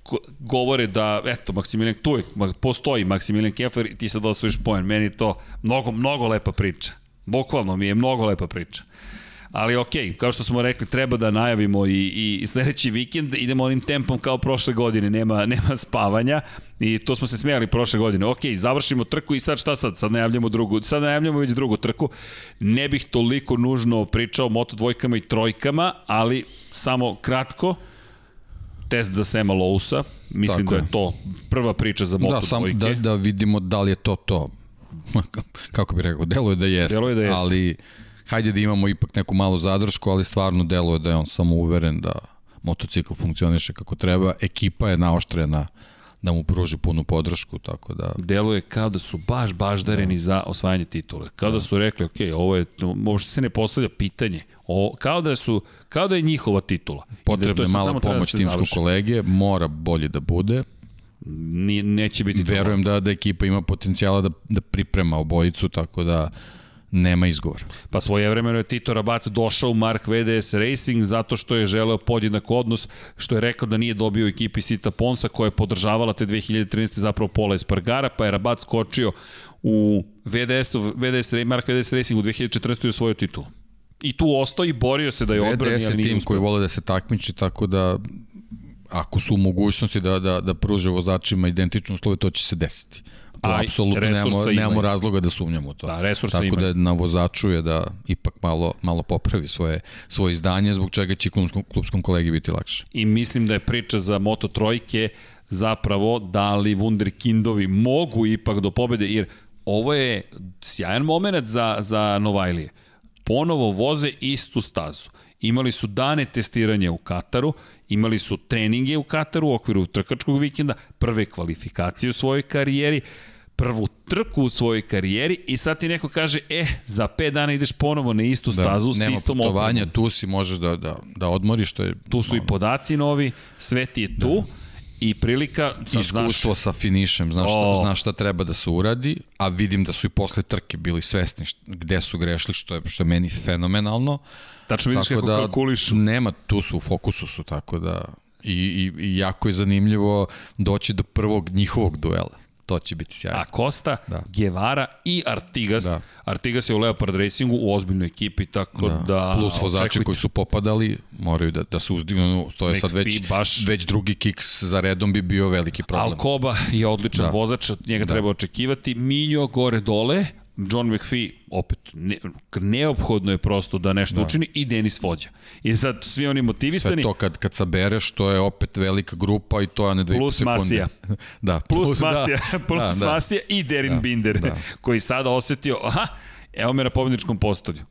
ko- govore da, eto, Maksimilijan, tu je, postoji Maksimilijan Kefler i ti sad osvojiš poen. Meni to mnogo, mnogo lepa priča. Bukvalno mi je mnogo lepa priča. Ali ok, kao što smo rekli, treba da najavimo i, i sledeći vikend idemo onim tempom kao prošle godine, nema, nema spavanja i to smo se smijali prošle godine. Ok, završimo trku i sad šta sad? Sad najavljamo drugu, sad najavljamo već drugu trku. Ne bih toliko nužno pričao o moto dvojkama i trojkama, ali samo kratko, test za Sema Lousa, mislim Tako da je. je to prva priča za moto Da, sam, dvojke. da, da vidimo da li je to to. Kako bih rekao, deluje da jeste. Deluje da jeste. Ali hajde da imamo ipak neku malu zadršku, ali stvarno deluje da je on samo uveren da motocikl funkcioniše kako treba. Ekipa je naoštrena da mu pruži punu podršku, tako da... deluje kao da su baš baždareni da. za osvajanje titule. Kao da su rekli, ok, ovo je, uopšte se ne postavlja pitanje. O, kao da su, kao da je njihova titula. Da Potrebna je sad mala da pomoć se timskog kolege, mora bolje da bude. Nije, neće biti. Verujem da, da ekipa ima potencijala da, da priprema obojicu, tako da nema izgovora. Pa svoje vremeno je Tito Rabat došao u Mark VDS Racing zato što je želeo podjednak odnos, što je rekao da nije dobio ekipi Sita Ponsa koja je podržavala te 2013. zapravo Pola Espargara, pa je Rabat skočio u VDS, VDS, Mark VDS Racing u 2014. i osvojio titulu. I tu ostao i borio se da je odbrani, VDS je tim koji vole da se takmiči, tako da ako su u mogućnosti da, da, da pruže vozačima identične uslove, to će se desiti. To A, apsolutno nemamo, imaju. nemamo razloga da sumnjamo u to. Da, resursa Tako imaju. da na vozaču je da ipak malo, malo popravi svoje, svoje izdanje, zbog čega će klubskom, klubskom kolegi biti lakše. I mislim da je priča za Moto Trojke zapravo da li Wunderkindovi mogu ipak do pobede, jer ovo je sjajan moment za, za Novajlije. Ponovo voze istu stazu. Imali su dane testiranja u Kataru, imali su treninge u Kataru u okviru trkačkog vikenda, prve kvalifikacije u svojoj karijeri, prvu trku u svojoj karijeri i sad ti neko kaže, e, za 5 dana ideš ponovo na istu stazu s nema istom opremom. tu si možeš da, da, da odmoriš, to je Tu su i podaci novi, sve ti je tu i prilika, sad iskustvo znaš, sa finišem, znaš šta, znaš šta treba da se uradi, a vidim da su i posle trke bili svesni št- gde su grešili, što je, što je meni fenomenalno. tačno vidiš tako kako da, kalkulišu. Nema, tu su u fokusu su, tako da i, i, i jako je zanimljivo doći do prvog njihovog duela. To će biti sjajno. A Costa, Da. Guevara i Artigas. Da. Artigas je u Leopard Racingu u ozbiljnoj ekipi, tako da... da Plus vozači očekujte. koji su popadali moraju da, da se uzdignu, to je sad već, baš- već drugi kiks za redom bi bio veliki problem. Alcoba je odličan Da. vozač, od njega Da. treba očekivati. Minjo gore dole, John McPhee opet ne, neophodno je prosto da nešto da. učini i Denis Vođa. I sad svi oni Sve motivisani, to kad, kad sabereš, to je opet velika grupa i to je ne dve Plus sekunde. Masija. da, plus da, Masija, plus da, da. Masija i Derin Da, Binder, da. koji sada osetio, aha, evo me na pobedničkom postolju.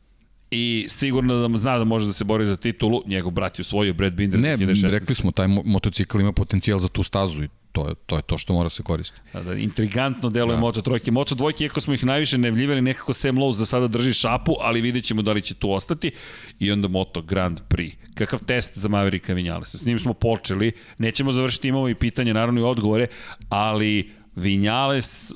I sigurno da zna da može da se bori za titulu, njegov brat je osvojio Brad Binder Ne, 2016. rekli smo, taj mo- motocikl ima potencijal za tu stazu i to je to, je to što mora se koristiti. Da, da, intrigantno deluje da. Moto trojke. Moto dvojke, iako smo ih najviše nevljivali, nekako Sam Lowe za sada drži šapu, ali vidjet ćemo da li će tu ostati. I onda Moto Grand Prix. Kakav test za Mavericka Vinjalesa? S njim smo počeli, nećemo završiti imamo i pitanje, naravno i odgovore, ali Vinjales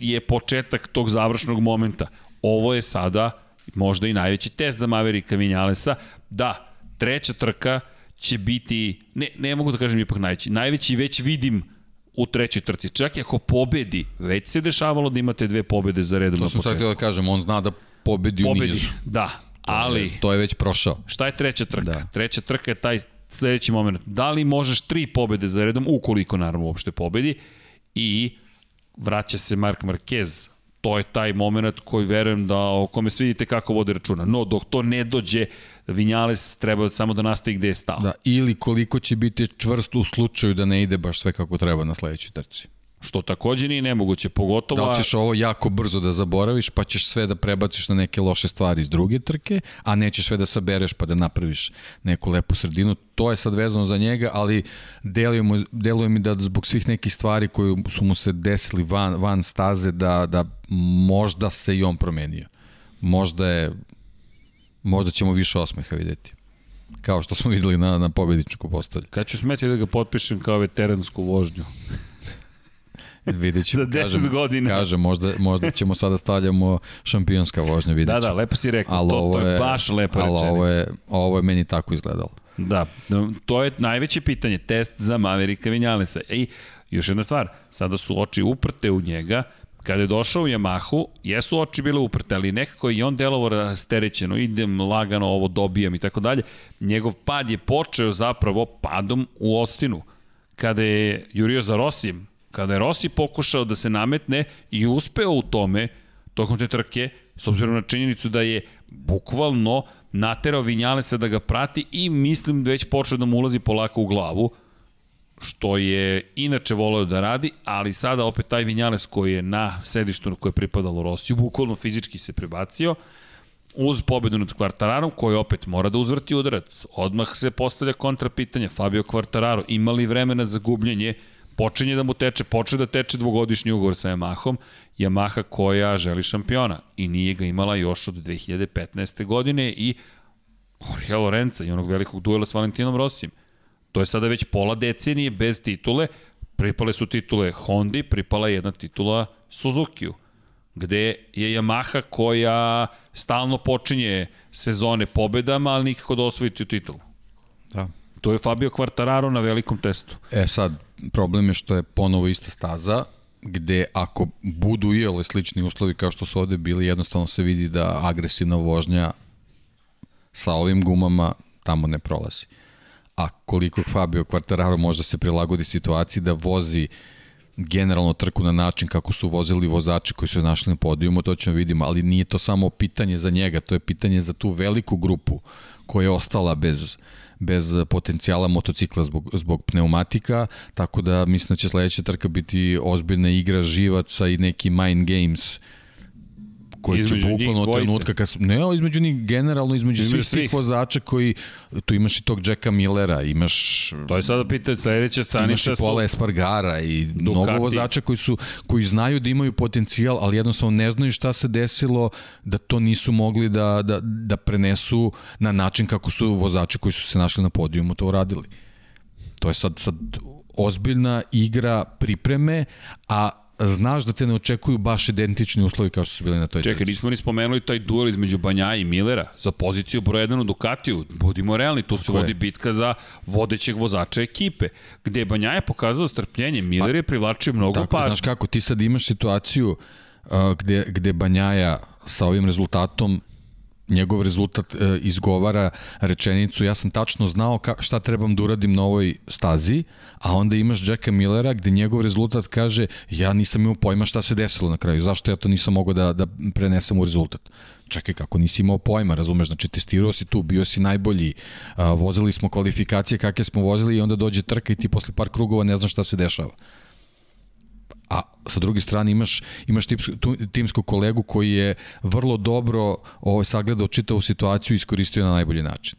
je početak tog završnog momenta. Ovo je sada možda i najveći test za Mavericka Vinjalesa. Da, treća trka će biti, ne, ne mogu da kažem ipak najveći, najveći već vidim u trećoj trci. Čak i ako pobedi, već se dešavalo da imate dve pobede za redom To na sam sad početku. htio da kažem, on zna da pobedi, u Pobedi, nizu. da, ali To je već prošao. šta je treća trka? Da. Treća trka je taj sledeći moment. Da li možeš tri pobede za redom, ukoliko naravno uopšte pobedi, i vraća se Mark Marquez. To je taj moment koji verujem da o kome svi vidite kako vode računa. No, dok to ne dođe, Vinjales treba samo da nastavi gde je stao. Da, ili koliko će biti čvrst u slučaju da ne ide baš sve kako treba na sledećoj trci. Što takođe nije nemoguće, pogotovo... Da li ćeš ovo jako brzo da zaboraviš, pa ćeš sve da prebaciš na neke loše stvari iz druge trke, a nećeš sve da sabereš pa da napraviš neku lepu sredinu. To je sad vezano za njega, ali deluje, mu, deluje mi da zbog svih nekih stvari koje su mu se desili van, van staze, da, da možda se i on promenio. Možda je Možda ćemo više osmeha videti. Kao što smo videli na, na pobedničku postolju. Kad ću smeti da ga potpišem kao veteransku vožnju? Vidjet ćemo, Za 10 kažem, godina. Kažem, možda, možda ćemo sada stavljamo šampionska vožnja, vidjet Da, ćemo. da, lepo si rekao. Ali to, ovo to je baš lepa ali rečenica. ovo je, ovo je meni tako izgledalo. Da, to je najveće pitanje, test za Maverika Vinjalesa. I još jedna stvar, sada su oči uprte u njega, kada je došao u Yamahu, jesu oči bile uprte, ali nekako je i on delovo rasterećeno, idem lagano, ovo dobijam i tako dalje. Njegov pad je počeo zapravo padom u Ostinu, kada je jurio za Rosijem, kada je Rossi pokušao da se nametne i uspeo u tome, tokom te trke, s obzirom na činjenicu da je bukvalno naterao Vinjalesa da ga prati i mislim da već počeo da mu ulazi polako u glavu, što je inače voleo da radi, ali sada opet taj Vinjales koji je na sedištu koje je pripadalo Rosiju, bukvalno fizički se prebacio, uz pobedu nad Kvartararom, koji opet mora da uzvrti udarac. Odmah se postavlja kontra pitanja, Fabio Kvartararo, ima li vremena za gubljenje, počinje da mu teče, počne da teče dvogodišnji ugovor sa Yamahom, Yamaha koja želi šampiona i nije ga imala još od 2015. godine i Jorge Lorenza i onog velikog duela s Valentinom Rosijem. To je sada već pola decenije bez titule, pripale su titule Hondi, pripala je jedna titula Suzukiju, gde je Yamaha koja stalno počinje sezone pobedama, ali nikako da osvoji tu titulu. Da. To je Fabio Quartararo na velikom testu. E sad, problem je što je ponovo ista staza, gde ako budu i ole slični uslovi kao što su ovde bili, jednostavno se vidi da agresivna vožnja sa ovim gumama tamo ne prolazi. A koliko Fabio Quartararo može da se prilagodi situaciji da vozi generalno trku na način kako su vozili vozači koji su našli na podijumu, to ćemo vidimo, ali nije to samo pitanje za njega, to je pitanje za tu veliku grupu koja je ostala bez, bez potencijala motocikla zbog, zbog pneumatika, tako da mislim da će sledeća trka biti ozbiljna igra živaca i neki mind games koji će Između njih bukvalno od trenutka kad su, ne, između njih generalno između, Između svih, svih vozača koji tu imaš i tog Jacka Millera, imaš To je sada pitanje, sledeća imaš stanica i. Pola Espargara i Ducati. mnogo vozača koji su koji znaju da imaju potencijal, ali jednostavno ne znaju šta se desilo da to nisu mogli da, da, da prenesu na način kako su vozači koji su se našli na podijumu to uradili. To je sad, sad ozbiljna igra pripreme, a znaš da te ne očekuju baš identični uslovi kao što su bili na toj Čekaj, nismo ni spomenuli taj duel između Banja i Millera za poziciju broj 1 u Ducatiju. Budimo realni, tu se Tako je. vodi bitka za vodećeg vozača ekipe, gde Banja je pokazao strpljenje, Miller je privlačio mnogo Pa, Tako, pažnje. znaš kako, ti sad imaš situaciju uh, gde, gde Banjaja sa ovim rezultatom njegov rezultat e, izgovara rečenicu ja sam tačno znao ka, šta trebam da uradim na ovoj stazi, a onda imaš Jacka Millera gde njegov rezultat kaže ja nisam imao pojma šta se desilo na kraju, zašto ja to nisam mogao da, da prenesem u rezultat. Čekaj, kako nisi imao pojma, razumeš, znači testirao si tu, bio si najbolji, a, vozili smo kvalifikacije kakve smo vozili i onda dođe trka i ti posle par krugova ne znaš šta se dešava a sa druge strane imaš imaš timskog kolegu koji je vrlo dobro ovaj sagledao čitavu situaciju i iskoristio na najbolji način.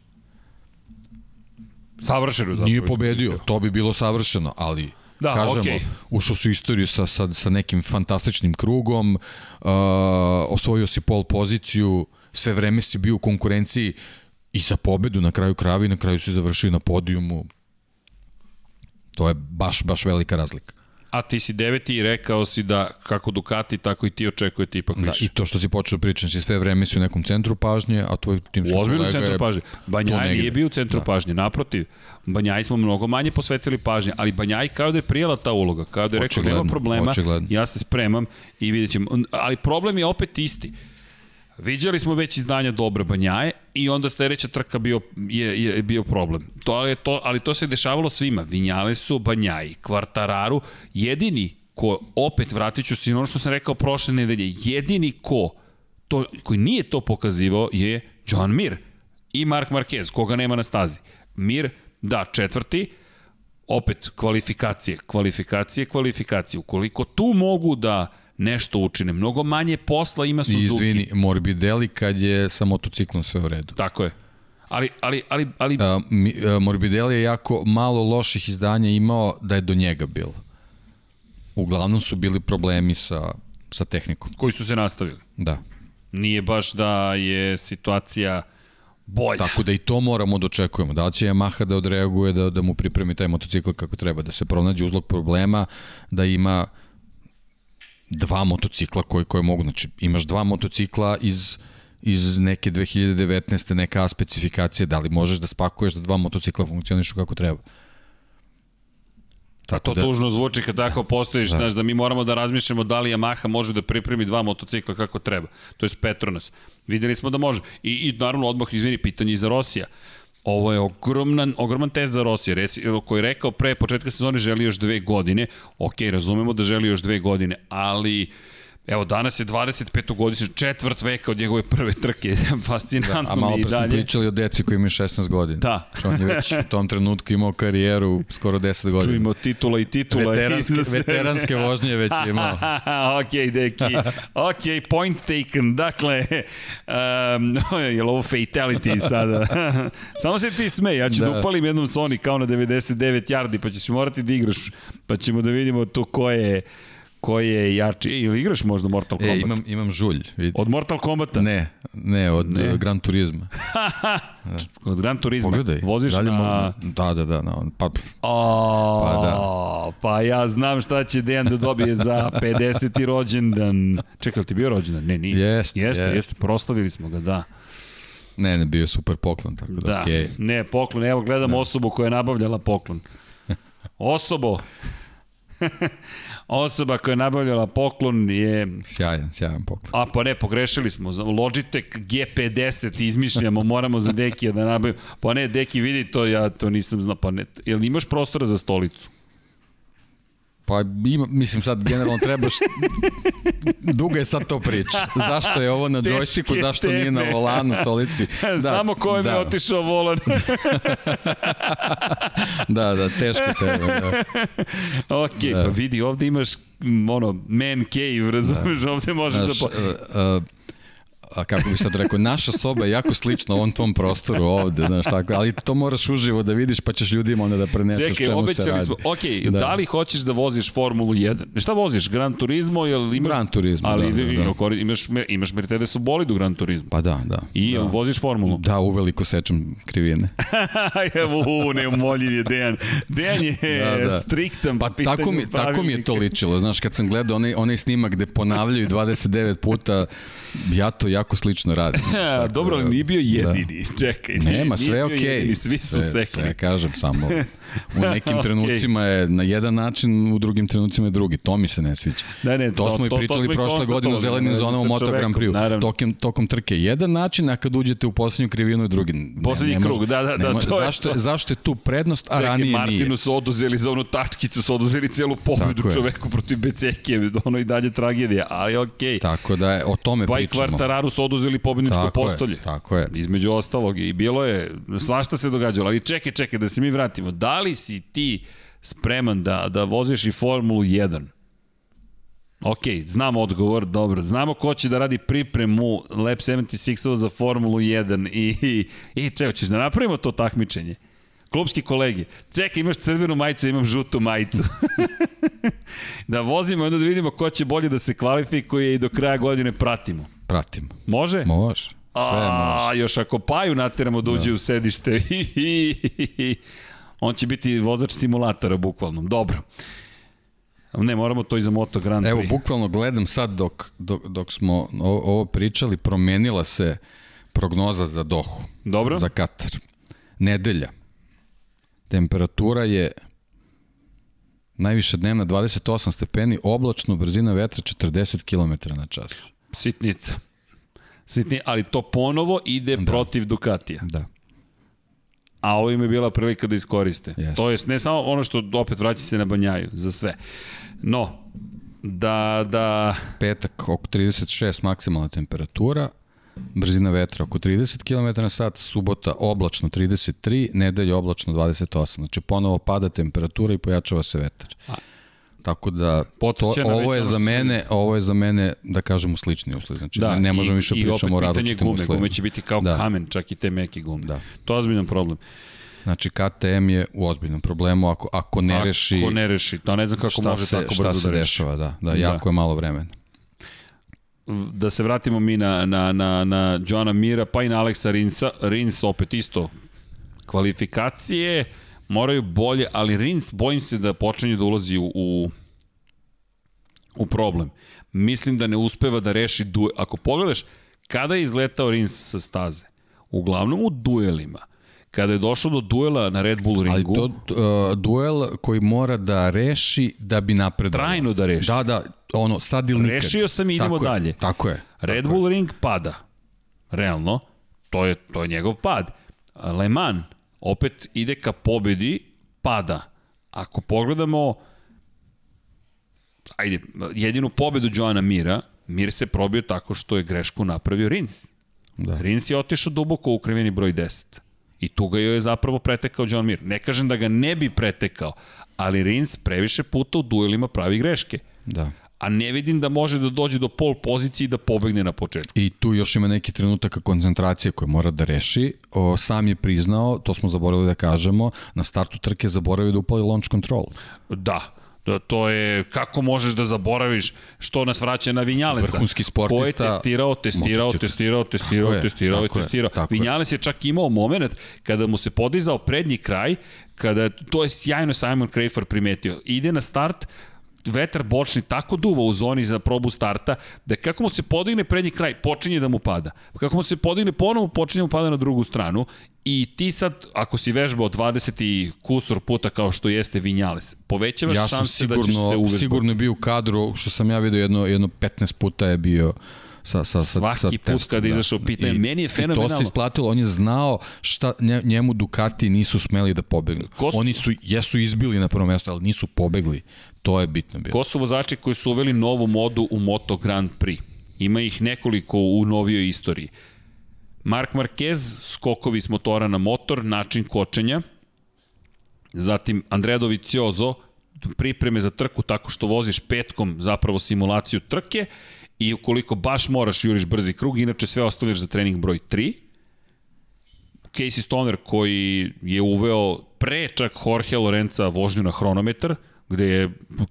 Savršeno zapravo. Nije pobedio, to bi bilo savršeno, ali Da, kažemo, okej. ušao su istoriju sa, sa, sa nekim fantastičnim krugom, uh, osvojio si pol poziciju, sve vreme si bio u konkurenciji i za pobedu na kraju krava i na kraju si završio na podijumu. To je baš, baš velika razlika. A ti si deveti i rekao si da kako Ducati, tako i ti očekujete ipak Da, više. I to što si počeo da pričaš, si sve vreme si u nekom centru pažnje, a tvoj timski U ozbiljnom kolega centru je... pažnje. Banjaj nije bio u centru Da. da. pažnje, naprotiv. Banjaj smo mnogo manje posvetili pažnje, ali Banjaj kao da je prijela ta uloga, kao da je rekao nema Očigledno, problema, očigledno. ja se spremam i vidjet ćemo. Ali problem je opet isti. Viđali smo već izdanja dobra Banjaje i onda sledeća trka bio, je, je bio problem. To, ali, to, ali to se dešavalo svima. Vinjale su Banjaji, Kvartararu, jedini ko, opet vratit ću se ono što sam rekao prošle nedelje, jedini ko to, koji nije to pokazivao je John Mir i Mark Marquez, koga nema na stazi. Mir, da, četvrti, opet kvalifikacije, kvalifikacije, kvalifikacije. Ukoliko tu mogu da nešto učine, mnogo manje posla ima Suzuki. izvini, Morbidelli kad je sa motociklom sve u redu. Tako je. Ali, ali, ali, ali A, mi, a, Morbidelli je jako malo loših izdanja imao da je do njega bilo. Uglavnom su bili problemi sa, sa tehnikom. koji su se nastavili. Da. Nije baš da je situacija bolja. Tako da i to moramo da očekujemo. Da li će Yamaha da odreaguje, da, da mu pripremi taj motocikl kako treba, da se pronađe uzlog problema, da ima dva motocikla koje, koje mogu. Znači, imaš dva motocikla iz iz neke 2019. neka A specifikacije, da li možeš da spakuješ da dva motocikla funkcionišu kako treba? Tako to da, tužno zvuči kad tako postojiš, da. znaš, da mi moramo da razmišljamo da li Yamaha može da pripremi dva motocikla kako treba. To je Petronas. Videli smo da može. I, i naravno odmah, izvini, pitanje i za Rosija. Ovo je ogroman, ogroman test za Rosija, reci, koji je rekao pre početka sezone želi još dve godine. Ok, razumemo da želi još dve godine, ali Evo, danas je 25-godišnji četvrt veka od njegove prve trke. Fascinantno da, a malo pre smo pričali o deci koji imaju 16 godina. Da. Znači, on je već u tom trenutku imao karijeru skoro 10 godina. Čujemo titula i titula. Veteranske, veteranske vožnje već je imao. ok, deki. Ok, point taken. Dakle, um, je li ovo fatality sada? Samo se ti smej, ja ću da, da upalim jednom Sony kao na 99 yardi, pa ćeš morati da igraš, pa ćemo da vidimo to ko je Ko je jači? Ili igraš možda Mortal Kombat? E, imam, imam žulj. Vidi. Od Mortal Kombata? Ne, ne, od ne. Gran Turizma. od Gran Turizma? Pogledaj. Voziš Dalje na... Mogu... Da, da, da. Na, pa... O, pa, da. pa ja znam šta će Dejan da dobije za 50. rođendan. Čekaj, ti bio rođendan? Ne, nije. Jeste, jeste. Jeste, jeste. Proslavili smo ga, da. Ne, ne, bio super poklon, tako da, da. okej. Okay. Ne, poklon, evo gledam da. osobu koja je nabavljala poklon. Osobo, Osoba koja je nabavljala poklon je... Sjajan, sjajan poklon. A pa ne, pogrešili smo. Logitech G50 izmišljamo, moramo za Dekija da nabavimo. Pa ne, Deki vidi to, ja to nisam znao. Pa ne, jel imaš prostora za stolicu? Pa ima, mislim sad generalno trebaš duga je sad to priča. Zašto je ovo na džojstiku, zašto teme. nije na volanu, stolici? Da, Znamo ko je da. mi otišao volan. da, da, teške teme. Da. ok, da. pa vidi, ovde imaš ono, man cave, razumeš, da. ovde možeš Znaš, da... Po... Uh, uh, a kako bi sad rekao, naša soba je jako slična ovom tvom prostoru ovde, znaš tako, ali to moraš uživo da vidiš pa ćeš ljudima onda da preneseš Čekaj, čemu se radi. Smo, ok, da. da. li hoćeš da voziš Formulu 1? Šta voziš? Gran Turismo? Jel imaš, Gran Turismo, ali, da, da, da. Imaš, imaš Mercedes u bolidu Gran Turismo. Pa da, da. I da. voziš Formulu? Da, uveliko sečem krivine. Evo, u, neumoljiv je Dejan. Dejan je da, da. striktan pa tako mi, tako mi je to ličilo. Znaš, kad sam gledao onaj, onaj snimak gde ponavljaju 29 puta, ja to jako slično radim. Ja, dobro, ali nije bio da. jedini. Da. Čekaj, Nema, sve je okej. Okay. Svi su sve, sekli. Sve kažem, samo u nekim okay. trenucima je na jedan način, u drugim trenucima je drugi. To mi se ne sviđa. Ne, ne, to, to smo i pričali to prošle godine u zelenim zonama u Moto Grand Prix. Tokom, tokom trke jedan način, a kad uđete u poslednju krivinu je drugi. Poslednji ne, krug, da, da, da. to zašto, je to. zašto je tu prednost, a Čekaj, ranije Martinu nije? Martinu su oduzeli za onu tačkicu, su oduzeli celu pobedu čoveku protiv Beceke, ono i dalje tragedija, ali okej. Okay. Tako da o tome pričamo. Pa i Kvartararu su oduzeli pobedničko tako postolje. Je, tako je. Između ostalog i bilo je, svašta se događalo, ali čekaj, čekaj, da se mi vratimo. Da li si ti spreman da, da voziš i Formulu 1? Ok, znamo odgovor, dobro. Znamo ko će da radi pripremu Lab 76 za Formulu 1 i, i, i čeo, ćeš da napravimo to takmičenje? Klubski kolegi, čekaj, imaš crvenu majicu, imam žutu majicu. da vozimo onda da vidimo ko će bolje da se kvalifikuje i do kraja godine pratimo. Pratimo. Može? Može. Sve A, može. još ako Paju nateramo da uđe da. u sedište, on će biti vozač simulatora, bukvalno. Dobro. Ne, moramo to i za Moto Grand Prix. Evo, bukvalno gledam sad dok, dok, dok smo ovo pričali, promenila se prognoza za Dohu. Dobro. Za Katar. Nedelja. Temperatura je najviše dnevna 28 stepeni, oblačno, brzina vetra 40 km na čas. Sitnica. Sitni, ali to ponovo ide da. protiv Ducatija. Da. A ovo im je bila prilika da iskoriste. Yes. To je ne samo ono što opet vraća se na banjaju, za sve. No, da, da... Petak oko 36 maksimalna temperatura, brzina vetra oko 30 km na sat, subota oblačno 33, nedelja oblačno 28. Znači ponovo pada temperatura i pojačava se vetar. A, Tako da to, ovo je za mene, ovo je za mene da kažemo slični uslovi. Znači da, ne, ne možemo više pričamo o različitim gume, uslovima. Gume će biti kao da. kamen, čak i te meke gume. Da. To je ozbiljan problem. Znači KTM je u ozbiljnom problemu ako ako ne reši Ako ne reši, to ne znam kako može se, tako brzo da reši. dešava, da. Da, jako da. je malo vremena. da se vratimo mi na, na, na, na Joana Mira, pa i na Aleksa Rinsa. Rins opet isto kvalifikacije, moraju bolje, ali Rins bojim se da počinje da ulazi u, u, u problem. Mislim da ne uspeva da reši duel. Ako pogledaš, kada je izletao Rins sa staze? Uglavnom u duelima. Kada je došlo do duela na Red Bull ringu... Ali to uh, duel koji mora da reši da bi napredovao. Trajno da reši. Da, da, ono, sad ili nikad. Rešio sam i idemo tako dalje. Je, tako je. Red tako Bull je. ring pada. Realno. To je, to je njegov pad. Le Mans opet ide ka pobedi, pada. Ako pogledamo ajde, jedinu pobedu Joana Mira, Mir se probio tako što je grešku napravio Rins. Da. Rins je otišao duboko u kriveni broj 10. I tu ga je zapravo pretekao John Mir. Ne kažem da ga ne bi pretekao, ali Rins previše puta u duelima pravi greške. Da. A ne vidim da može da dođe do pol pozicije i da pobegne na početku. I tu još ima neki trenutaka koncentracije koje mora da reši. O, sam je priznao, to smo zaboravili da kažemo, na startu trke zaboravio da upali launch control. Da, Da, to je, kako možeš da zaboraviš što nas vraća na Vinjalesa. Vrhunski sportista. Ko je testirao, testirao, motocikl. testirao, testirao, Tako je, testirao tako testirao. je. Vinjales je čak imao moment kada mu se podizao prednji kraj, kada to je sjajno Simon Crafer primetio. Ide na start, vetar bočni tako duva u zoni za probu starta, da kako mu se podigne prednji kraj, počinje da mu pada. Kako mu se podigne ponovo, počinje da mu pada na drugu stranu i ti sad, ako si vežbao 20 i kusur puta kao što jeste Vinjales, povećavaš Ja sam šanse da ćeš se sigurno, uvežbati. sigurno je bio u kadru, što sam ja vidio jedno, jedno 15 puta je bio sa, sa, sa, Svaki sa put kada je izašao pitanje, meni je I to fenomenalno. se isplatilo, on je znao šta nje- njemu Ducati nisu smeli da pobegnu. Ko su- Oni su, jesu izbili na prvo mesto, ali nisu pobegli. To je bitno bilo. Ko su vozači koji su uveli novu modu u Moto Grand Prix? Ima ih nekoliko u novijoj istoriji. Mark Marquez, skokovi s motora na motor, način kočenja. Zatim Andrea Dovizioso, pripreme za trku tako što voziš petkom zapravo simulaciju trke i ukoliko baš moraš juriš brzi krug, inače sve ostavljaš za trening broj 3. Casey Stoner koji je uveo pre čak Jorge Lorenza vožnju na hronometar, gde je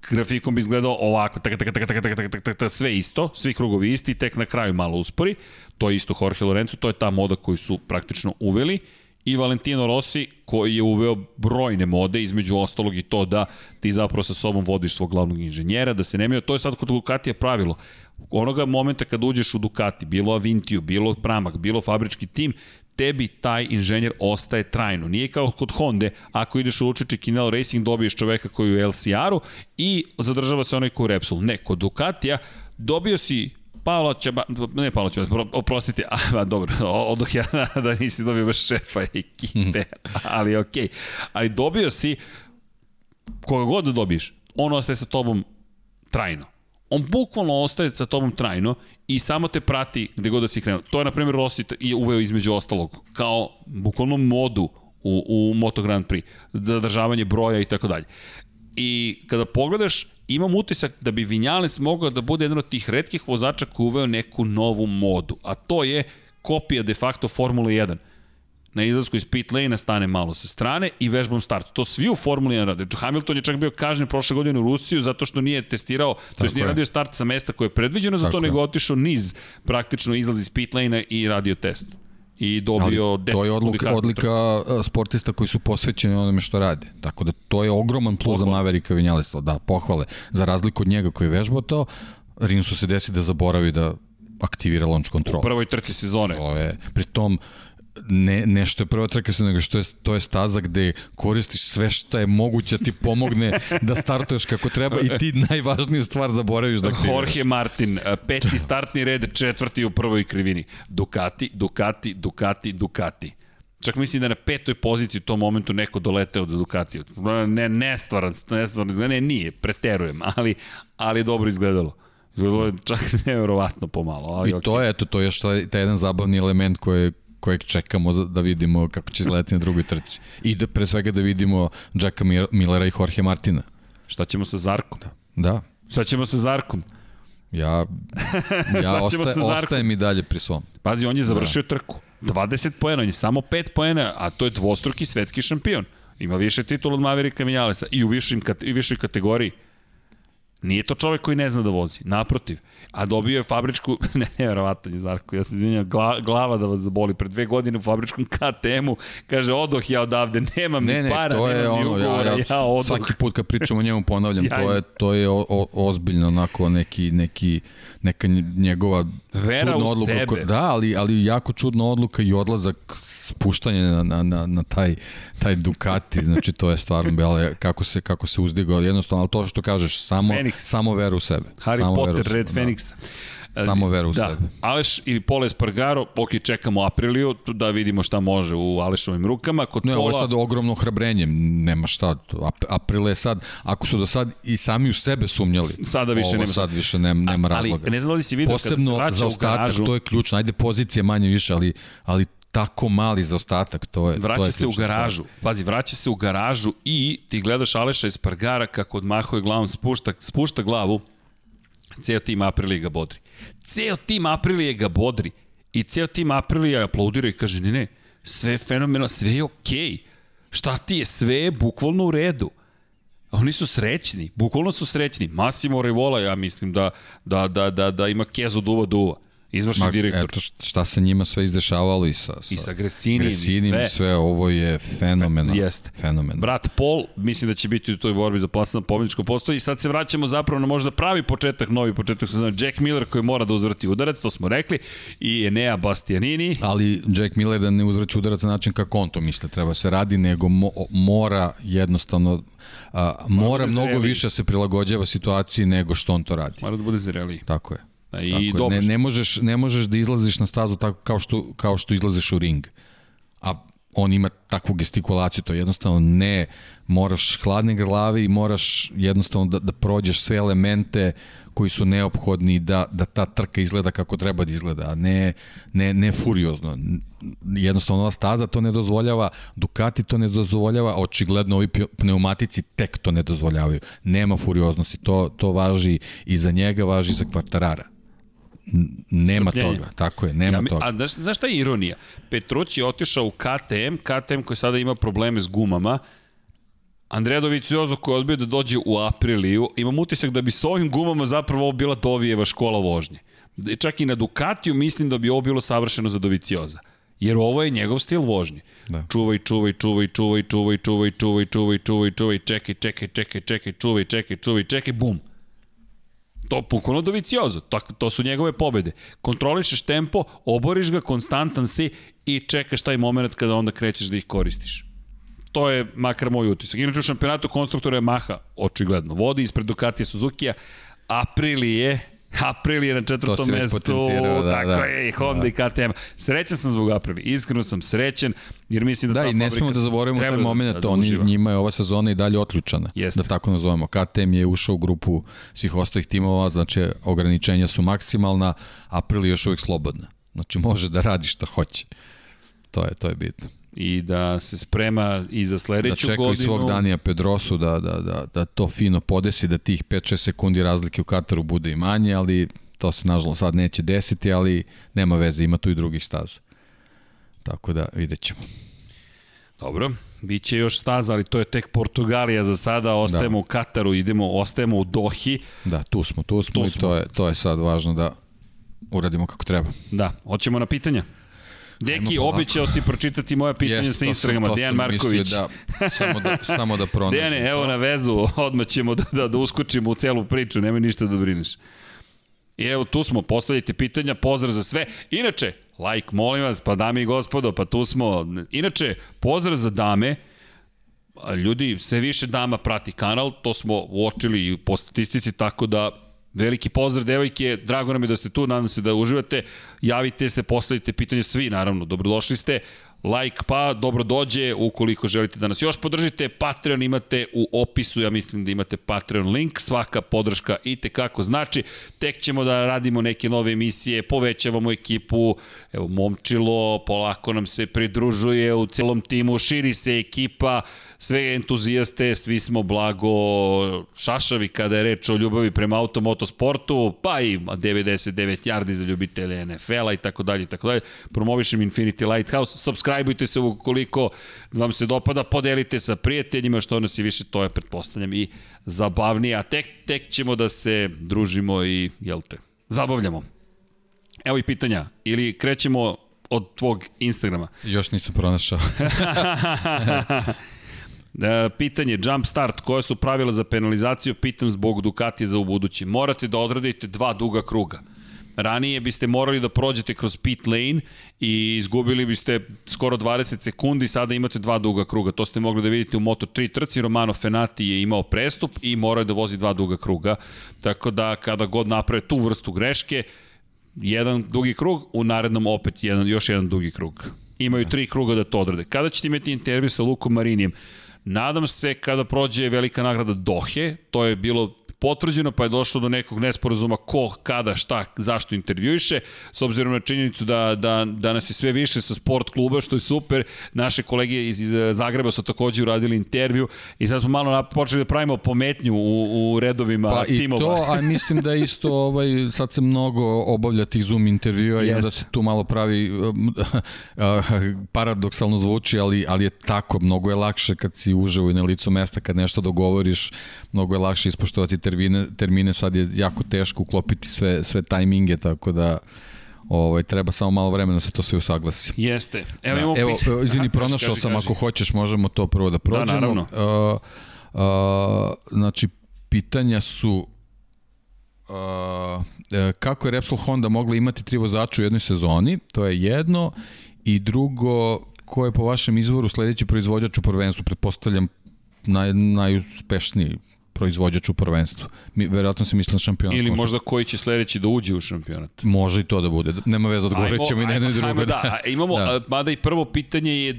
grafikom bi izgledao ovako, tak, tak, tak, tak, tak, tak, tak, tak, tak, sve isto, svi krugovi isti, tek na kraju malo uspori. To je isto Jorge Lorenzo, to je ta moda koju su praktično uveli. I Valentino Rossi koji je uveo brojne mode, između ostalog i to da ti zapravo sa sobom vodiš svog glavnog inženjera, da se nemaju, to je sad kod Ducatija pravilo. Onoga momenta kad uđeš u Ducati, bilo Avintiju, bilo Pramak, bilo fabrički tim, tebi taj inženjer ostaje trajno. Nije kao kod Honda, ako ideš u Lučići Kinel Racing, dobiješ čoveka koji je u LCR-u i zadržava se onaj koji je u Repsol. Ne, kod Ducatija dobio si Paolo Čaba, ne Paolo Čaba, oprostite, a, dobro, odoh ja da nisi dobio baš šefa ekipe, ali okej. Okay. Ali dobio si, koga god da dobiješ, on ostaje sa tobom trajno. On bukvalno ostaje sa tobom trajno i samo te prati gde god da si krenuo. To je, na primjer, Rossi je uveo između ostalog kao bukvalno modu u, u Moto Grand Prix, zadržavanje broja i tako dalje. I kada pogledaš, imam utisak da bi Vinjales mogao da bude jedan od tih redkih vozača koji uveo neku novu modu, a to je kopija de facto Formule 1 na izlasku iz pit lane stane malo sa strane i vežbom start. To svi u Formuli 1 rade. Hamilton je čak bio kažnjen prošle godine u Rusiju zato što nije testirao, to jest nije radio start sa mesta koje je predviđeno za to, nego otišao niz praktično izlaz iz pit lane i radio test i dobio Ali 10 to je odluka, odlika sportista koji su posvećeni onome što rade. Tako da to je ogroman plus Pohvala. za Maverika Vinjalista, da, pohvale. Za razliku od njega koji je vežbao to, Rinsu se desi da zaboravi da aktivira launch control. U prvoj trci sezone. To je, pri tom, ne, nešto je prva trka se nego što je, to je staza gde koristiš sve što je moguće da ti pomogne da startuješ kako treba i ti najvažniju stvar zaboraviš da aktiviraš. Jorge Martin, peti startni red, četvrti u prvoj krivini. Ducati, Ducati, Ducati, Ducati. Čak mislim da na petoj poziciji u tom momentu neko doleteo do Ducati. Ne, nestvaran, nestvaran, ne, nije, preterujem, ali, ali je dobro izgledalo. Izgledalo je čak nevjerovatno pomalo. Ali I to okay. je, eto, to je još taj, taj jedan zabavni element koji kojeg čekamo da vidimo kako će izgledati na drugoj trci. I da pre svega da vidimo Jacka Millera i Jorge Martina. Šta ćemo sa Zarkom? Da. da. Šta ćemo sa Zarkom? Ja, ja ostaje, ostajem i dalje pri svom. Pazi, on je završio da. trku. 20 poena, on je samo 5 poena, a to je dvostruki svetski šampion. Ima više titula od Maverika Vinjalesa i u višim, i višoj kategoriji. Nije to čovek koji ne zna da vozi, naprotiv. A dobio je fabričku, ne, nevjerovatan je Zarko, ja se izvinjam, gla, glava da vas zaboli. Pred dve godine u fabričkom KTM-u, kaže, odoh ja odavde, nemam ne, ni para, to nemam je ni ono, ugovora, ja, ja, ja, odoh. Svaki put kad pričam o njemu ponavljam, to je, to je o, o, ozbiljno onako neki, neki, neka njegova Vera čudna u odluka. sebe. Da, ali, ali jako čudna odluka i odlazak spuštanje na, na, na, na taj, taj Ducati, znači to je stvarno bela, kako se, kako se uzdigao, jednostavno, ali to što kažeš, samo, Fenix. samo veru u sebe. Harry samo Potter, Red sebe, Phoenixa. Da. Samo veru u da. sebe. Aleš i Pole Espargaro, ok, čekamo Apriliju, da vidimo šta može u Alešovim rukama. Kod Ne, Pola, ovo je sad ogromno hrabrenje, nema šta. Ap- April je sad, ako su do sad i sami u sebe sumnjali, Sada više ovo nema. sad više nema, nema razloga. Ali ne znam da li si vidio kada se Posebno vraća za u ostatak, garažu, to je ključno. Ajde pozicije manje više, ali, ali tako mali za ostatak, to je to vraća je se u garažu. Pazi, vraća se u garažu i ti gledaš Aleša Espargara kako odmahuje glavom, spušta, spušta glavu, ceo tim Aprilije ga bodri. Ceo tim Aprilije ga bodri. I ceo tim Aprilije aplaudira i kaže, ne, ne, sve je fenomenalno, sve je okej. Okay. Šta ti je? Sve je bukvalno u redu. Oni su srećni, bukvalno su srećni. Massimo Revola, ja mislim da, da, da, da, da ima kezu duva duva. Izvršni Ma, direktor. Eto šta se njima sve izdešavalo i sa, sa, I sa Gresinijem, i Gresinim, sve. sve. ovo je fenomenalno. Jeste. Fenomenalno. Brat Paul, mislim da će biti u toj borbi za plasman pobjedičko postoji i sad se vraćamo zapravo na možda pravi početak, novi početak sezona. Jack Miller koji mora da uzvrti udarac, to smo rekli, i Enea Bastianini. Ali Jack Miller da ne uzvrće udarac na način kako on to misle, treba se radi, nego mo, mora jednostavno, a, mora da mnogo zreli. više se prilagođava situaciji nego što on to radi. Mora da bude zreliji. Tako je. I Tako dobro. Ne, ne, možeš, ne možeš da izlaziš na stazu tako kao što, kao što izlaziš u ring. A on ima takvu gestikulaciju, to jednostavno ne, moraš hladne glave i moraš jednostavno da, da prođeš sve elemente koji su neophodni da, da ta trka izgleda kako treba da izgleda, a ne, ne, ne furiozno. Jednostavno ova staza to ne dozvoljava, Ducati to ne dozvoljava, a očigledno ovi pneumatici tek to ne dozvoljavaju. Nema furioznosti, to, to važi i za njega, važi i za kvartarara. Nema toga, tako je, nema Ja, mi- toga. a znaš, znaš šta je ironija? Petrući je otišao u KTM, KTM koji sada ima probleme s gumama, Andrea Doviciozo koji je odbio da dođe u Apriliju, imam utisak da bi s ovim gumama zapravo ovo bila Dovijeva škola vožnje. Da- Čak i na Ducatiju mislim da bi ovo bilo savršeno za Dovicioza. Jer ovo je njegov stil vožnje. Da. Čuvaj, čuvaj, čuvaj, čuvaj, čuvaj, čuvaj, čuvaj, čuvaj, čuvaj, čuvaj, čekaj, čekaj, čekaj, čekaj, čuvaj, čekaj, čuvaj, čekaj, bum. To bukvalno Doviciozo, to, to su njegove pobede. Kontrolišeš tempo, oboriš ga, konstantan si i čekaš taj moment kada onda krećeš da ih koristiš. To je makar moj utisak. Inače u šampionatu konstruktora je Maha, očigledno, vodi ispred Ducatija Suzuki-a, Aprilije, Aprilije na četvrtom mestu, da, tako da. je, i Honda da. i KTM. Srećan sam zbog Aprilije, iskreno sam srećen, jer mislim da, Da, ta i ne smemo da zaboravimo taj moment, da, da oni, uživa. njima je ova sezona i dalje otključana, Jeste. da tako nazovemo. KTM je ušao u grupu svih ostalih timova, znači ograničenja su maksimalna, April je još uvijek slobodna. Znači može da radi šta hoće. To je, to je bitno. I da se sprema i za Da sledeću čeka i godinu. svog Danija Pedrosu da, da, da, da to fino podesi, da tih 5-6 sekundi razlike u Kataru bude i manje, ali to se nažalost sad neće desiti, ali nema veze, ima tu i drugih staza. Tako da vidjet ćemo. Dobro, biće još staza, ali to je tek Portugalija za sada, ostajemo da. u Kataru, idemo, ostajemo u Dohi. Da, tu smo, tu smo Tu i smo. to je, to je sad važno da uradimo kako treba. Da, hoćemo na pitanja. Deki, obećao si pročitati moja pitanja Jeste, sa sam- Instagrama, to Dejan sam Marković. mislio Da, samo da, samo da pronađem. Dejane, evo na vezu, odmah ćemo da, da, da uskočimo u celu priču, nemoj ništa da brineš. I evo, tu smo, postavljajte pitanja, pozdrav za sve. Inače, like, molim vas, pa dame i gospodo, pa tu smo. Inače, pozdrav za dame, ljudi, sve više dama prati kanal, to smo uočili i po statistici, tako da veliki pozdrav devojke, drago nam je da ste tu, nadam se da uživate, javite se, postavite pitanje svi, naravno, dobrodošli ste, like pa dobro dođe, ukoliko želite da nas još podržite, Patreon imate u opisu, ja mislim da imate Patreon link, svaka podrška i tekako znači, tek ćemo da radimo neke nove emisije, povećavamo ekipu, evo Momčilo, polako nam se pridružuje u celom timu, širi se ekipa, sve entuzijaste, svi smo blago šašavi kada je reč o ljubavi prema automotosportu, pa i 99 yardi za ljubitelje NFL-a i tako dalje i tako dalje. Promovišem Infinity Lighthouse, subscribe subscribeujte se ukoliko vam se dopada, podelite sa prijateljima, što nas je više, to je, pretpostavljam, i zabavnije, a tek, tek ćemo da se družimo i, jel te, zabavljamo. Evo i pitanja, ili krećemo od tvog Instagrama. Još nisam pronašao. E, pitanje, jump start, koje su pravila za penalizaciju, pitam zbog Ducati za u budući. Morate da odradite dva duga kruga. Ranije biste morali da prođete kroz pit lane i izgubili biste skoro 20 sekundi, sada imate dva duga kruga. To ste mogli da vidite u Moto3 trci, Romano Fenati je imao prestup i morao je da vozi dva duga kruga. Tako da kada god naprave tu vrstu greške, jedan dugi krug, u narednom opet jedan, još jedan dugi krug. Imaju tri kruga da to odrade. Kada ćete imati intervju sa Lukom Marinijem? Nadam se kada prođe velika nagrada Dohe, to je bilo potvrđeno, pa je došlo do nekog nesporazuma ko, kada, šta, zašto intervjuiše, s obzirom na činjenicu da, da, da nas je sve više sa sport kluba, što je super, naše kolege iz, iz Zagreba su takođe uradili intervju i sad smo malo počeli da pravimo pometnju u, u redovima pa timova. Pa i to, a mislim da isto ovaj, sad se mnogo obavlja tih Zoom intervjua i onda se tu malo pravi paradoksalno zvuči, ali, ali je tako, mnogo je lakše kad si uživo i na licu mesta, kad nešto dogovoriš, mnogo je lakše ispoštovati termine, termine sad je jako teško uklopiti sve, sve tajminge, tako da ovaj, treba samo malo vremena da se to sve usaglasi. Jeste. Evo, da, imamo evo pih... izvini, pronašao sam, kaži. ako hoćeš, možemo to prvo da prođemo. Da, naravno. Uh, uh, znači, pitanja su uh, kako je Repsol Honda mogla imati tri vozača u jednoj sezoni, to je jedno, i drugo, ko je po vašem izvoru sledeći proizvođač u prvenstvu, pretpostavljam naj, najuspešniji proizvođač u prvenstvu. Mi, verovatno se misli na šampionat. Ili možda koji će sledeći da uđe u šampionat. Može i to da bude. Nema veze, odgovorit ćemo i na jedno i drugo. Da, da. imamo, da. mada i prvo pitanje je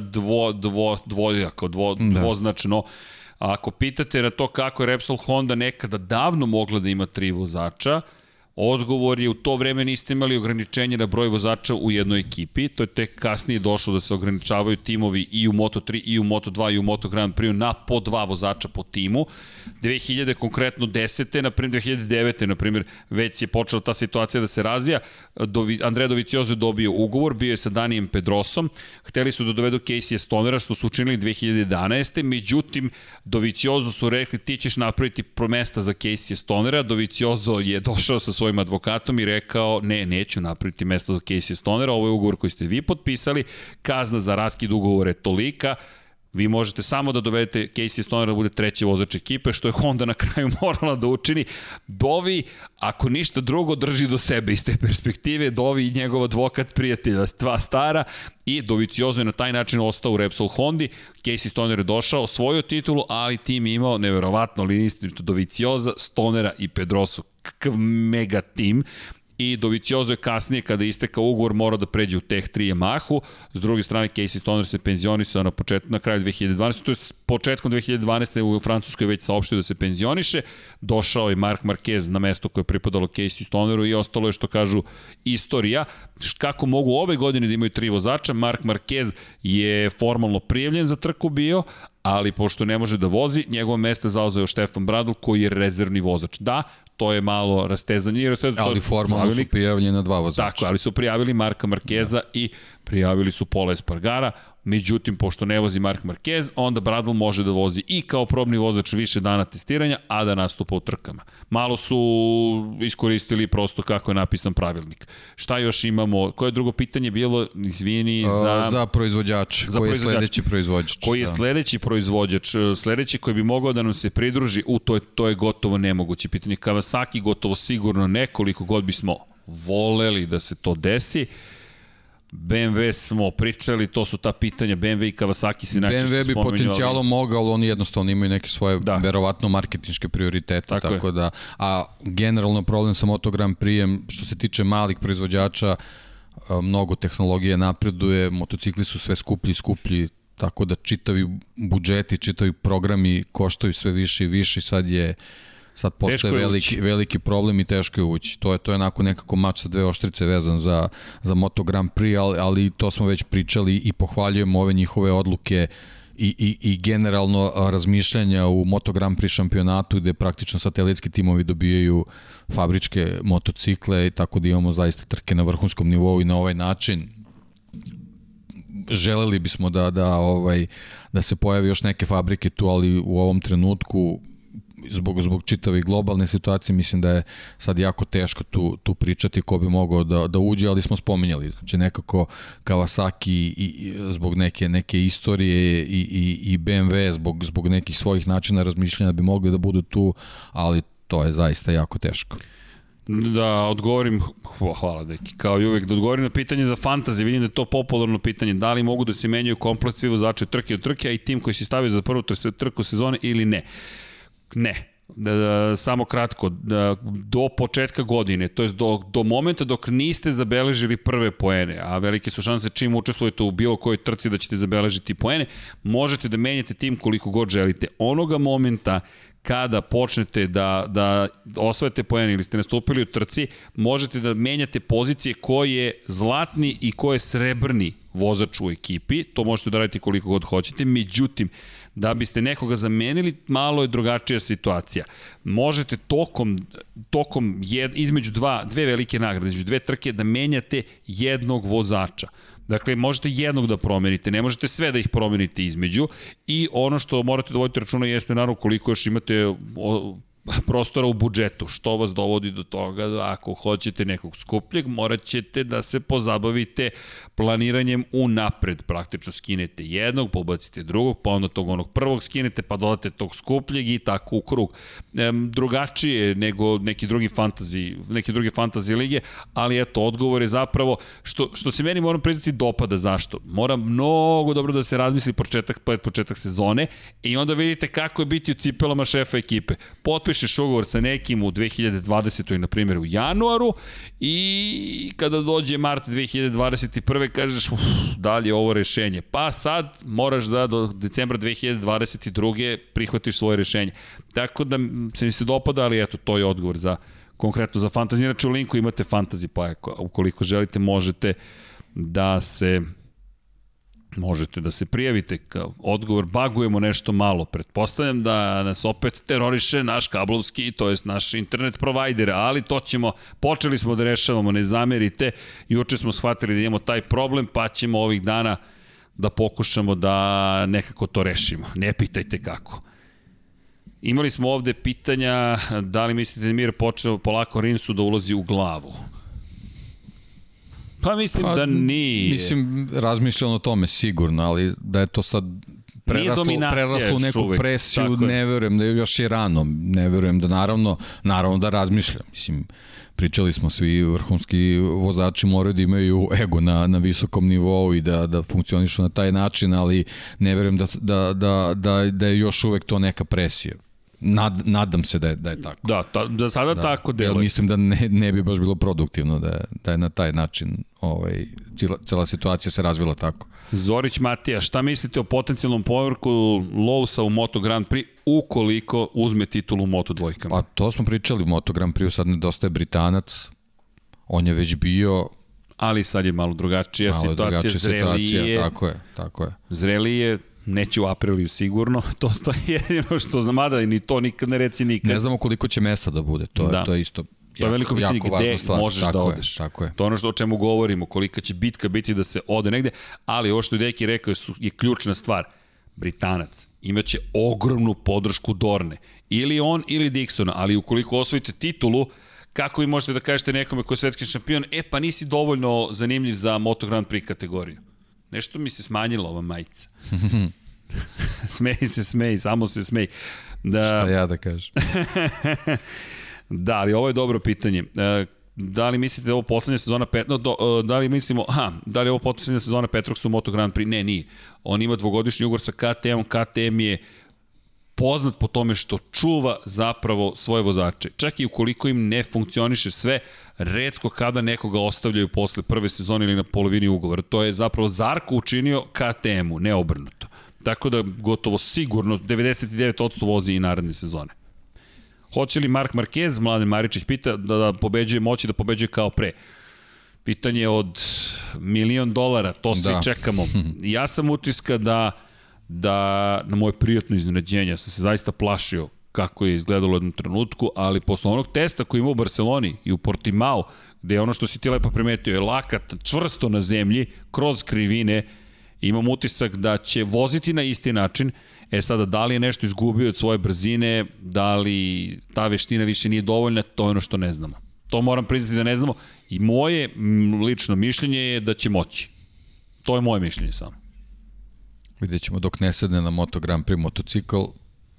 dvo, dvo, dvojako, dvo, da. dvoznačno. Ako pitate na to kako je Repsol Honda nekada davno mogla da ima tri vozača, Odgovor je u to vreme niste imali ograničenje na broj vozača u jednoj ekipi, to je tek kasnije došlo da se ograničavaju timovi i u Moto3 i u Moto2 i u Moto Grand Prix na po dva vozača po timu. 2000 konkretno 10. na primjer 2009. na primjer već je počela ta situacija da se razvija. Dovi, Andrea Doviciozo je dobio ugovor, bio je sa Danijem Pedrosom, hteli su da dovedu Casey Stonera što su učinili 2011. Međutim, Doviciozo su rekli ti ćeš napraviti promesta za Casey Stonera, Doviciozo je došao sa svojim svojim advokatom i rekao ne, neću napraviti mesto za Casey Stonera, ovo je ugovor koji ste vi potpisali, kazna za raskid ugovora je tolika, Vi možete samo da dovedete Casey Stoner da bude treći vozač ekipe, što je Honda na kraju morala da učini. Dovi, ako ništa drugo, drži do sebe iz te perspektive. Dovi i njegov advokat prijatelja, dva stara i Doviciozo je na taj način ostao u Repsol Hondi. Casey Stoner je došao, osvojio titulu, ali tim je imao neverovatno linijstvito Dovicioza, Stonera i Pedrosu kakav mega tim i Doviciozo je kasnije kada je istekao ugovor morao da pređe u Tech 3 Yamahu. S druge strane Casey Stoner se penzionisao na početku na kraju 2012. To je početkom 2012. u Francuskoj već saopštio da se penzioniše. Došao je Mark Marquez na mesto koje je pripadalo Casey Stoneru i ostalo je što kažu istorija. Kako mogu ove godine da imaju tri vozača? Mark Marquez je formalno prijavljen za trku bio, ali pošto ne može da vozi, njegovo mesto zauzeo Štefan Bradl koji je rezervni vozač. Da, to je malo rastezanje. rastezanje ali formalno su prijavljeni na dva vozača. Tako, ali su prijavili Marka Markeza da. i prijavili su Pola Espargara. Međutim, pošto ne vozi Mark Marquez, onda Bradl može da vozi i kao probni vozač više dana testiranja, a da nastupa u trkama. Malo su iskoristili prosto kako je napisan pravilnik. Šta još imamo? Koje drugo pitanje bilo, izvini, za... za proizvođač. Za koji proizvođač. je sledeći proizvođač. Koji je da. sledeći proizvođač? Sledeći koji bi mogao da nam se pridruži, u, to je, to je gotovo nemoguće pitanje. Kawasaki gotovo sigurno nekoliko god bismo voleli da se to desi. BMW smo pričali, to su ta pitanja, BMW i Kawasaki se najčešće BMW bi potencijalno mogao, ali oni jednostavno imaju neke svoje da. verovatno marketinške prioritete, tako, tako da, a generalno problem sa Moto Grand Prix, što se tiče malih proizvođača, mnogo tehnologije napreduje, motocikli su sve skuplji i skuplji, tako da čitavi budžeti, čitavi programi koštaju sve više i više, sad je sad postaje veliki, veliki problem i teško je ući. To je, to je onako nekako mač sa dve oštrice vezan za, za Moto Grand Prix, ali, ali to smo već pričali i pohvaljujemo ove njihove odluke i, i, i generalno razmišljanja u Moto Grand Prix šampionatu gde praktično satelitski timovi dobijaju fabričke motocikle i tako da imamo zaista trke na vrhunskom nivou i na ovaj način želeli bismo da, da, ovaj, da se pojavi još neke fabrike tu, ali u ovom trenutku zbog, zbog čitave globalne situacije mislim da je sad jako teško tu, tu pričati ko bi mogao da, da uđe, ali smo spominjali. Znači nekako Kawasaki i, i zbog neke, neke istorije i, i, i BMW zbog, zbog nekih svojih načina razmišljanja bi mogli da budu tu, ali to je zaista jako teško. Da odgovorim, hvala deki, kao i uvek, da odgovorim na pitanje za fantasy, vidim da je to popularno pitanje, da li mogu da se menjaju komplet svi vozači trke od trke, a i tim koji se stavio za prvu trku sezone ili ne. Ne, da, da, samo kratko, da, do početka godine, to je do, do momenta dok niste zabeležili prve poene, a velike su šanse čim učestvujete u bilo kojoj trci da ćete zabeležiti poene, možete da menjate tim koliko god želite. Onoga momenta kada počnete da, da osvajate poene ili ste nastupili u trci, možete da menjate pozicije ko je zlatni i ko je srebrni vozač u ekipi, to možete da radite koliko god hoćete, međutim, da biste nekoga zamenili, malo je drugačija situacija. Možete tokom, tokom jed, između dva, dve velike nagrade, između dve trke, da menjate jednog vozača. Dakle, možete jednog da promenite, ne možete sve da ih promenite između i ono što morate da vodite računa jeste naravno koliko još imate prostora u budžetu, što vas dovodi do toga da ako hoćete nekog skupljeg, morat ćete da se pozabavite planiranjem u napred. Praktično skinete jednog, pobacite drugog, pa onda tog onog prvog skinete, pa dodate tog skupljeg i tako u krug. Ehm, drugačije nego neki drugi fantazi, neke druge fantazi lige, ali eto, odgovor je zapravo, što, što se meni moram priznati dopada, zašto? Mora mnogo dobro da se razmisli početak, početak sezone i onda vidite kako je biti u cipelama šefa ekipe. Potpiš potpišeš ugovor sa nekim u 2020. na primjer u januaru i kada dođe mart 2021. kažeš uf, da li je ovo rešenje. Pa sad moraš da do decembra 2022. prihvatiš svoje rešenje. Tako da se mi se dopada, ali eto, to je odgovor za konkretno za fantasy. Inače u linku imate fantasy, pa ukoliko želite možete da se Možete da se prijavite kao odgovor, bagujemo nešto malo. Pretpostavljam da nas opet teroriše naš kablovski, to jest naš internet provider, ali to ćemo, počeli smo da rešavamo, ne zamerite. Juče smo shvatili da imamo taj problem, pa ćemo ovih dana da pokušamo da nekako to rešimo. Ne pitajte kako. Imali smo ovde pitanja da li mislite da Mir počeo polako Rinsu da ulazi u glavu. Pa mislim pa, da nije. Mislim, razmišljam o tome sigurno, ali da je to sad preraslo, preraslo u neku uvek. presiju, ne verujem da je još i rano, ne verujem da naravno, naravno da razmišljam. Mislim, pričali smo svi vrhunski vozači moraju da imaju ego na, na visokom nivou i da, da funkcionišu na taj način, ali ne verujem da, da, da, da, da je još uvek to neka presija. Nad, nadam se da je, da je tako. Da, ta, da sada da, tako deluje. Mislim da ne, ne bi baš bilo produktivno da, da je na taj način ovaj, cijela, cijela situacija se razvila tako. Zorić Matija, šta mislite o potencijalnom povrku Lousa u Moto Grand Prix ukoliko uzme titulu u Moto dvojkama? Pa to smo pričali u Moto Grand Prix, sad nedostaje Britanac, on je već bio ali sad je malo drugačija malo situacija, drugačija zrelije. Situacija, tako je, tako je. Zrelije, neće u apriliju sigurno, to, to je jedino što znam, mada ni to nikad ne reci nikad. Ne znamo koliko će mesta da bude, to, da. je, to je isto To je veliko pitanje gde stvar. možeš tako da odeš. Je, tako je. To je ono što o čemu govorimo, kolika će bitka biti da se ode negde, ali ovo što je Deki rekao je, je ključna stvar. Britanac imaće ogromnu podršku Dorne. Ili on, ili Dixona, ali ukoliko osvojite titulu, kako vi možete da kažete nekome ko je svetski šampion, e pa nisi dovoljno zanimljiv za Moto Grand Prix kategoriju. Nešto mi se smanjila ova majica. smej se, smej, samo se smej. Da... Šta ja da kažem? da, ali ovo je dobro pitanje. E, da li mislite da ovo poslednja sezona Pet... No, do, e, da li mislimo, aha, da li je ovo poslednja sezona Petroxa u Moto Grand Prix? Ne, nije. On ima dvogodišnji ugor sa KTM, KTM je poznat po tome što čuva zapravo svoje vozače. Čak i ukoliko im ne funkcioniše sve, redko kada nekoga ostavljaju posle prve sezone ili na polovini ugovora. To je zapravo Zarko učinio KTM-u, ne obrnuto. Tako da gotovo sigurno 99% vozi i naredne sezone. Hoće li Mark Marquez, Mladen Maričić pita, da, da pobeđuje, moći da pobeđuje kao pre? Pitanje od milion dolara, to svi da. čekamo. Ja sam utiska da da na moje prijatno iznenađenje, sam se zaista plašio kako je izgledalo u jednom trenutku, ali posle onog testa koji ima u Barceloni i u Portimao, gde je ono što si ti lepo primetio je lakat čvrsto na zemlji, kroz krivine, Imam utisak da će voziti na isti način, E sada, da li je nešto izgubio od svoje brzine, da li ta veština više nije dovoljna, to je ono što ne znamo. To moram priznati da ne znamo. I moje lično mišljenje je da će moći. To je moje mišljenje samo. Vidjet ćemo dok ne sedne na Moto Grand Prix motocikl,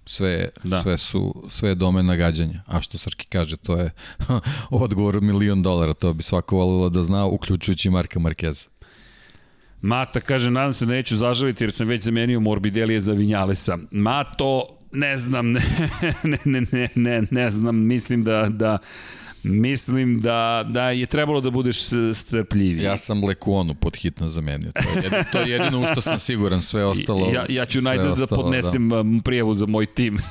sve, da. sve su sve je domen nagađanja. A što Srki kaže, to je odgovor milion dolara, to bi svako volilo da zna, uključujući Marka Markeza. Mata kaže, nadam se da neću zažaliti jer sam već zamenio Morbidelije za Vinjalesa. Mato, ne znam, ne, ne, ne, ne, ne, ne znam, mislim da, da Mislim da, da je trebalo da budeš strpljiviji. Ja sam Lekuonu pod hitno zamenio. To je, jedino, to je jedino u što sam siguran, sve ostalo... Ja, ja ću najzad da podnesem da. Prijavu za moj tim.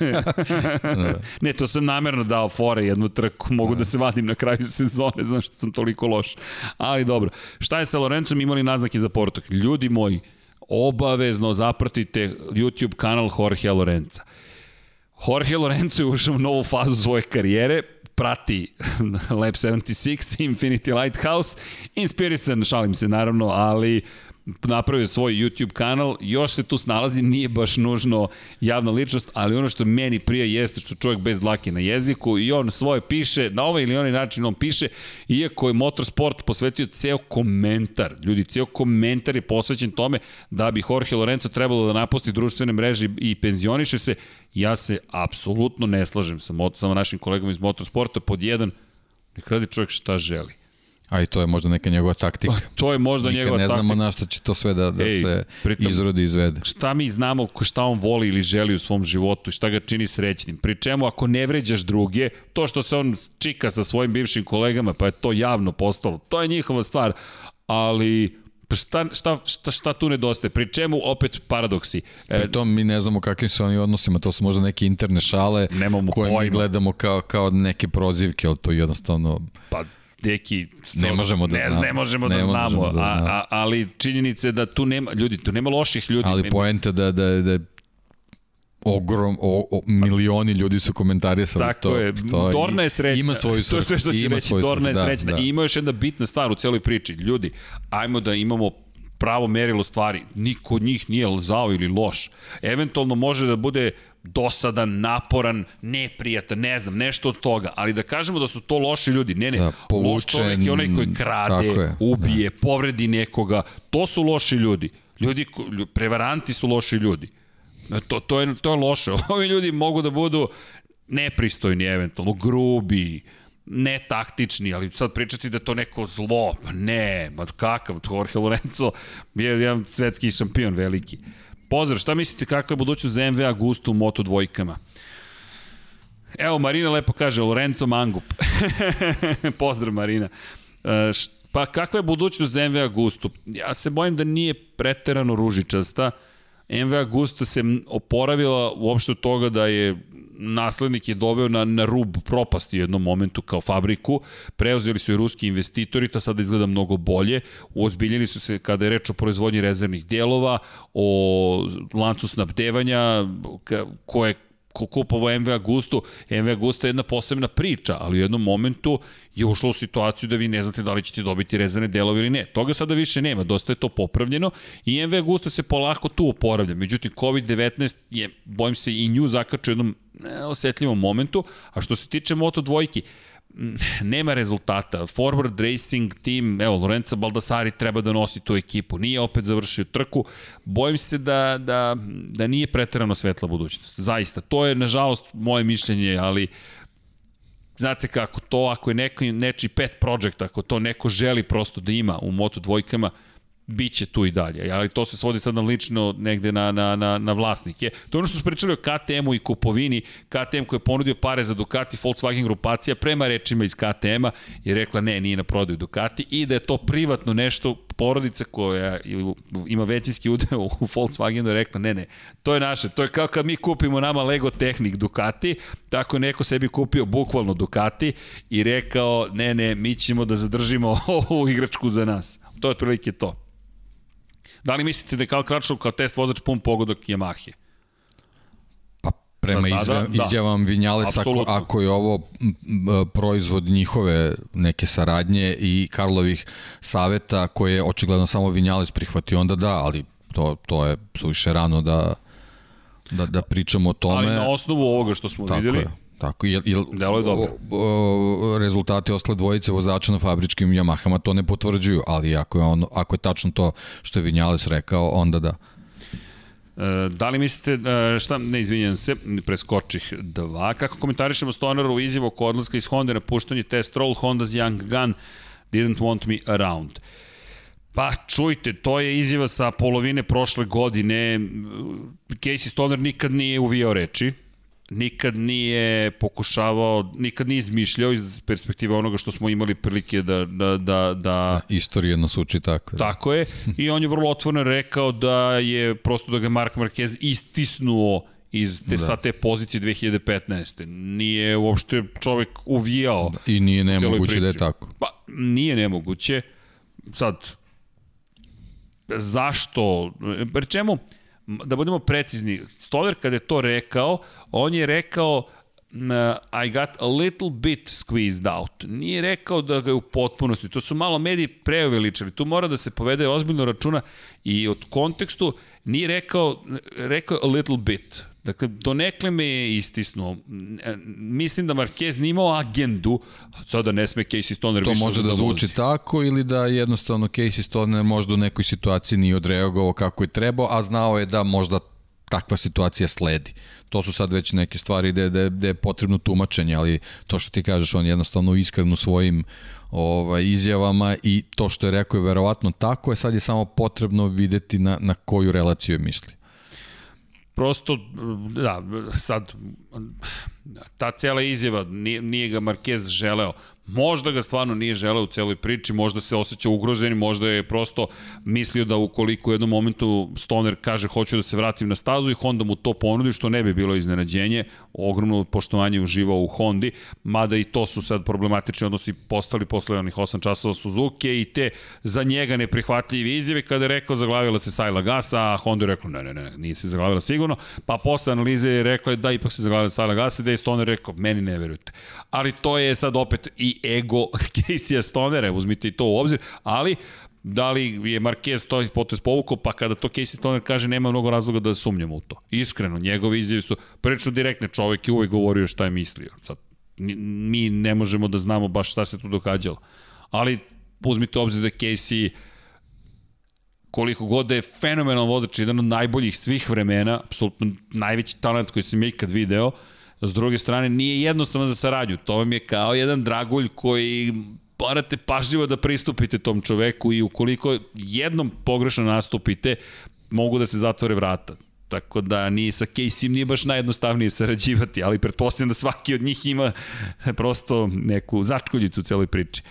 da. Ne, to sam namerno dao fore jednu trku, mogu da. da se vadim na kraju sezone, znam što sam toliko loš. Ali dobro, šta je sa Lorencom, imali naznake za Portok? Ljudi moji, obavezno zapratite YouTube kanal Jorge Lorenza. Jorge Lorenzo je ušao u novu fazu svoje karijere, prati Lab 76, Infinity Lighthouse, Inspirisan, šalim se naravno, ali napravio svoj YouTube kanal, još se tu snalazi, nije baš nužno javna ličnost, ali ono što meni prije jeste što čovjek bez dlake na jeziku i on svoje piše, na ovaj ili onaj način on piše, iako je motorsport posvetio ceo komentar, ljudi, ceo komentar je posvećen tome da bi Jorge Lorenzo trebalo da napusti društvene mreže i penzioniše se, ja se apsolutno ne slažem sa, sa našim kolegom iz motorsporta, pod jedan, nek radi čovjek šta želi A i to je možda neka njegova taktika. Pa, to je možda Nikad njegova taktika. ne znamo na što će to sve da, da Ej, se pritom, izrodi i izvede. Šta mi znamo šta on voli ili želi u svom životu i šta ga čini srećnim. Pri čemu ako ne vređaš druge, to što se on čika sa svojim bivšim kolegama, pa je to javno postalo, to je njihova stvar. Ali šta, šta, šta, šta tu nedostaje? Pri čemu opet paradoksi? E, Pri tom mi ne znamo kakvim su oni odnosima, to su možda neke interne šale Nemamo koje pojma. mi gledamo kao, kao neke prozivke, ali to jednostavno... Pa deki ne možemo da ne, znamo. Ne možemo ne da znamo, možemo da a, a, ali činjenica je da tu nema ljudi, tu nema loših ljudi. Ali poenta da da da ogrom, o, o, milioni ljudi su komentarisali Tako to. je, to Dorna je srećna. Ima svoju svrhu. To je sve što će reći, Dorna je da, srećna. Da. I ima još jedna bitna stvar u celoj priči. Ljudi, ajmo da imamo pravo merilo stvari. Niko od njih nije zao ili loš. Eventualno može da bude dosadan, naporan, neprijatan, ne znam, nešto od toga. Ali da kažemo da su to loši ljudi, ne, ne. Da, povučen, loš čovjek je onaj koji krade, je, ubije, da. povredi nekoga. To su loši ljudi. Ljudi, prevaranti su loši ljudi. To, to, je, to je loše. Ovi ljudi mogu da budu nepristojni, eventualno, grubi, ne taktični, ali sad pričati da to neko zlo, pa ne, ma kakav, Jorge Lorenzo je jedan svetski šampion veliki. Pozdrav, šta mislite kakva je budućnost za MV Agustu u Moto dvojkama? Evo, Marina lepo kaže, Lorenzo Mangup. Pozdrav, Marina. E, pa kakva je budućnost za MV Agustu? Ja se bojim da nije preterano ružičasta. MV Agusta se oporavila uopšte od toga da je naslednik je doveo na, na rub propasti u jednom momentu kao fabriku, preuzeli su i ruski investitori, to sada izgleda mnogo bolje, uozbiljili su se kada je reč o proizvodnji rezervnih delova, o lancu snabdevanja, koje kupovao MV Agustu. MV Agusta je jedna posebna priča, ali u jednom momentu je ušlo u situaciju da vi ne znate da li ćete dobiti rezane delove ili ne. Toga sada više nema, dosta je to popravljeno i MV Agusta se polako tu oporavlja. Međutim, COVID-19 je, bojim se, i nju zakaču u jednom osetljivom momentu, a što se tiče Moto dvojki, nema rezultata. Forward Racing team, evo, Lorenza Baldassari treba da nosi tu ekipu. Nije opet završio trku. Bojim se da, da, da nije preterano svetla budućnost. Zaista. To je, nažalost, moje mišljenje, ali znate kako, to ako je neko, nečiji pet project, ako to neko želi prosto da ima u Moto dvojkama, biće tu i dalje, ali to se svodi sad na lično negde na, na, na, na vlasnike. To je ono što su pričali o KTM-u i kupovini, KTM koji je ponudio pare za Ducati, Volkswagen grupacija, prema rečima iz KTM-a je rekla ne, nije na prodaju Ducati i da je to privatno nešto, porodica koja ima većinski udeo u Volkswagenu je rekla ne, ne, to je naše, to je kao kad mi kupimo nama Lego Technic Ducati, tako je neko sebi kupio bukvalno Ducati i rekao ne, ne, mi ćemo da zadržimo ovu igračku za nas. To je otprilike to. Da li mislite da je Karl Kračov kao test vozač pun pogodak Yamahe? Pa prema sada, da. izjavam da. Vinjales ako, ako je ovo proizvod njihove neke saradnje i Karlovih saveta koje je očigledno samo Vinjales prihvatio, onda da, ali To, to je suviše rano da, da, da pričamo o tome. Ali na osnovu ovoga što smo Tako videli, je. Tako, jel, jel, Delo je dobro. o- o- rezultati ostale dvojice vozača na fabričkim Yamahama to ne potvrđuju, ali ako je, on, ako je tačno to što je Vinjales rekao, onda da. E, da li mislite, e, šta, ne izvinjam se, preskočih dva, kako komentarišemo Stonerovu izjavu oko odlaska iz Honda na puštanje test roll, Honda's young gun didn't want me around. Pa čujte, to je izjava sa polovine prošle godine. Casey Stoner nikad nije uvijao reči, nikad nije pokušavao, nikad nije izmišljao iz perspektive onoga što smo imali prilike da, da, da, da Istorija nas uči tako. Tako je. I on je vrlo otvoreno rekao da je prosto da ga Mark Marquez istisnuo iz te, da. sa te pozicije 2015. Nije uopšte čovek uvijao. Da. I nije nemoguće da je tako. Pa, nije nemoguće. Sad, zašto? Pre čemu? Da budemo precizni, Stoller kada je to rekao, on je rekao I got a little bit squeezed out. Nije rekao da ga je u potpunosti. To su malo mediji preuveličali. Tu mora da se povede ozbiljno računa i od kontekstu nije rekao, rekao a little bit. Dakle, donekle me je istisnuo. Mislim da Marquez nije imao agendu, sada ne sme Casey Stoner to više može da, da zvuči tako ili da jednostavno Casey Stoner možda u nekoj situaciji nije odreagovao kako je trebao, a znao je da možda takva situacija sledi. To su sad već neke stvari gde, gde, gde je potrebno tumačenje, ali to što ti kažeš, on jednostavno iskreno u svojim ovaj, izjavama i to što je rekao je verovatno tako, je sad je samo potrebno videti na, na koju relaciju je misli. Prosto, da, sad, ta cela izjava, nije, nije ga Marquez želeo, Možda ga stvarno nije želeo u celoj priči, možda se osjeća ugrožen, možda je prosto mislio da ukoliko u jednom momentu Stoner kaže hoću da se vratim na stazu i Honda mu to ponudi, što ne bi bilo iznenađenje, ogromno poštovanje uživao u Hondi, mada i to su sad problematični odnosi postali posle onih 8 časova Suzuki i te za njega neprihvatljive izjave kada je rekao zaglavila se Sajla Gasa, a Honda je rekao ne, ne, ne, nije se zaglavila sigurno, pa posle analize je rekla da ipak se zaglavila Sajla Gasa, da je Stoner rekao meni ne verujete. Ali to je sad opet i ego Casey Stonera, uzmite i to u obzir, ali da li je Marquez to potez povukao, pa kada to Casey Stoner kaže nema mnogo razloga da sumnjamo u to. Iskreno, njegove izjave su prilično direktne, čovek je uvek govorio šta je mislio. Sad, mi ne možemo da znamo baš šta se tu događalo. Ali uzmite obzir da Casey koliko god da je fenomenal vozač, jedan od najboljih svih vremena, apsolutno najveći talent koji sam ikad video, uh, S druge strane, nije jednostavno za saradnju. To vam je kao jedan dragulj koji morate pažljivo da pristupite tom čoveku i ukoliko jednom pogrešno nastupite, mogu da se zatvore vrata. Tako da ni sa Casey nije baš najjednostavnije sarađivati, ali pretpostavljam da svaki od njih ima prosto neku začkoljicu u celoj priči.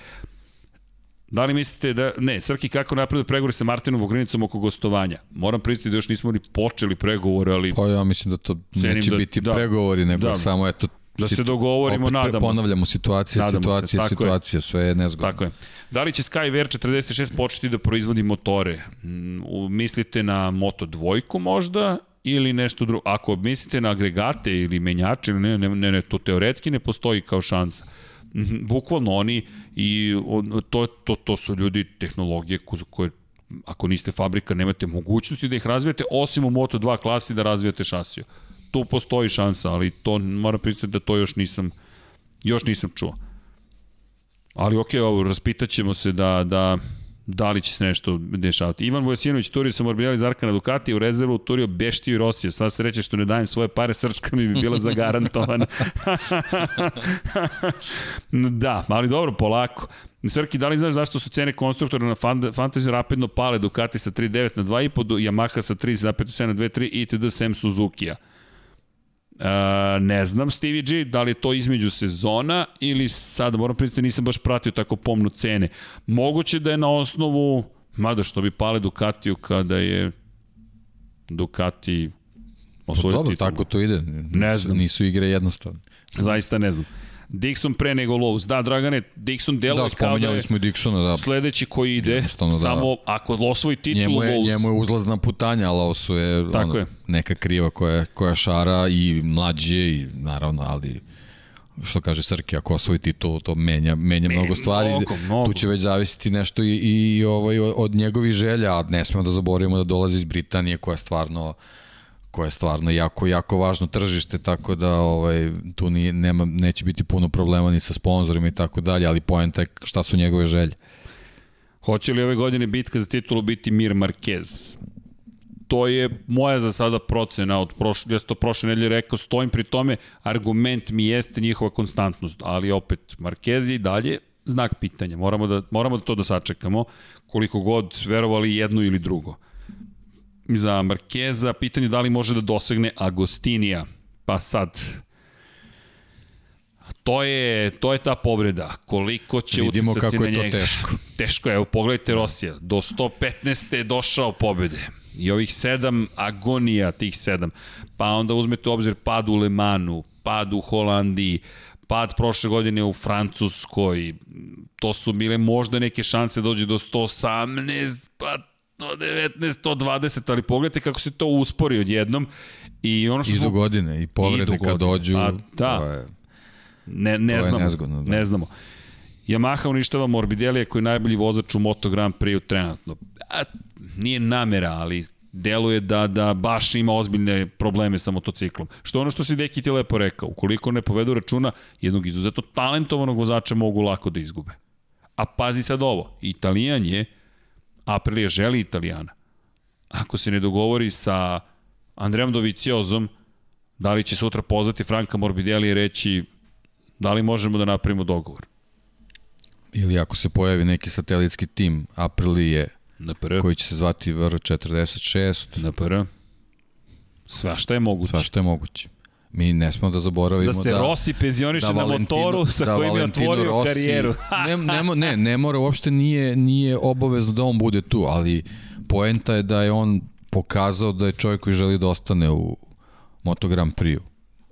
Da li mislite da... Ne, Srki, kako napredu pregovori sa Martinom Vogrinicom oko gostovanja? Moram pristiti da još nismo ni počeli pregovore, ali... Pa ja mislim da to neće da, biti da, pregovori, nego da, samo eto Da se dogovorimo, opet nadamo ponavljamo situacija, nadamo situacija, se, situacija, je. sve je nezgodno. Tako je. Da li će Sky VR46 početi da proizvodi motore? Mm, mislite na Moto dvojku možda ili nešto drugo? Ako mislite na agregate ili menjače, ne, ne, ne, ne, to teoretski ne postoji kao šansa. Mhm, bukvalno oni i to, to, to su ljudi tehnologije koje ako niste fabrika nemate mogućnosti da ih razvijete osim u Moto2 klasi da razvijate šasiju. Tu postoji šansa, ali to moram priznati da to još nisam još nisam čuo. Ali okej, okay, ovo raspitaćemo se da da da li će se nešto dešavati. Ivan Vojsinović turio sa Morbidelli Zarka na Ducati, u rezervu turio Beštiju i Rosije. Sva sreće što ne dajem svoje pare, srčka mi bi bila zagarantovana. da, ali dobro, polako. Srki, da li znaš zašto su cene konstruktora na Fantasy rapidno pale Ducati sa 3.9 na 2.5, Yamaha sa 3.7 na 2.3 itd. sem Suzuki-a? Uh, ne znam, Stevie G, da li je to između sezona ili sada moram priznati nisam baš pratio tako pomnu cene. Moguće da je na osnovu, mada što bi pale Ducatiju kada je Ducati osvojio pa Dobro, tako to ide. Ne znam. Nisu igre jednostavne. Zaista ne znam. Dixon pre nego Lowe's. Da, Dragane, Dixon deluje da, kao da je smo Dixona, da. sledeći koji ide, da. samo ako osvoji titul njemu je, Lowe's. Njemu je uzlazna putanja, a Lowe'su je, Tako ono, je. neka kriva koja, koja šara i mlađe i naravno, ali što kaže Srki, ako osvoji titul, to menja, menja Me, mnogo stvari. Mnogo, mnogo. Tu će već zavisiti nešto i, i ovaj, od njegovih želja, a ne smemo da zaboravimo da dolazi iz Britanije koja stvarno koja je stvarno jako, jako važno tržište, tako da ovaj, tu ni, nema, neće biti puno problema ni sa sponsorima i tako dalje, ali poenta je šta su njegove želje. Hoće li ove godine bitka za titulu biti Mir Marquez? To je moja za sada procena od prošle, ja to prošle nedelje rekao, stojim pri tome, argument mi jeste njihova konstantnost, ali opet Marquez i dalje znak pitanja. Moramo da, moramo da to da sačekamo, koliko god verovali jedno ili drugo. Za Markeza pitanje da li može da dosegne Agostinija. Pa sad, to je, to je ta povreda. Koliko će Vidimo uticati kako na njega. je to teško. Teško je, evo pogledajte Rosija. Do 115. je došao pobede. I ovih sedam agonija, tih sedam. Pa onda uzmete u obzir pad u Lemanu, pad u Holandiji, pad prošle godine u Francuskoj. To su bile možda neke šanse da dođe do 118, pa 119, 120, ali pogledajte kako se to uspori odjednom. I ono što I do smo... godine, i povrede kad dođu, Pa, da. to je, Ne, ne To je znamo. nezgodno, da. Ne znamo. Yamaha uništava Morbidelija koji je najbolji vozač u Moto Grand Prix trenutno. A, nije namera, ali deluje da, da baš ima ozbiljne probleme sa motociklom. Što je ono što si Deki ti lepo rekao, ukoliko ne povedu računa, jednog izuzetno talentovanog vozača mogu lako da izgube. A pazi sad ovo, Italijan je, Aprilia želi Italijana. Ako se ne dogovori sa Andrejom Doviciozom, da li će sutra pozvati Franka Morbidelli i reći da li možemo da napravimo dogovor? ili ako se pojavi neki satelitski tim Aprilije, Na PR, koji će se zvati VR46, na PR. Sva šta je moguće. sva što je moguće. Mi ne smemo da zaboravimo da se da... Rossi penzioniše da na Valentino- motoru sa da kojim je Valentino otvorio Rossi- karijeru. ne, ne, ne, ne mora, uopšte nije, nije obavezno da on bude tu, ali poenta je da je on pokazao da je čovjek koji želi da ostane u Moto Grand Prix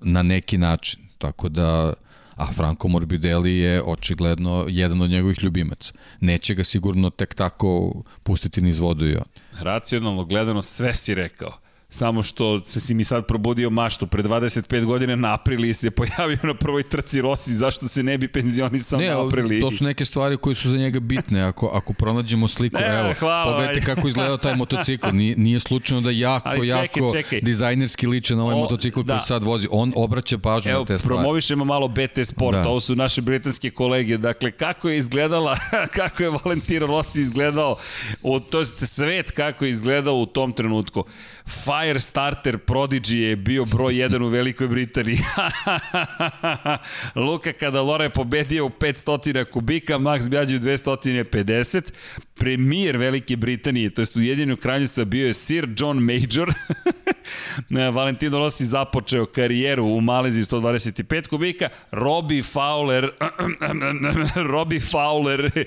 na neki način. Tako da, a Franco Morbidelli je očigledno jedan od njegovih ljubimaca. Neće ga sigurno tek tako pustiti niz vodu i on. Racionalno gledano sve si rekao. Samo što se si mi sad probudio maštu. Pre 25 godina na Apriliji se pojavio na prvoj trci Rossi. Zašto se ne bi penzionisao Ne, na Apriliji? to su neke stvari koje su za njega bitne. Ako, ako pronađemo sliku, Ne, evo, hvala, pogledajte ajde. kako izgleda taj motocikl. Nije, nije slučajno da jako, Ali čekaj, jako čekaj. dizajnerski liče na ovaj O, motocikl da. koji sad vozi. On obraća pažnju Evo, na te stvari. promovišemo malo BT Sport, Da. ovo su naše britanske kolege. Dakle, kako je izgledala, kako je Valentino Rossi izgledao, u, to je svet kako je izgledao u tom trenutku. Firestarter Prodigy je bio broj 1 u Velikoj Britaniji. Luka Kadalora je pobedio u 500 kubika, Max Bjađe u 250. Premijer Velike Britanije, to je Ujedinjeno kraljevstva, bio je Sir John Major. Valentino Rossi započeo karijeru u Maleziji 125 kubika. Robbie Fowler Robbie Fowler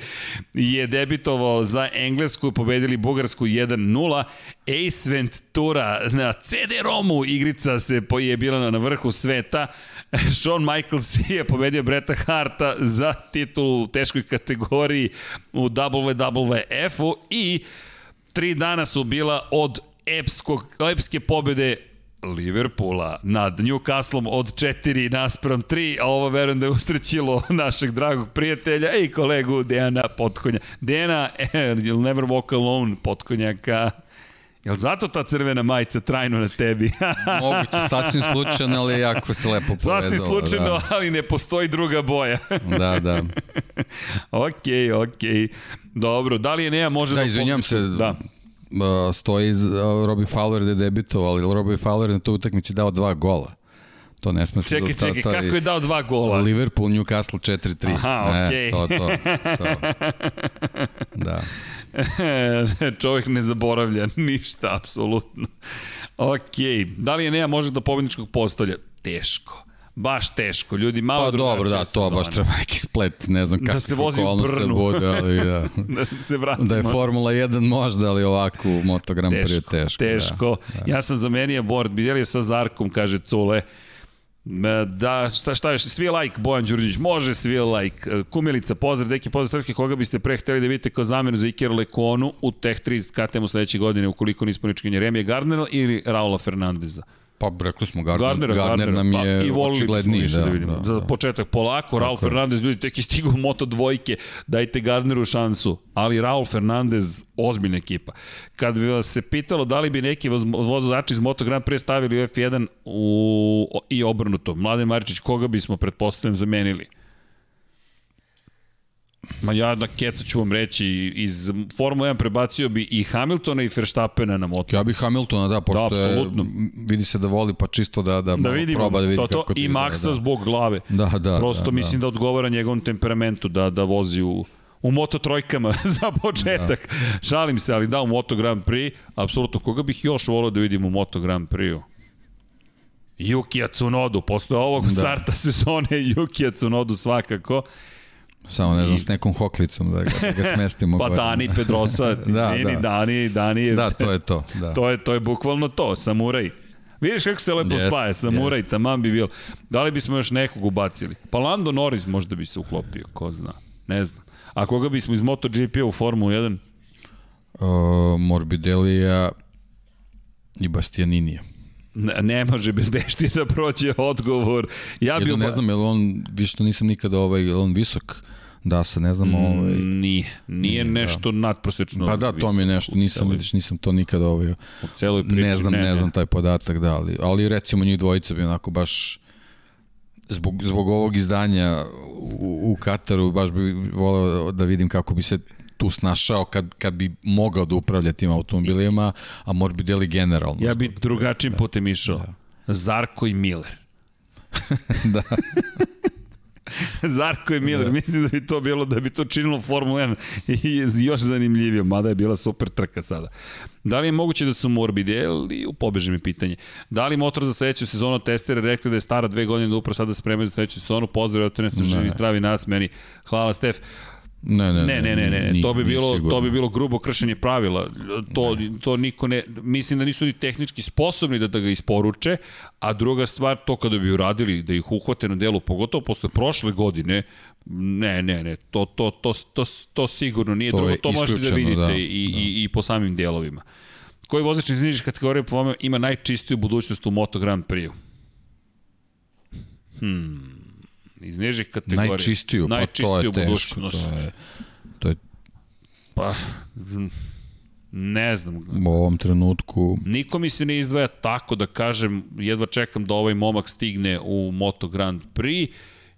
je debitovao za Englesku, pobedili Bugarsku 1-0. Ace Ventura na CD-ROMu igrica se je bila na- vrhu sveta. Shawn Michaels je pobedio Breta Harta za titulu u teškoj kategoriji u WWF-u i tri dana su bila od epskog, epske pobede Liverpoola nad Newcastlom od 4 naspram 3, a ovo verujem da je ustrećilo našeg dragog prijatelja i kolegu Dejana Potkonja. Dejana, you'll never walk alone, Potkonjaka. Jel zato ta crvena majica trajno na tebi? Moguće, sasvim slučajno, ali jako se lepo povezalo. Sasvim slučajno, ali ne postoji druga boja. Da, da. da. okej, okej. Dobro, da li je Neja može Da, izvinjam se, Da. Stoji Robbie Fowler da je debitovao, ali Robbie Fowler na toj utakmici dao dva gola. To ne sme se Čekaj, ta- čekaj, taj- kako je dao dva gola? Liverpool, Newcastle 4-3. Aha, okej. E, to, to, to. Da. Čovjek ne zaboravlja ništa, apsolutno. Ok, da li je Neja može do pobedničkog postolja? Teško. Baš teško, ljudi, malo Pa dobro, da, to baš sezona. treba neki splet, ne znam Da kakve se vozi u okolnosti Brnu. Da bude, ali da. da se vratimo. Da je Formula 1 možda, ali ovako u Moto Grand Prix je teško, teško. Da, da. Ja sam zamenio board, vidjeli je sa Zarkom, kaže Cule. E, Da, šta, šta još, svi like Bojan Đurđević, može svi like. E, Kumilica, pozdrav, deki, pozdrav Srpke, koga biste pre hteli da vidite kao zamenu za Iker Lekonu u Tech 3 KTM-u sledeće godine, ukoliko ne isponičkenje Remije Gardnera ili Raula Fernandeza? Pa rekli smo, Gardner, Gardnera, Gardner Gardnera, nam pa, je i volili bismo očigledniji. Da, da, vidimo. da, Za da. početak polako, Raul Fernandez, ljudi, tek je stigao Moto dvojke, dajte Gardneru šansu. Ali Raul Fernandez, ozbiljna ekipa. Kad bi vas se pitalo da li bi neki voz- vozači iz Moto Grand Prix stavili u F1 u, i obrnuto, Mladen Maričić, koga bismo pretpostavljam zamenili? Ma ja na keca ću vam reći, iz Formula 1 prebacio bi i Hamiltona i Verstappena na moto. Ja bih Hamiltona, da, pošto Da, je, apsolutno. vidi se da voli, pa čisto da, da, da vidimo proba da vidi to, to, kako to i Maxa da. zbog glave. Da, da, Prosto da, mislim da odgovara njegovom temperamentu da da vozi u u Moto trojkama za početak. Da. Šalim se, ali da u Moto Grand Prix, apsolutno koga bih još volao da vidim u Moto Grand Prix-u? Yukija Tsunodu, posle ovog da. starta sezone Yukija Tsunodu svakako. Samo ne znam, s nekom hoklicom da ga, da ga smestimo. Pa. Dani Pedrosa, Da, izvini, da. Dani, Dani je, Da, to je to. Da. to je, to je bukvalno to, samuraj. Vidiš kako se lepo Jest, spaje, samuraj, taman bi bilo. Da li bismo još nekog ubacili? Pa Lando Norris možda bi se uklopio, ko zna. Ne znam. A koga bismo iz MotoGP-a u Formulu 1? Uh, Morbidelija i Bastianinija. Ne, ne može bez bešti da prođe odgovor. Ja bi Jedno, ne znam, je li on, vi što nisam nikada ovaj, je li on visok? Da, se ne znam, ovaj... Mm, Nije, nije nešto nadprosečno. Pa da, to mi je nešto, nisam, vidiš, nisam to nikada ovaj, U celoj priči. ne znam, ne, znam taj podatak, da, ali, ali recimo njih dvojica bi onako baš zbog, zbog ovog izdanja u, u Kataru baš bi voleo da vidim kako bi se tu snašao kad, kad bi mogao da upravlja tim automobilima, a Morbidelli generalno. Ja bi drugačijim putem išao. Zarko i Miller. da. Zarko i Miller, da. mislim da bi to bilo, da bi to činilo Formula 1 i još zanimljivije, mada je bila super trka sada. Da li je moguće da su Morbidelli, pobeže mi pitanje, da li motor za sledeću sezonu testere rekli da je stara dve godine da upravo sada spremaju za sledeću sezonu, pozdrav, od ste živi, zdravi nas, meni, hvala Stef. Ne, ne, Ne, ne, ne, ne, nije- to bi bilo sigurno. to bi bilo grubo kršenje pravila. To to niko ne mislim da nisu ni tehnički sposobni da da ga isporuče, a druga stvar to kada bi uradili da ih uhvate na delu pogotovo posle prošle godine, ne, ne, ne, to to to to, to sigurno nije To to, je to možete da vidite da, i, i, i po samim delovima. Koji vozač iz nižih kategorija po vama ima najčistiju budućnost u Moto Grand Prix-u? Hmm, iz nižih kategorija. Najčistiju, pa to je teško. budućnost. To je, to je Pa, ne znam. u ovom trenutku Niko mi se ne izdvaja tako da kažem, jedva čekam da ovaj momak stigne u Moto Grand Prix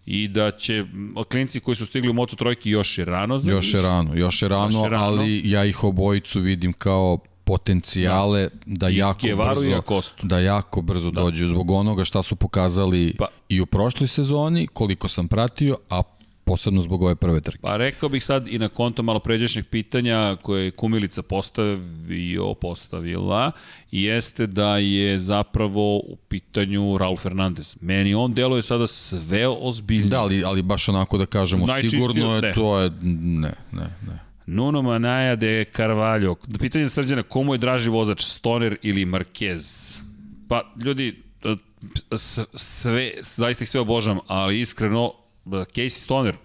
i da će klinci koji su stigli u Moto Trojki još je rano za Još je rano, još je rano, Još je rano. ali ja ih obojicu vidim kao potencijale da, da jako brzo Acostu. da jako brzo da. dođu zbog onoga šta su pokazali Pa- i u prošloj sezoni, koliko sam pratio, a posebno zbog ove prve trke. Pa rekao bih sad i na konto malo pređašnjeg pitanja koje je Kumilica postavio, postavila, jeste da je zapravo u pitanju Raul Fernandez. Meni on deluje sada sve ozbiljnije. Da, ali, ali baš onako da kažemo, sigurno je ne. to je, ne, ne, ne. Nuno Manaja de Carvalho. Pitanje srđana, komu je draži vozač, Stoner ili Marquez? Pa, ljudi, s- sve, zaista ih sve obožavam, ali iskreno, Casey Stoner,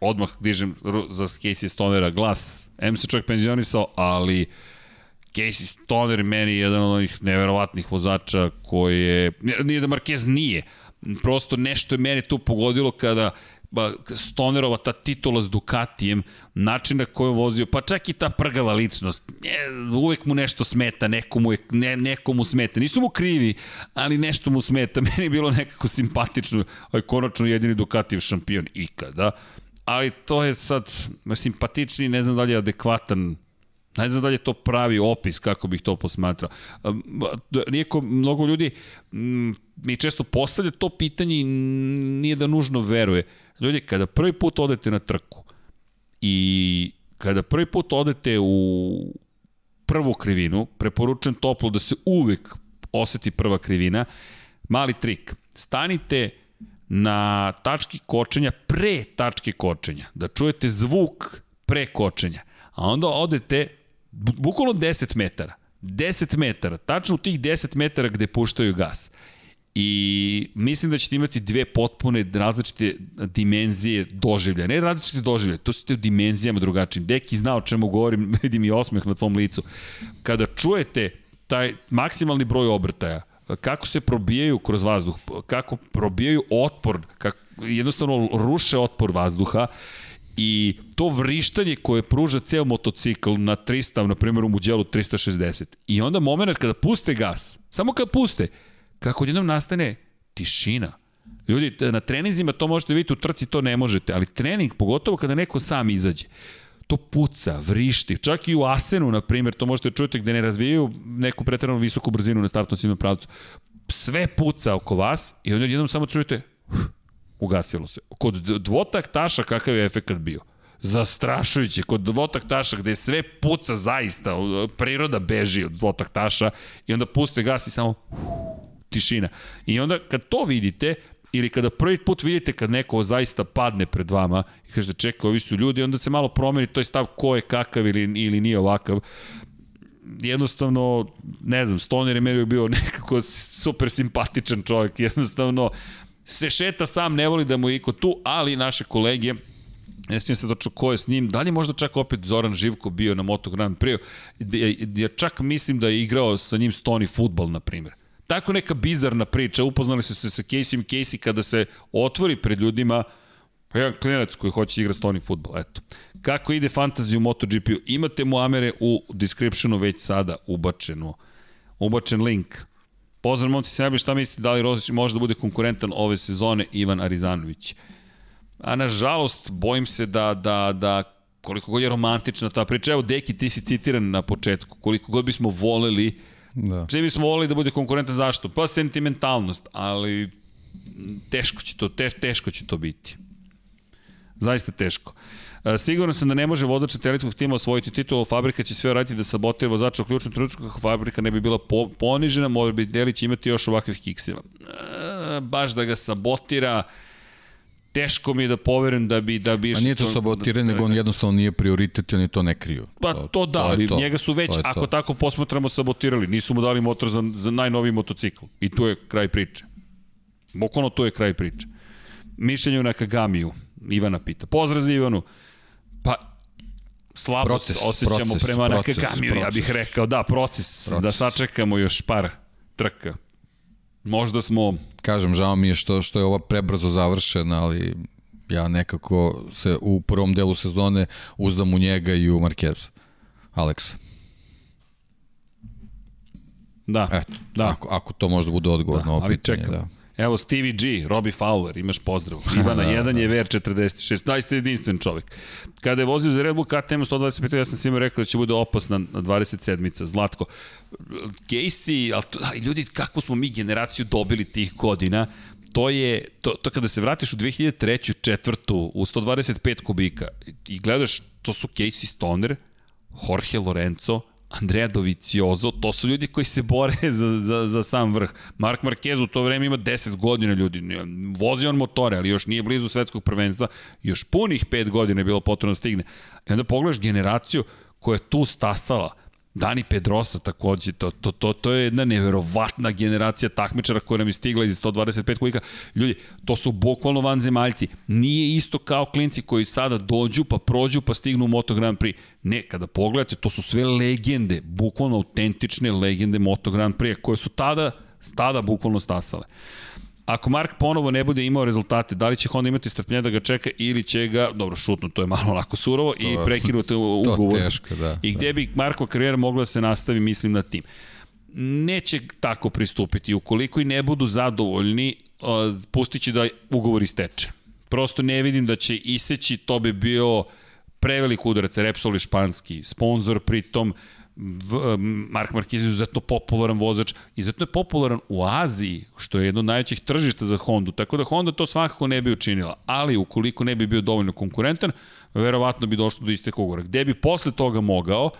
odmah dižem za Casey Stonera glas. M se čovjek penzionisao, ali Casey Stoner meni je jedan od onih neverovatnih vozača koje... Nije da Marquez nije, prosto nešto je mene tu pogodilo kada Stonerova ta titula s Ducatijem, način na koji je vozio, pa čak i ta prgava ličnost, ne, uvek mu nešto smeta, nekomu, je, ne, nekomu smeta. Nisu mu krivi, ali nešto mu smeta. Meni je bilo nekako simpatično, ovaj konačno jedini Ducatijev šampion ikada. Ali to je sad simpatični, ne znam da li je adekvatan Ne znam da li je to pravi opis kako bih to posmatrao. Um, Nijeko, mnogo ljudi mi često postavlja to pitanje i nije da nužno veruje. Ljudi, kada prvi put odete na trku i kada prvi put odete u prvu krivinu, preporučujem toplo da se uvek oseti prva krivina, mali trik. Stanite na tački kočenja pre tačke kočenja, da čujete zvuk pre kočenja, a onda odete bu- bukvalno 10 metara. 10 metara, tačno u tih 10 metara gde puštaju gas. I mislim da ćete imati dve potpune različite dimenzije doživlja. Ne različite doživlja, to su te u dimenzijama drugačijim. Deki zna o čemu govorim, vidim i osmeh na tvom licu. Kada čujete taj maksimalni broj obrtaja, kako se probijaju kroz vazduh, kako probijaju otpor, kako jednostavno ruše otpor vazduha i to vrištanje koje pruža ceo motocikl na 300, na primjer u Muđelu 360. I onda moment kada puste gas, samo kad puste, kako jednom nastane tišina. Ljudi, na treninzima to možete vidjeti, u trci to ne možete, ali trening, pogotovo kada neko sam izađe, to puca, vrišti. Čak i u Asenu, na primjer, to možete čuti gde ne razvijaju neku pretrednu visoku brzinu na startnom ciljnom pravcu. Sve puca oko vas i onda jednom samo čujete, ugasilo se. Kod dvotak taša kakav je efekt bio? zastrašujuće kod dvotak taša gde sve puca zaista, priroda beži od dvotak taša i onda puste gas i samo tišina. I onda kad to vidite, ili kada prvi put vidite kad neko zaista padne pred vama i kažete čekaj, ovi su ljudi, onda se malo promeni toj stav ko je kakav ili, ili nije ovakav. Jednostavno, ne znam, Stoner je meni bio nekako super simpatičan čovjek, jednostavno se šeta sam, ne voli da mu je iko tu, ali naše kolege Ne sjećam se točno ko je s njim, da li možda čak opet Zoran Živko bio na Moto Grand Prix, ja čak mislim da je igrao sa njim Stoni futbol, na primjer. Tako neka bizarna priča, upoznali su se sa Casey Casey kada se otvori pred ljudima, pa jedan klinac koji hoće igra Stoni futbol, eto. Kako ide fantazija u MotoGP-u? Imate mu Amere u descriptionu već sada ubačeno. Ubačen link. Pozdrav momci sebi, šta mislite da li Rozić može da bude konkurentan ove sezone Ivan Arizanović? A nažalost, bojim se da, da, da koliko god je romantična ta priča, evo Deki ti si citiran na početku, koliko god bismo voleli, da. svi bismo voleli da bude konkurentan zašto? Pa sentimentalnost, ali teško će to, te, teško će to biti. Zaista teško. E, sigurno sam da ne može vozač satelitskog tima osvojiti titulu, fabrika će sve raditi da sabotira vozača u ključnom trenutku kako fabrika ne bi bila po, ponižena, mora bi Delić imati još ovakvih kikseva. E, baš da ga sabotira, teško mi je da poverujem da bi da bi A nije to sabotiranje, da, nego on jednostavno nije prioritet i oni to ne kriju. Pa to, to da, ali njega su već ako to. tako posmatramo sabotirali, nisu mu dali motor za, za najnoviji motocikl. I tu je kraj priče. Bukvalno tu je kraj priče. Mišljenje na Kagamiju, Ivana pita. Pozdrav za Ivanu. Pa slabo proces, osjećamo proces, prema proces, Nakagamiju, proces. ja bih rekao, da, proces, proces, da sačekamo još par trka. Možda smo... Kažem, žao mi je što, što je ova prebrzo završena, ali ja nekako se u prvom delu sezone uzdam u njega i u Markeza. Aleksa. Da, Eto, da. Ako, ako to možda bude odgovor da, na ovo ali pitanje. Čekam. Da. Evo Stevie G, Robbie Fowler, imaš pozdrav. Ivana 1 da, da. je VR46, najste jedinstven čovek. Kada je vozio za Red Bull KTM 125, ja sam svima rekao da će bude opasna na 27-ica, Zlatko. Casey, ali, ali ljudi, kako smo mi generaciju dobili tih godina, to je, to, to kada se vratiš u 2003. četvrtu u 125 kubika i gledaš, to su Casey Stoner, Jorge Lorenzo, Andrea Doviciozo, to su ljudi koji se bore za, za, za sam vrh. Mark Marquez u to vreme ima 10 godina ljudi, vozi on motore, ali još nije blizu svetskog prvenstva, još punih 5 godina je bilo potrebno da stigne. I onda pogledaš generaciju koja je tu stasala, Dani Pedrosa takođe, to, to, to, to je jedna neverovatna generacija takmičara koja nam je stigla iz 125 kubika. Ljudi, to su bukvalno vanzemaljci. Nije isto kao klinci koji sada dođu pa prođu pa stignu u Moto Grand Prix. Ne, kada pogledate, to su sve legende, bukvalno autentične legende Moto Grand Prix koje su tada, tada bukvalno stasale. Ako Mark ponovo ne bude imao rezultate, da li će Honda imati strpljenja da ga čeka ili će ga, dobro, šutno, to je malo onako surovo, to, i prekinuti ugovor. To teško, da. I gde da. bi Marko karijera mogla da se nastavi, mislim, na tim. Neće tako pristupiti. Ukoliko i ne budu zadovoljni, pustit će da ugovor isteče. Prosto ne vidim da će iseći, to bi bio prevelik udarac, Repsol i španski, sponsor pritom, Mark Marquez je izuzetno popularan vozač, izuzetno je popularan u Aziji, što je jedno od najvećih tržišta za Hondu, tako da Honda to svakako ne bi učinila, ali ukoliko ne bi bio dovoljno konkurentan, verovatno bi došlo do isteka ugora. Gde bi posle toga mogao?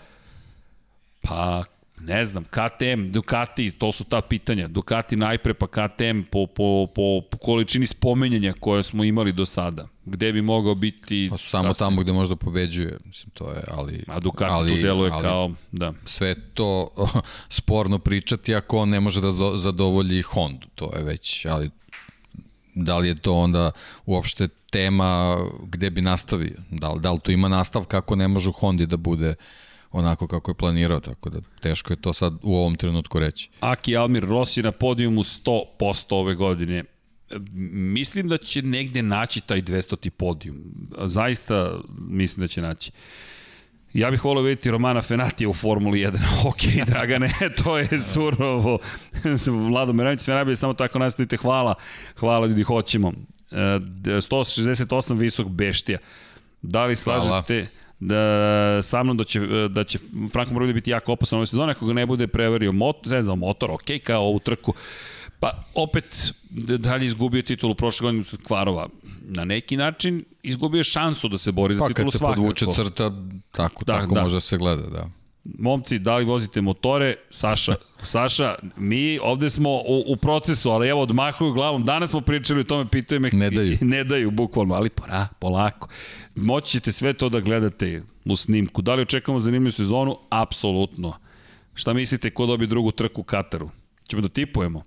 Pa ne znam, KTM, Ducati, to su ta pitanja. Ducati najpre, pa KTM po, po, po, po količini spomenjanja koje smo imali do sada. Gde bi mogao biti... Pa samo kasnije. tamo gde možda pobeđuje, mislim, to je, ali... A Ducati ali, tu deluje ali, kao, da. Sve to sporno pričati ako on ne može da zadovolji Hondu, to je već, ali da li je to onda uopšte tema gde bi nastavio? Da li, da li tu ima nastav kako ne može u Hondi da bude onako kako je planirao, tako da teško je to sad u ovom trenutku reći. Aki Almir Rossi na podijumu 100% ove godine. Mislim da će negde naći taj 200. podijum. Zaista mislim da će naći. Ja bih volio vidjeti Romana Fenatija u Formuli 1. ok, Dragane, to je surovo. Vlado Meranić, sve najbolje, samo tako nastavite. Hvala, hvala ljudi, hoćemo. 168 visok beštija. Da li slažete da sa mnom da će, da će Franko Morbidelli biti jako opasan ove sezone ako ga ne bude prevario motor, zezao motor, ok, kao ovu trku. Pa opet dalje izgubio titulu prošle godine od Kvarova. Na neki način izgubio šansu da se bori za pa, titulu svakako. Pa kad se podvuče crta, tako, da, tako da. može da se gleda, da momci, da li vozite motore? Saša, Saša, mi ovde smo u, u procesu, ali evo odmahuju glavom. Danas smo pričali o tome, pitaju me. Ne daju. Ne daju, bukvalno, ali pora, polako. Moći ćete sve to da gledate u snimku. Da li očekamo zanimljivu sezonu? Apsolutno. Šta mislite ko dobije drugu trku u Kataru? Ćemo da tipujemo?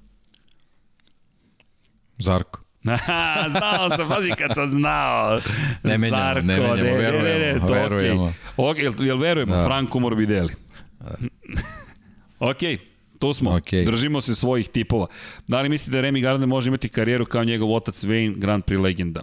Zarko. znao sam, pazi kad sam znao. Ne menjamo, Zarko, ne menjamo, ne, verujemo, ne, ne, ne, to verujemo. Okay. Okay, jel, jel verujemo? Da. Franko Morbidelli. Da. ok, tu smo. Okay. Držimo se svojih tipova. Da li mislite da Remy Gardner može imati karijeru kao njegov otac Wayne Grand Prix legenda?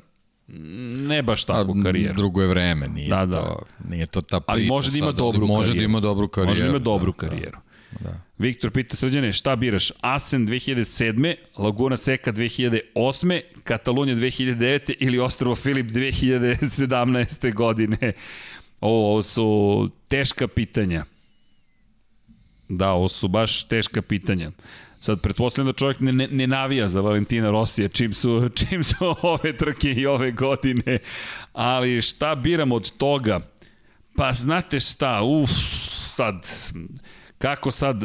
Ne baš takvu karijeru. Drugo je vreme, nije, da, da. To, nije to ta priča. Ali može da ima dobru karijeru. Može da ima dobru karijeru. Može da ima dobru da, karijeru. Da. Viktor pita srđane, šta biraš? Asen 2007. Laguna Seca 2008. Katalunja 2009. ili Ostrovo Filip 2017. godine? Ovo, ovo su teška pitanja. Da, ovo su baš teška pitanja. Sad, pretpostavljam da čovjek ne, ne, ne navija za Valentina Rosija čim su, čim su ove trke i ove godine, ali šta biram od toga? Pa znate šta, uf, sad, Kako sad...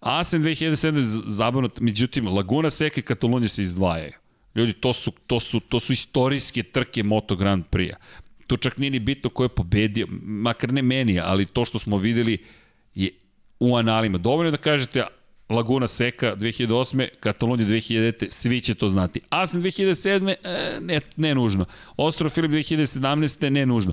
Asen 2007 zabavno, međutim, Laguna Seca i Katalonija se izdvajaju. Ljudi, to su, to su, to su istorijske trke Moto Grand Prix-a. To čak nije ni bitno ko je pobedio, makar ne meni, ali to što smo videli je u analima. Dovoljno da kažete Laguna Seca 2008. Katalonija 2009. Svi će to znati. Asen 2007. E, ne, ne nužno. Ostro Filip 2017. ne nužno.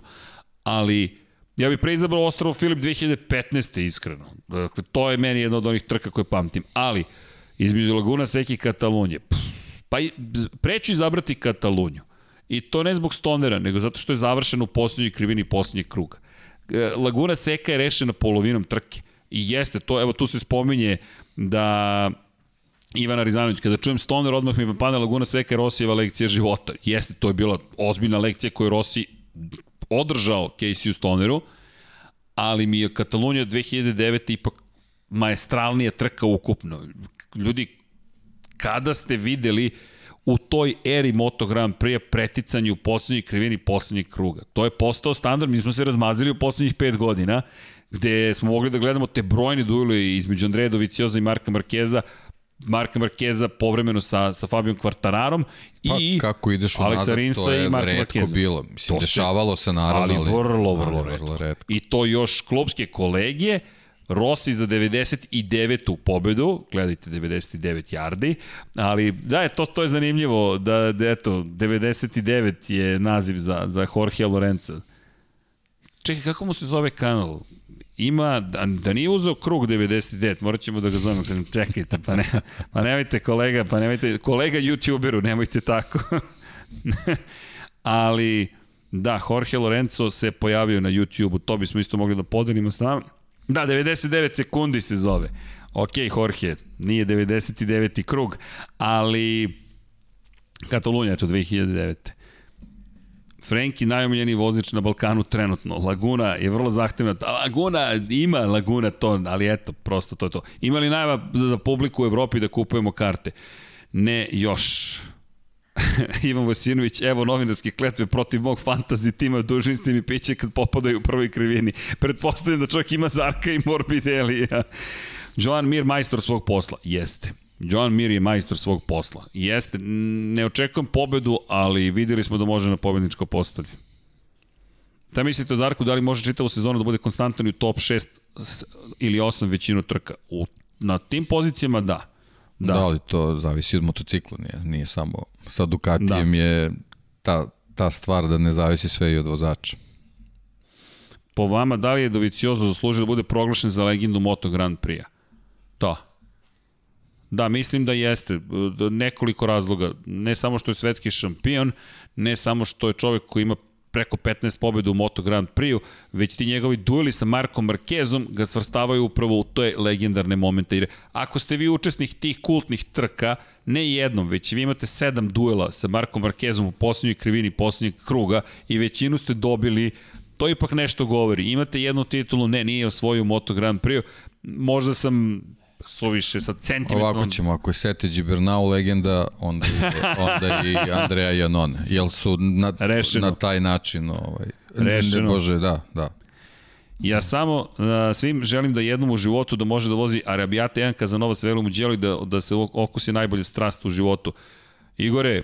Ali Ja bih preizabrao Ostrovo Filip 2015. iskreno. Dakle, to je meni jedna od onih trka koje pamtim. Ali, između Laguna Seki i Katalonije, pff, pa i, preću izabrati Katalunju. I to ne zbog Stonera, nego zato što je završeno u poslednjoj krivini poslednjeg kruga. E, Laguna Seka je rešena polovinom trke. I jeste, to, evo tu se spominje da Ivana Rizanović, kada čujem Stoner, odmah mi pane Laguna Seka je Rosijeva lekcija života. Jeste, to je bila ozbiljna lekcija koju Rossi održao Casey Stoneru, ali mi je Katalonija 2009. ipak maestralnija trka ukupno. Ljudi, kada ste videli u toj eri Moto Grand Prix u poslednjoj krivini poslednjeg kruga. To je postao standard, mi smo se razmazili u poslednjih pet godina, gde smo mogli da gledamo te brojne duele između Andreja Dovicioza i Marka Markeza, Marka Markeza povremeno sa, sa Fabijom Kvartararom pa, i kako ideš Aleksa Rinsa to je i Marka redko Markeza. bilo. Mislim, to dešavalo se naravno. Ali vrlo, vrlo, ali, vrlo redko. I to još klubske kolegije, Rossi za 99. pobedu, gledajte 99 yardi, ali da je to to je zanimljivo da, da eto 99 je naziv za za Jorge Lorenza. Čekaj kako mu se zove kanal? Ima, da, da nije uzeo krug 99, morat ćemo da ga zovemo, kažem, čekajte, pa, ne, pa nemojte kolega, pa nemojte, kolega youtuberu, nemojte tako. Ali, da, Jorge Lorenzo se pojavio na YouTubeu, to bismo isto mogli da podelimo s nama. Da, 99 sekundi se zove. Ok, Jorge, nije 99. krug, ali Katalunja, eto, 2009. Frenki najomiljeni vozič na Balkanu trenutno. Laguna je vrlo zahtevna. Laguna, ima Laguna to, ali eto, prosto to je to. Ima li najava za, za publiku u Evropi da kupujemo karte? Ne još. Ivan Vosinović, evo novinarske kletve protiv mog fantasy tima, dužni ste mi piće kad popadaju u prvoj krivini. Pretpostavljam da čovjek ima Zarka i Morbidelija. Joan Mir, majstor svog posla. Jeste. Joan Mir je majstor svog posla. Jeste, ne očekujem pobedu, ali videli smo da može na pobedničko postolje. Šta mislite o Zarku, da li može čitavu sezonu da bude konstantan u top 6 ili 8 većinu trka? U, na tim pozicijama da. Da. da, ali to zavisi od motocikla, nije, nije samo sa Ducatijem da. je ta, ta stvar da ne zavisi sve i od vozača. po vama, da li je Doviciozo zaslužio da bude proglašen za legendu Moto Grand Prix-a? Da. Da, mislim da jeste. Nekoliko razloga. Ne samo što je svetski šampion, ne samo što je čovek koji ima preko 15 pobjeda u Moto Grand Prix-u, već ti njegovi dueli sa Markom Markezom ga svrstavaju upravo u te legendarne momente. Jer ako ste vi učesnik tih kultnih trka, ne jednom, već vi imate sedam duela sa Markom Markezom u poslednjoj krivini poslednjeg kruga i većinu ste dobili to ipak nešto govori. Imate jednu titulu, ne, nije osvojio Moto Grand Prix, možda sam suviše sa centimetrom. Ovako ćemo, ako je Sete Gibernau legenda, onda, onda i Andreja Janone. Jel su na, Rešeno. na taj način... Ovaj, Rešeno. Ne, Bože, da, da. Ja samo uh, svim želim da jednom u životu da može da vozi Arabijata 1 Kazanova sa velom i da, da se okusi najbolje strast u životu. Igore,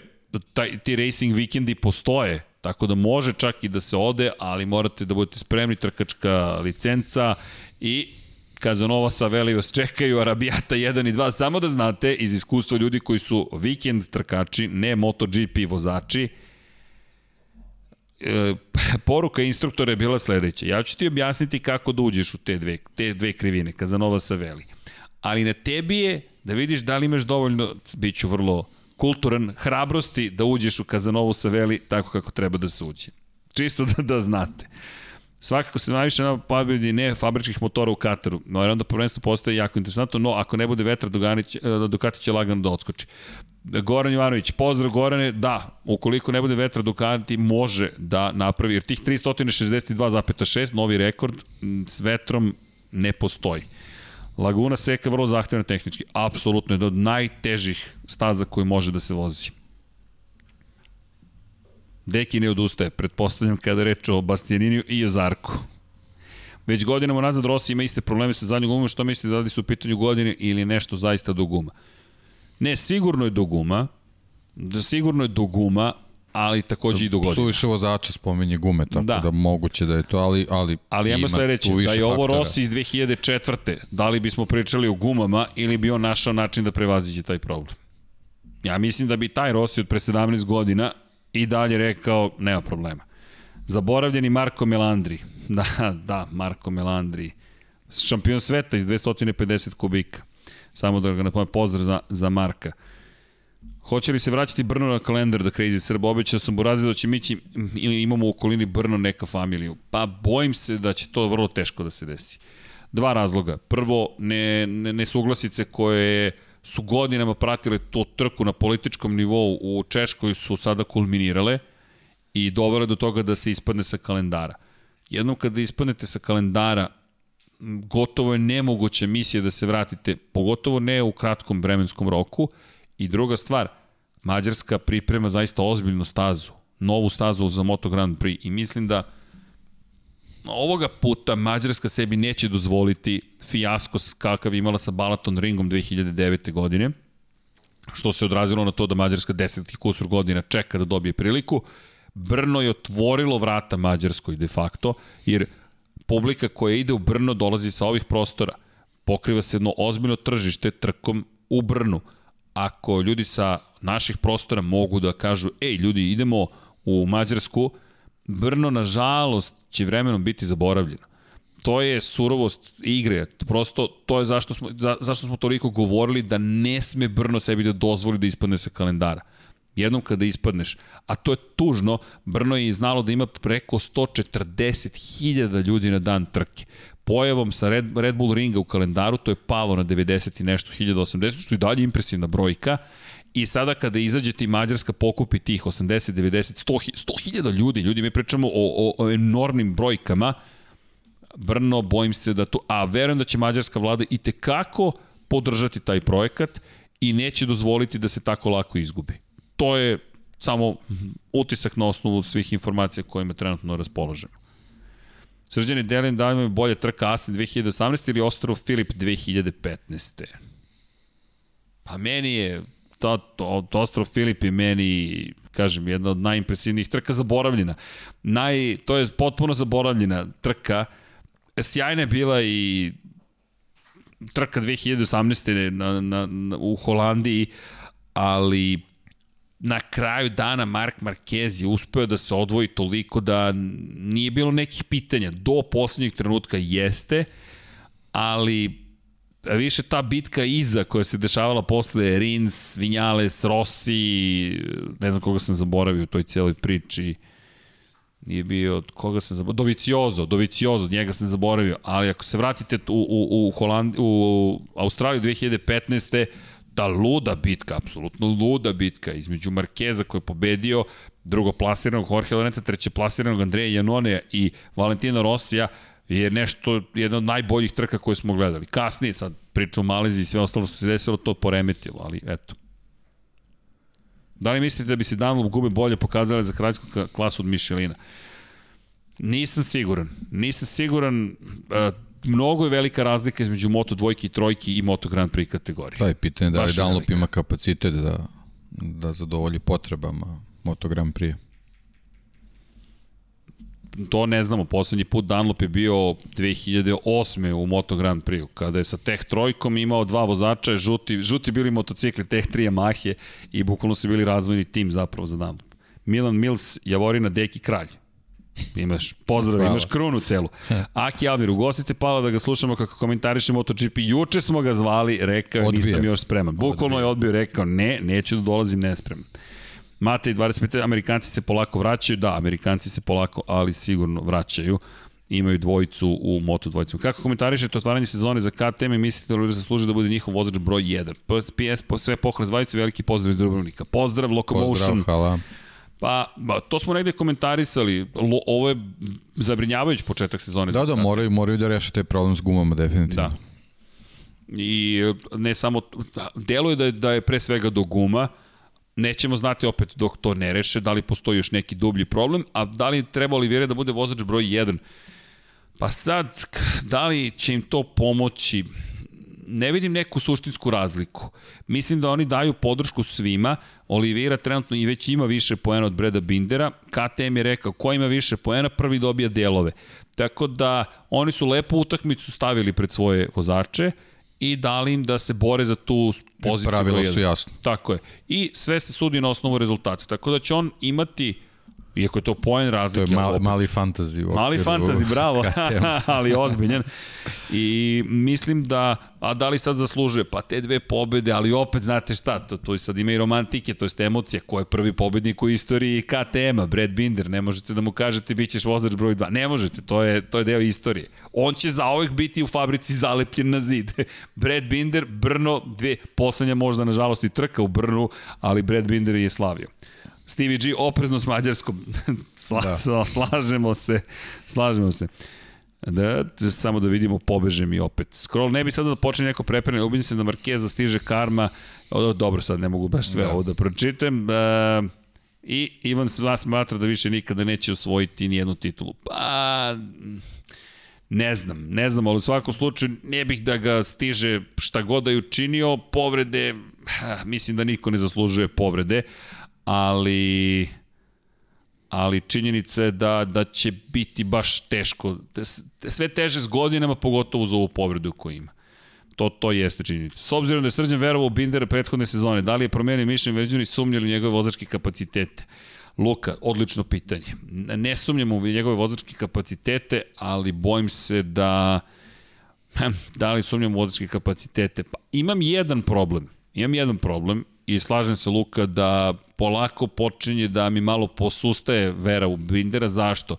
taj, ti racing vikendi postoje, tako da može čak i da se ode, ali morate da budete spremni, trkačka licenca i Kazanova sa Veli vas čekaju, Arabijata 1 i 2, samo da znate iz iskustva ljudi koji su vikend trkači, ne MotoGP vozači, e, poruka instruktora je bila sledeća. Ja ću ti objasniti kako da uđeš u te dve, te dve krivine, Kazanova sa Veli. Ali na tebi je da vidiš da li imaš dovoljno, bit ću vrlo kulturan, hrabrosti da uđeš u Kazanovu sa Veli tako kako treba da se uđe. Čisto da, da znate. Svakako se najviše na pobedi ne fabričkih motora u Kataru, no jer onda prvenstvo postaje jako interesantno, no ako ne bude vetra, Ducati će lagano da odskoči. Goran Jovanović, pozdrav Gorane, da, ukoliko ne bude vetra Ducati može da napravi, jer tih 362,6, novi rekord, s vetrom ne postoji. Laguna Seka vrlo zahtevna tehnički, apsolutno je od najtežih staza koji može da se vozi. Deki ne odustaje, pretpostavljam kada reč o Bastianiniju i o Zarku. Već godinama nazad Rossi ima iste probleme sa zadnjom gumom, što mislite da li su u pitanju godine ili nešto zaista do guma? Ne, sigurno je do guma, da sigurno je do guma, ali takođe i do godina. Suviše vozača spominje gume, tako da. da moguće da je to, ali, ali, ali ima sledeće, da je ovo. Rossi iz 2004. Da li bismo pričali o gumama ili bi on našao način da prevaziće taj problem? Ja mislim da bi taj Rossi od pre 17 godina i dalje rekao, nema problema. Zaboravljeni Marko Melandri. Da, da, Marko Melandri. Šampion sveta iz 250 kubika. Samo da ga napomenem, pozdrav za, za Marka. Hoće li se vraćati Brno na kalendar da Crazy Srb? Obećao sam Burazi da će mi će, imamo u okolini Brno neka familiju. Pa bojim se da će to vrlo teško da se desi. Dva razloga. Prvo, ne, ne, nesuglasice koje su godinama pratile to trku na političkom nivou u Češkoj su sada kulminirale i dovele do toga da se ispadne sa kalendara. Jednom kada ispadnete sa kalendara, gotovo je nemoguća misija da se vratite, pogotovo ne u kratkom vremenskom roku. I druga stvar, Mađarska priprema zaista ozbiljnu stazu, novu stazu za Moto Grand Prix i mislim da ovoga puta Mađarska sebi neće dozvoliti fijasko kakav imala sa Balaton Ringom 2009. godine, što se odrazilo na to da Mađarska 10 kusur godina čeka da dobije priliku. Brno je otvorilo vrata Mađarskoj de facto, jer publika koja ide u Brno dolazi sa ovih prostora. Pokriva se jedno ozbiljno tržište trkom u Brnu. Ako ljudi sa naših prostora mogu da kažu, ej ljudi idemo u Mađarsku, Brno, nažalost, će vremenom biti zaboravljeno. To je surovost igre. Prosto to je zašto smo, za, zašto smo toliko govorili da ne sme Brno sebi da dozvoli da ispadne sa kalendara. Jednom kada ispadneš, a to je tužno, Brno je znalo da ima preko 140.000 ljudi na dan trke. Pojavom sa Red, Red Bull ringa u kalendaru, to je palo na 90 i nešto, 1080, što je dalje impresivna brojka I sada kada izađe ti Mađarska pokupi tih 80, 90, 100, 100 ljudi, ljudi mi pričamo o, o, o enormnim brojkama, Brno, bojim se da to, a verujem da će Mađarska vlada i tekako podržati taj projekat i neće dozvoliti da se tako lako izgubi. To je samo utisak na osnovu svih informacija kojima trenutno raspoložemo. Srđani delim da li je trka Asen 2018 ili Ostrov Filip 2015. Pa meni je to, to Ostrov Filip je meni, kažem, jedna od najimpresivnijih trka zaboravljena. Naj, to je potpuno zaboravljena trka. Sjajna je bila i trka 2018. Na, na, na, u Holandiji, ali na kraju dana Mark Marquez je uspeo da se odvoji toliko da nije bilo nekih pitanja. Do poslednjeg trenutka jeste, ali više ta bitka iza koja se dešavala posle Rins, Vinales, Rossi, ne znam koga sam zaboravio u toj cijeloj priči, nije bio, koga sam zaboravio, Doviciozo, Doviciozo, njega sam zaboravio, ali ako se vratite u, u, u, Holand, u Australiju 2015 ta luda bitka, apsolutno luda bitka između Markeza koji je pobedio, drugo plasiranog Jorge Lorenza, treće plasiranog Andreja Janone i Valentina Rosija, je nešto, jedna od najboljih trka koje smo gledali. Kasnije, sad priča u Maleziji i sve ostalo što se desilo, to poremetilo, ali eto. Da li mislite da bi se Dunlop gube bolje pokazale za kraljsku klasu od Michelina? Nisam siguran. Nisam siguran. Uh, mnogo je velika razlika između Moto dvojke i trojke i Moto Grand Prix kategorije. Da je pitanje da li Dunlop ima kapacitet da, da zadovolji potrebama Moto Grand Prix to ne znamo, poslednji put Dunlop je bio 2008. u Moto Grand Prix, kada je sa Tech trojkom imao dva vozača, žuti, žuti bili motocikli Tech 3 Yamahe i bukvalno su bili razvojni tim zapravo za Dunlop. Milan Mills, Javorina, Deki, Kralj. Imaš pozdrav, Hvala. imaš krunu celu. Aki Almir, ugostite Pala da ga slušamo kako komentariše MotoGP. Juče smo ga zvali, rekao, odbio. nisam još spreman. Bukvalno je odbio, rekao, ne, neću da dolazim nespreman. Matej 25, Amerikanci se polako vraćaju, da, Amerikanci se polako, ali sigurno vraćaju imaju dvojicu u Moto dvojicama. Kako komentarišete otvaranje sezone za KTM i mislite da li zasluži da bude njihov vozač broj 1? PS, po sve pohvala dvojicu, veliki pozdrav Dubrovnika. Pozdrav, Locomotion. Pozdrav, hvala. Pa, ba, to smo negde komentarisali. Lo, ovo je zabrinjavajući početak sezone. Da, da, moraju, moraju da reše taj problem s gumama, definitivno. Da. I ne samo, deluje da je, da je pre svega do guma, Nećemo znati opet dok to ne reše, da li postoji još neki dublji problem, a da li treba Olivera da bude vozač broj 1. Pa sad, da li će im to pomoći? Ne vidim neku suštinsku razliku. Mislim da oni daju podršku svima. Olivera trenutno i već ima više poena od Breda Bindera. KTM je rekao, ko ima više poena, prvi dobija delove. Tako da, oni su lepo utakmicu stavili pred svoje vozače i dali im da se bore za tu poziciju. Pravila su jasno. Tako je. I sve se sudi na osnovu rezultata. Tako da će on imati Iako je to poen razlike. To je mali, mali fantazi. Mali fantazi, bravo, ali ozbiljan. I mislim da, a da li sad zaslužuje? Pa te dve pobede, ali opet znate šta, to, to sad ima i romantike, to je emocija, ko je prvi pobednik u istoriji KTM-a, Brad Binder, ne možete da mu kažete bit ćeš vozač broj 2, ne možete, to je, to je deo istorije. On će zaovek biti u fabrici zalepljen na zid. Brad Binder, Brno, dve, poslednja možda nažalost i trka u Brnu, ali Brad Binder je slavio. Stevie G oprezno s Mađarskom. Sla, da. Slažemo se, slažemo se. Da, samo da vidimo, pobeže mi opet. Scroll, ne bi sada da počne neko preprene, ubidim se da Markeza stiže karma. O, dobro, sad ne mogu baš sve da. ovo da pročitam. E, I Ivan smatra da više nikada neće osvojiti nijednu titulu. Pa, ne znam, ne znam, ali u svakom slučaju ne bih da ga stiže šta god da je učinio, povrede, mislim da niko ne zaslužuje povrede, ali ali činjenica je da, da će biti baš teško. Sve teže s godinama, pogotovo za ovu povredu koju ima. To, to jeste činjenica. S obzirom da je Srđan verovao u Bindera prethodne sezone, da li je promenio mišljenje veđani sumnjali njegove vozačke kapacitete? Luka, odlično pitanje. Ne sumnjam u njegove vozačke kapacitete, ali bojim se da da li sumnjam u vozačke kapacitete? Pa imam jedan problem. Imam jedan problem i slažem se Luka da polako počinje da mi malo posustaje vera u Bindera. Zašto?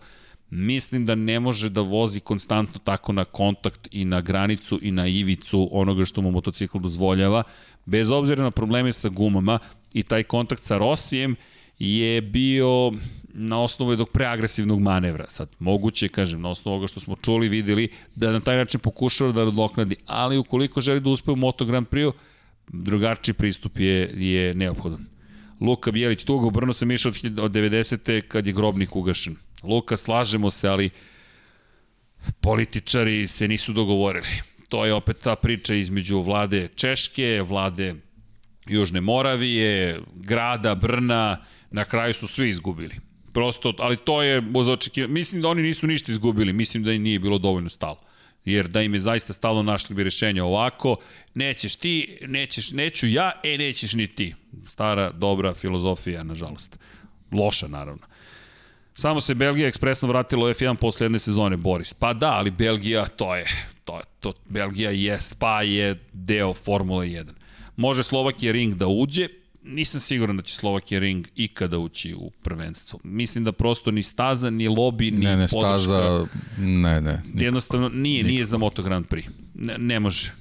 Mislim da ne može da vozi konstantno tako na kontakt i na granicu i na ivicu onoga što mu motocikl dozvoljava, bez obzira na probleme sa gumama i taj kontakt sa Rosijem je bio na osnovu jednog preagresivnog manevra. Sad, moguće, kažem, na osnovu ovoga što smo čuli, videli, da na taj način pokušava da odloknadi, ali ukoliko želi da uspe u Moto Grand Prix, drugačiji pristup je, je neophodan. Luka Bijelić, tugo, Brno sam išao od, od 90. kad je grobnik ugašen. Luka, slažemo se, ali političari se nisu dogovorili. To je opet ta priča između vlade Češke, vlade Južne Moravije, grada, Brna, na kraju su svi izgubili. Prosto, ali to je očekivanje. Mislim da oni nisu ništa izgubili, mislim da im nije bilo dovoljno stalo. Jer da im je zaista stalo našli bi rešenje ovako, nećeš ti, nećeš, neću ja, e nećeš ni ti. Stara, dobra filozofija, nažalost. Loša, naravno. Samo se Belgija ekspresno vratila u F1 posle jedne sezone, Boris. Pa da, ali Belgija, to je, to to, Belgija je, Spa je deo Formule 1. Može Slovakija Ring da uđe, nisam siguran da će Slovakija Ring ikada ući u prvenstvo. Mislim da prosto ni staza, ni lobby, ni ne, ne, podrška. staza, ne, ne. Nikako, jednostavno nije, nikako. nije za Moto Grand Prix. Ne, ne može.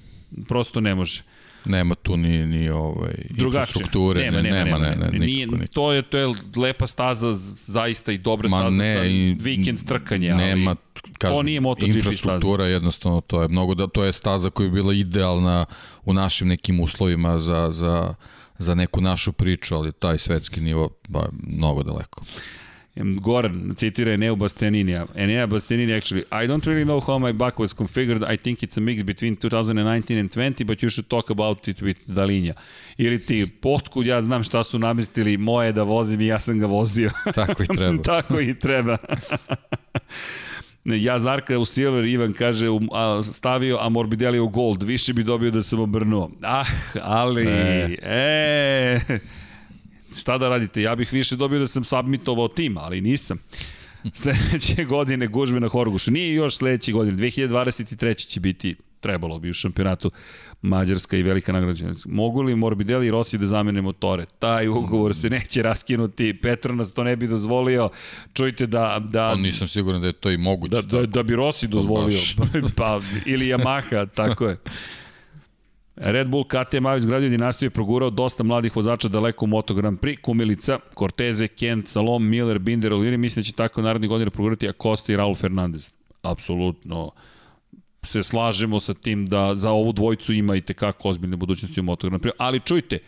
Prosto ne može. Nema tu ni, ni ovaj, infrastrukture, nema, ne, nema, nema, nema, ne, ne, ne, nije, nikako, to je to je lepa staza zaista i dobra Ma staza ne, za i, vikend trkanja, nema, ali kažem, to nije MotoGP infrastruktura staza. jednostavno to je mnogo da to je staza koja je bila idealna u našim nekim uslovima za za za neku našu priču, ali taj svetski nivo ba, mnogo daleko. Goran citira Eneo Bastianinija. Enea Bastianini actually, I don't really know how my back was configured. I think it's a mix between 2019 and 20, but you should talk about it with Dalinja. Ili ti, potkud ja znam šta su namestili, moje da vozim i ja sam ga vozio. Tako i treba. Tako i treba. Ja Zarka u Silver, Ivan kaže, u, a, stavio a Morbidelli u gold, više bi dobio da sam obrnuo. Ah, ali, e, e šta da radite, ja bih više dobio da sam submitovao tim, ali nisam. Sledeće godine gužbe na Horgušu. Nije još sledeće godine, 2023. će biti trebalo bi u šampionatu Mađarska i velika nagrađena. Mogu li Morbidelli i Rossi da zamene motore? Taj ugovor se neće raskinuti, Petronas to ne bi dozvolio. Čujte da... da On nisam siguran da je to i moguće. Da, da, da bi Rossi dozvolio. pa, ili Yamaha, tako je. Red Bull KTM Avis izgradio dinastiju je progurao dosta mladih vozača daleko u Moto Grand Prix, Kumilica, Corteze, Kent, Salom, Miller, Binder, Oliri, mislim da će tako narednih godina progurati Acosta i Raul Fernandez. Apsolutno se slažemo sa tim da za ovu dvojicu ima i tekako ozbiljne budućnosti u Moto. Ali čujte,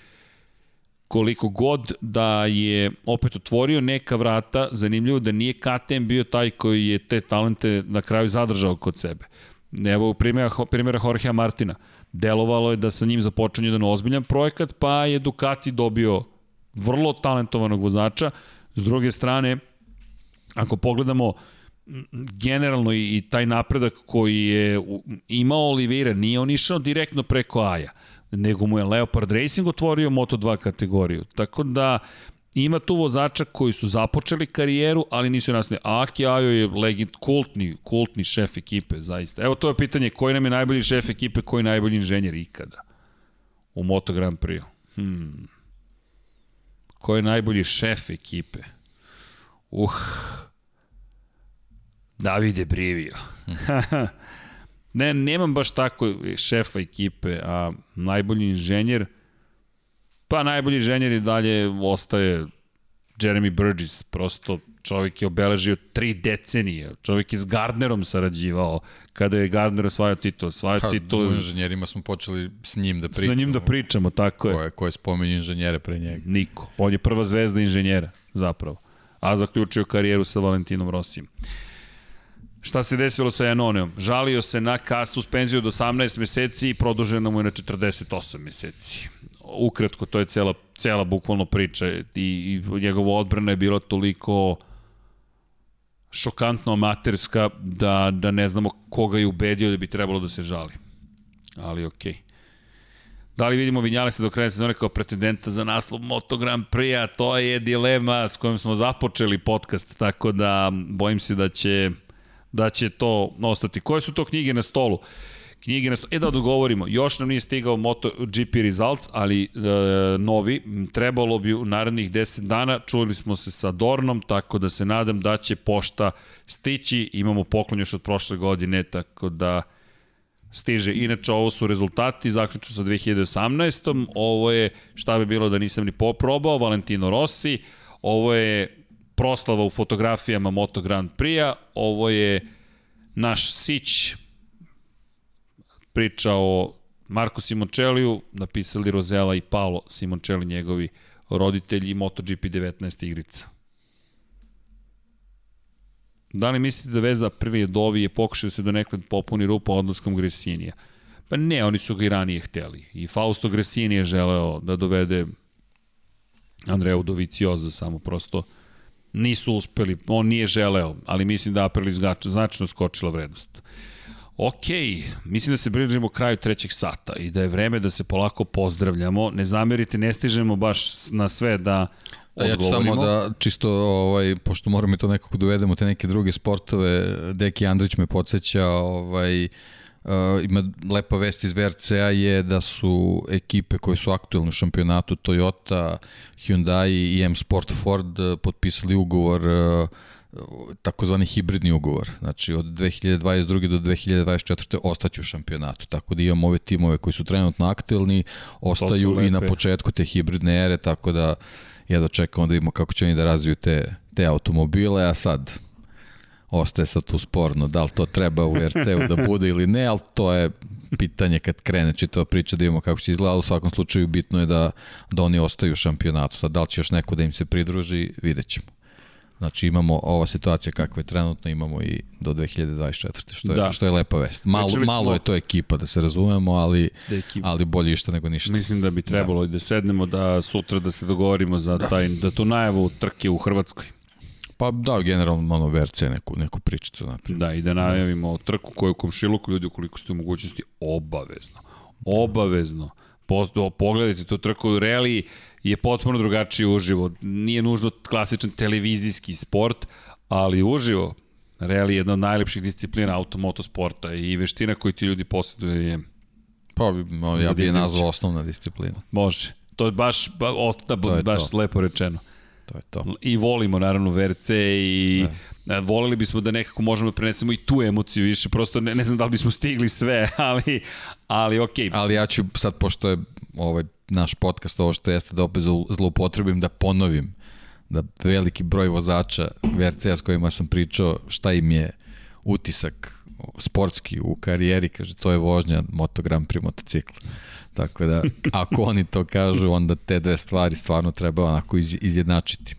koliko god da je opet otvorio neka vrata, zanimljivo da nije KTM bio taj koji je te talente na kraju zadržao kod sebe. Evo primjera, primjera Jorgea Martina. Delovalo je da sa njim započinje jedan ozbiljan projekat, pa je Ducati dobio vrlo talentovanog vozača. S druge strane, ako pogledamo generalno i, i taj napredak koji je imao Oliveira, nije on išao direktno preko Aja, nego mu je Leopard Racing otvorio Moto2 kategoriju. Tako da ima tu vozača koji su započeli karijeru, ali nisu nastavili. Aki Ajo je legend, kultni, kultni šef ekipe, zaista. Evo to je pitanje, koji nam je najbolji šef ekipe, koji je najbolji inženjer ikada u Moto Grand Prix? Hmm. Ko je najbolji šef ekipe? Uh, Davide Brivio. ne, nemam baš tako šefa ekipe, a najbolji inženjer, pa najbolji inženjer i dalje ostaje Jeremy Burgess, prosto čovjek je obeležio tri decenije, čovjek je s Gardnerom sarađivao, kada je Gardner osvajao titul, osvajao pa, titul... U inženjerima smo počeli s njim da pričamo. S njim da pričamo, tako je. Ko je, ko je spomenuo inženjere pre njega? Niko. On je prva zvezda inženjera, zapravo. A zaključio karijeru sa Valentinom Rosijem. Šta se desilo sa Janoneom? Žalio se na ka suspenziju od 18 meseci i produženo mu je na 48 meseci. Ukratko, to je cela, cela bukvalno priča i, i njegova odbrana je bila toliko šokantno amaterska da, da ne znamo koga je ubedio da bi trebalo da se žali. Ali okej. Okay. Da li vidimo Vinjalesa do kraja sezone kao pretendenta za naslov Moto Grand Prix-a? To je dilema s kojom smo započeli podcast, tako da bojim se da će da će to ostati. Koje su to knjige na stolu? Knjige na stolu. E da odgovorimo, još nam nije stigao MotoGP Results, ali e, novi, trebalo bi u narednih 10 dana, čuli smo se sa Dornom, tako da se nadam da će pošta stići, imamo poklon još od prošle godine, tako da stiže. Inače, ovo su rezultati, zaključno sa 2018. Ovo je, šta bi bilo da nisam ni poprobao, Valentino Rossi, ovo je proslava u fotografijama Moto Grand Prix-a. Ovo je naš Sić priča o Marko Simončeliju, napisali Rozela i Paolo Simončeli, njegovi roditelji MotoGP 19 igrica. Da li mislite da veza je dovi je pokušao da se do nekad popuni rupa odlaskom Gresinija? Pa ne, oni su ga i ranije hteli. I Fausto Gresini je želeo da dovede Andreja Udovicioza, samo prosto nisu uspeli, on nije želeo, ali mislim da Aprilis značajno skočila vrednost. Ok, mislim da se bližimo kraju trećeg sata i da je vreme da se polako pozdravljamo. Ne zamerite, ne stižemo baš na sve da Da, ja ću samo da, čisto, ovaj, pošto moramo i to nekako dovedemo, te neke druge sportove, Deki Andrić me podsjeća, ovaj, Uh, ima lepa vest iz VRCA je da su ekipe koje su aktuelne u šampionatu Toyota, Hyundai i M Sport Ford uh, potpisali ugovor uh, takozvani hibridni ugovor. Znači od 2022. do 2024. ostaću u šampionatu. Tako da imamo ove timove koji su trenutno aktuelni, ostaju i na početku te hibridne ere, tako da ja da čekamo da vidimo kako će oni da razviju te, te automobile, a sad ostaje sad tu sporno, da li to treba u RC-u da bude ili ne, ali to je pitanje kad krene čitava priča da imamo kako će izgledati, u svakom slučaju bitno je da, da oni ostaju u šampionatu. Sad, da li će još neko da im se pridruži, vidjet ćemo. Znači imamo ova situacija kakva je trenutno, imamo i do 2024. što je, da. što je lepa vest. Malo, Večeli malo smo... je to ekipa, da se razumemo, ali, da ali bolje išta nego ništa. Mislim da bi trebalo da. da sednemo da sutra da se dogovorimo za da. taj, da tu najavu trke u Hrvatskoj. Pa da, generalno ono VRC neku, neku pričicu naprijed. Da, i da najavimo trku koju u komšiluku ljudi ukoliko ste u mogućnosti obavezno. Obavezno. Po, pogledajte tu trku Reli je potpuno drugačiji uživo. Nije nužno klasičan televizijski sport, ali uživo Reli je jedna od najlepših disciplina automotosporta i veština koju ti ljudi posjeduju je Pa, ja bih je nazvao osnovna disciplina. Može. To je baš, ba, o, da, baš to. lepo rečeno. To je to. I volimo naravno VRC i da. volili bismo da nekako možemo da prenesemo i tu emociju više, prosto ne, ne znam da li bismo stigli sve, ali, ali okej. Okay. Ali ja ću sad, pošto je ovaj naš podcast, ovo što jeste da opet zloupotrebim, da ponovim da veliki broj vozača VRC-a s kojima sam pričao šta im je utisak sportski u karijeri, kaže to je vožnja Moto Grand Prix motocikla. Tako da, ako oni to kažu, onda te dve stvari stvarno treba onako iz, izjednačiti.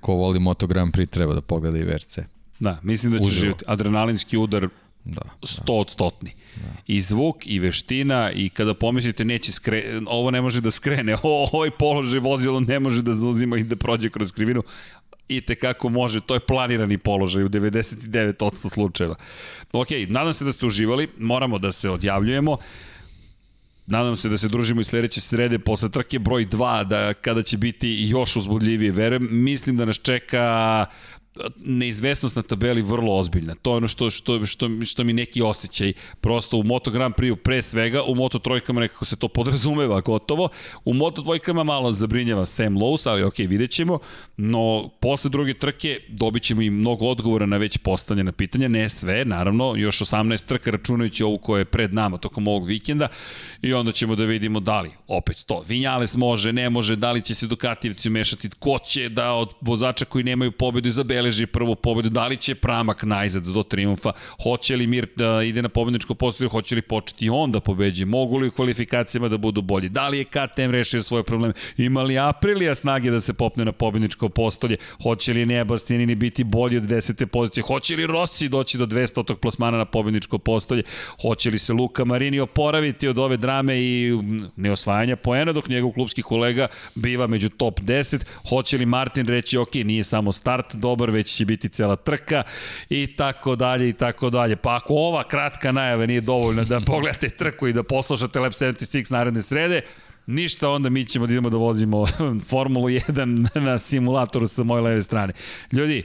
Ko voli Moto Grand Prix treba da pogleda i VRC. Da, mislim da će živjeti adrenalinski udar da, 100 da. od stotni. Da. I zvuk, i veština, i kada pomislite neće skre, ovo ne može da skrene, o, ovaj položaj vozilo ne može da zauzima i da prođe kroz krivinu, i te kako može, to je planirani položaj u 99% slučajeva. Ok, nadam se da ste uživali, moramo da se odjavljujemo. Nadam se da se družimo i sledeće srede posle trke broj 2, da kada će biti još uzbudljivije, verujem. Mislim da nas čeka neizvesnost na tabeli vrlo ozbiljna. To je ono što, što, što, što mi neki osjećaj. Prosto u Moto Grand Prix pre svega, u Moto trojkama nekako se to podrazumeva gotovo. U Moto dvojkama malo zabrinjava Sam Lowe's, ali ok, vidjet ćemo. No, posle druge trke dobit ćemo i mnogo odgovora na već postavljena pitanja. Ne sve, naravno, još 18 trka računajući ovu koja je pred nama tokom ovog vikenda. I onda ćemo da vidimo da li, opet to, Vinjales može, ne može, da li će se Dukativci umešati, ko će da od vozača koji nemaju pobedu izabeleži zabeleži prvu pobedu, da li će Pramak najzad do triumfa, hoće li Mir da ide na pobedničko postoje, hoće li početi on da pobeđe, mogu li u kvalifikacijama da budu bolji, da li je KTM rešio svoje probleme, ima li Aprilija snage da se popne na pobedničko postolje, hoće li Nea Bastianini biti bolji od desete pozicije, hoće li Rossi doći do 200. plasmana na pobedničko postolje, hoće li se Luka Marini oporaviti od ove drame i neosvajanja poena, dok njegov klubski kolega biva među top 10, hoće li Martin reći, ok, nije samo start dobar, već će biti cela trka i tako dalje i tako dalje. Pa ako ova kratka najava nije dovoljna da pogledate trku i da poslušate Lab 76 naredne srede, Ništa, onda mi ćemo da idemo da vozimo Formulu 1 na simulatoru sa moje leve strane. Ljudi,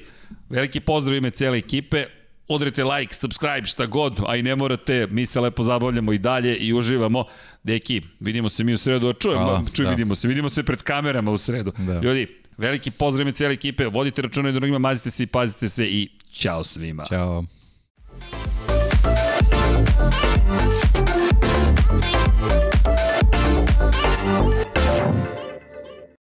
veliki pozdrav ime cele ekipe, odrite like, subscribe, šta god, a i ne morate, mi se lepo zabavljamo i dalje i uživamo. Deki, vidimo se mi u sredu, a čujemo, čuj, da. vidimo se, vidimo se pred kamerama u sredu. Da. Ljudi, Veliki pozdrav cijele ekipe, vodite računa i drugima, mazite se i pazite se i ćao svima. Ćao.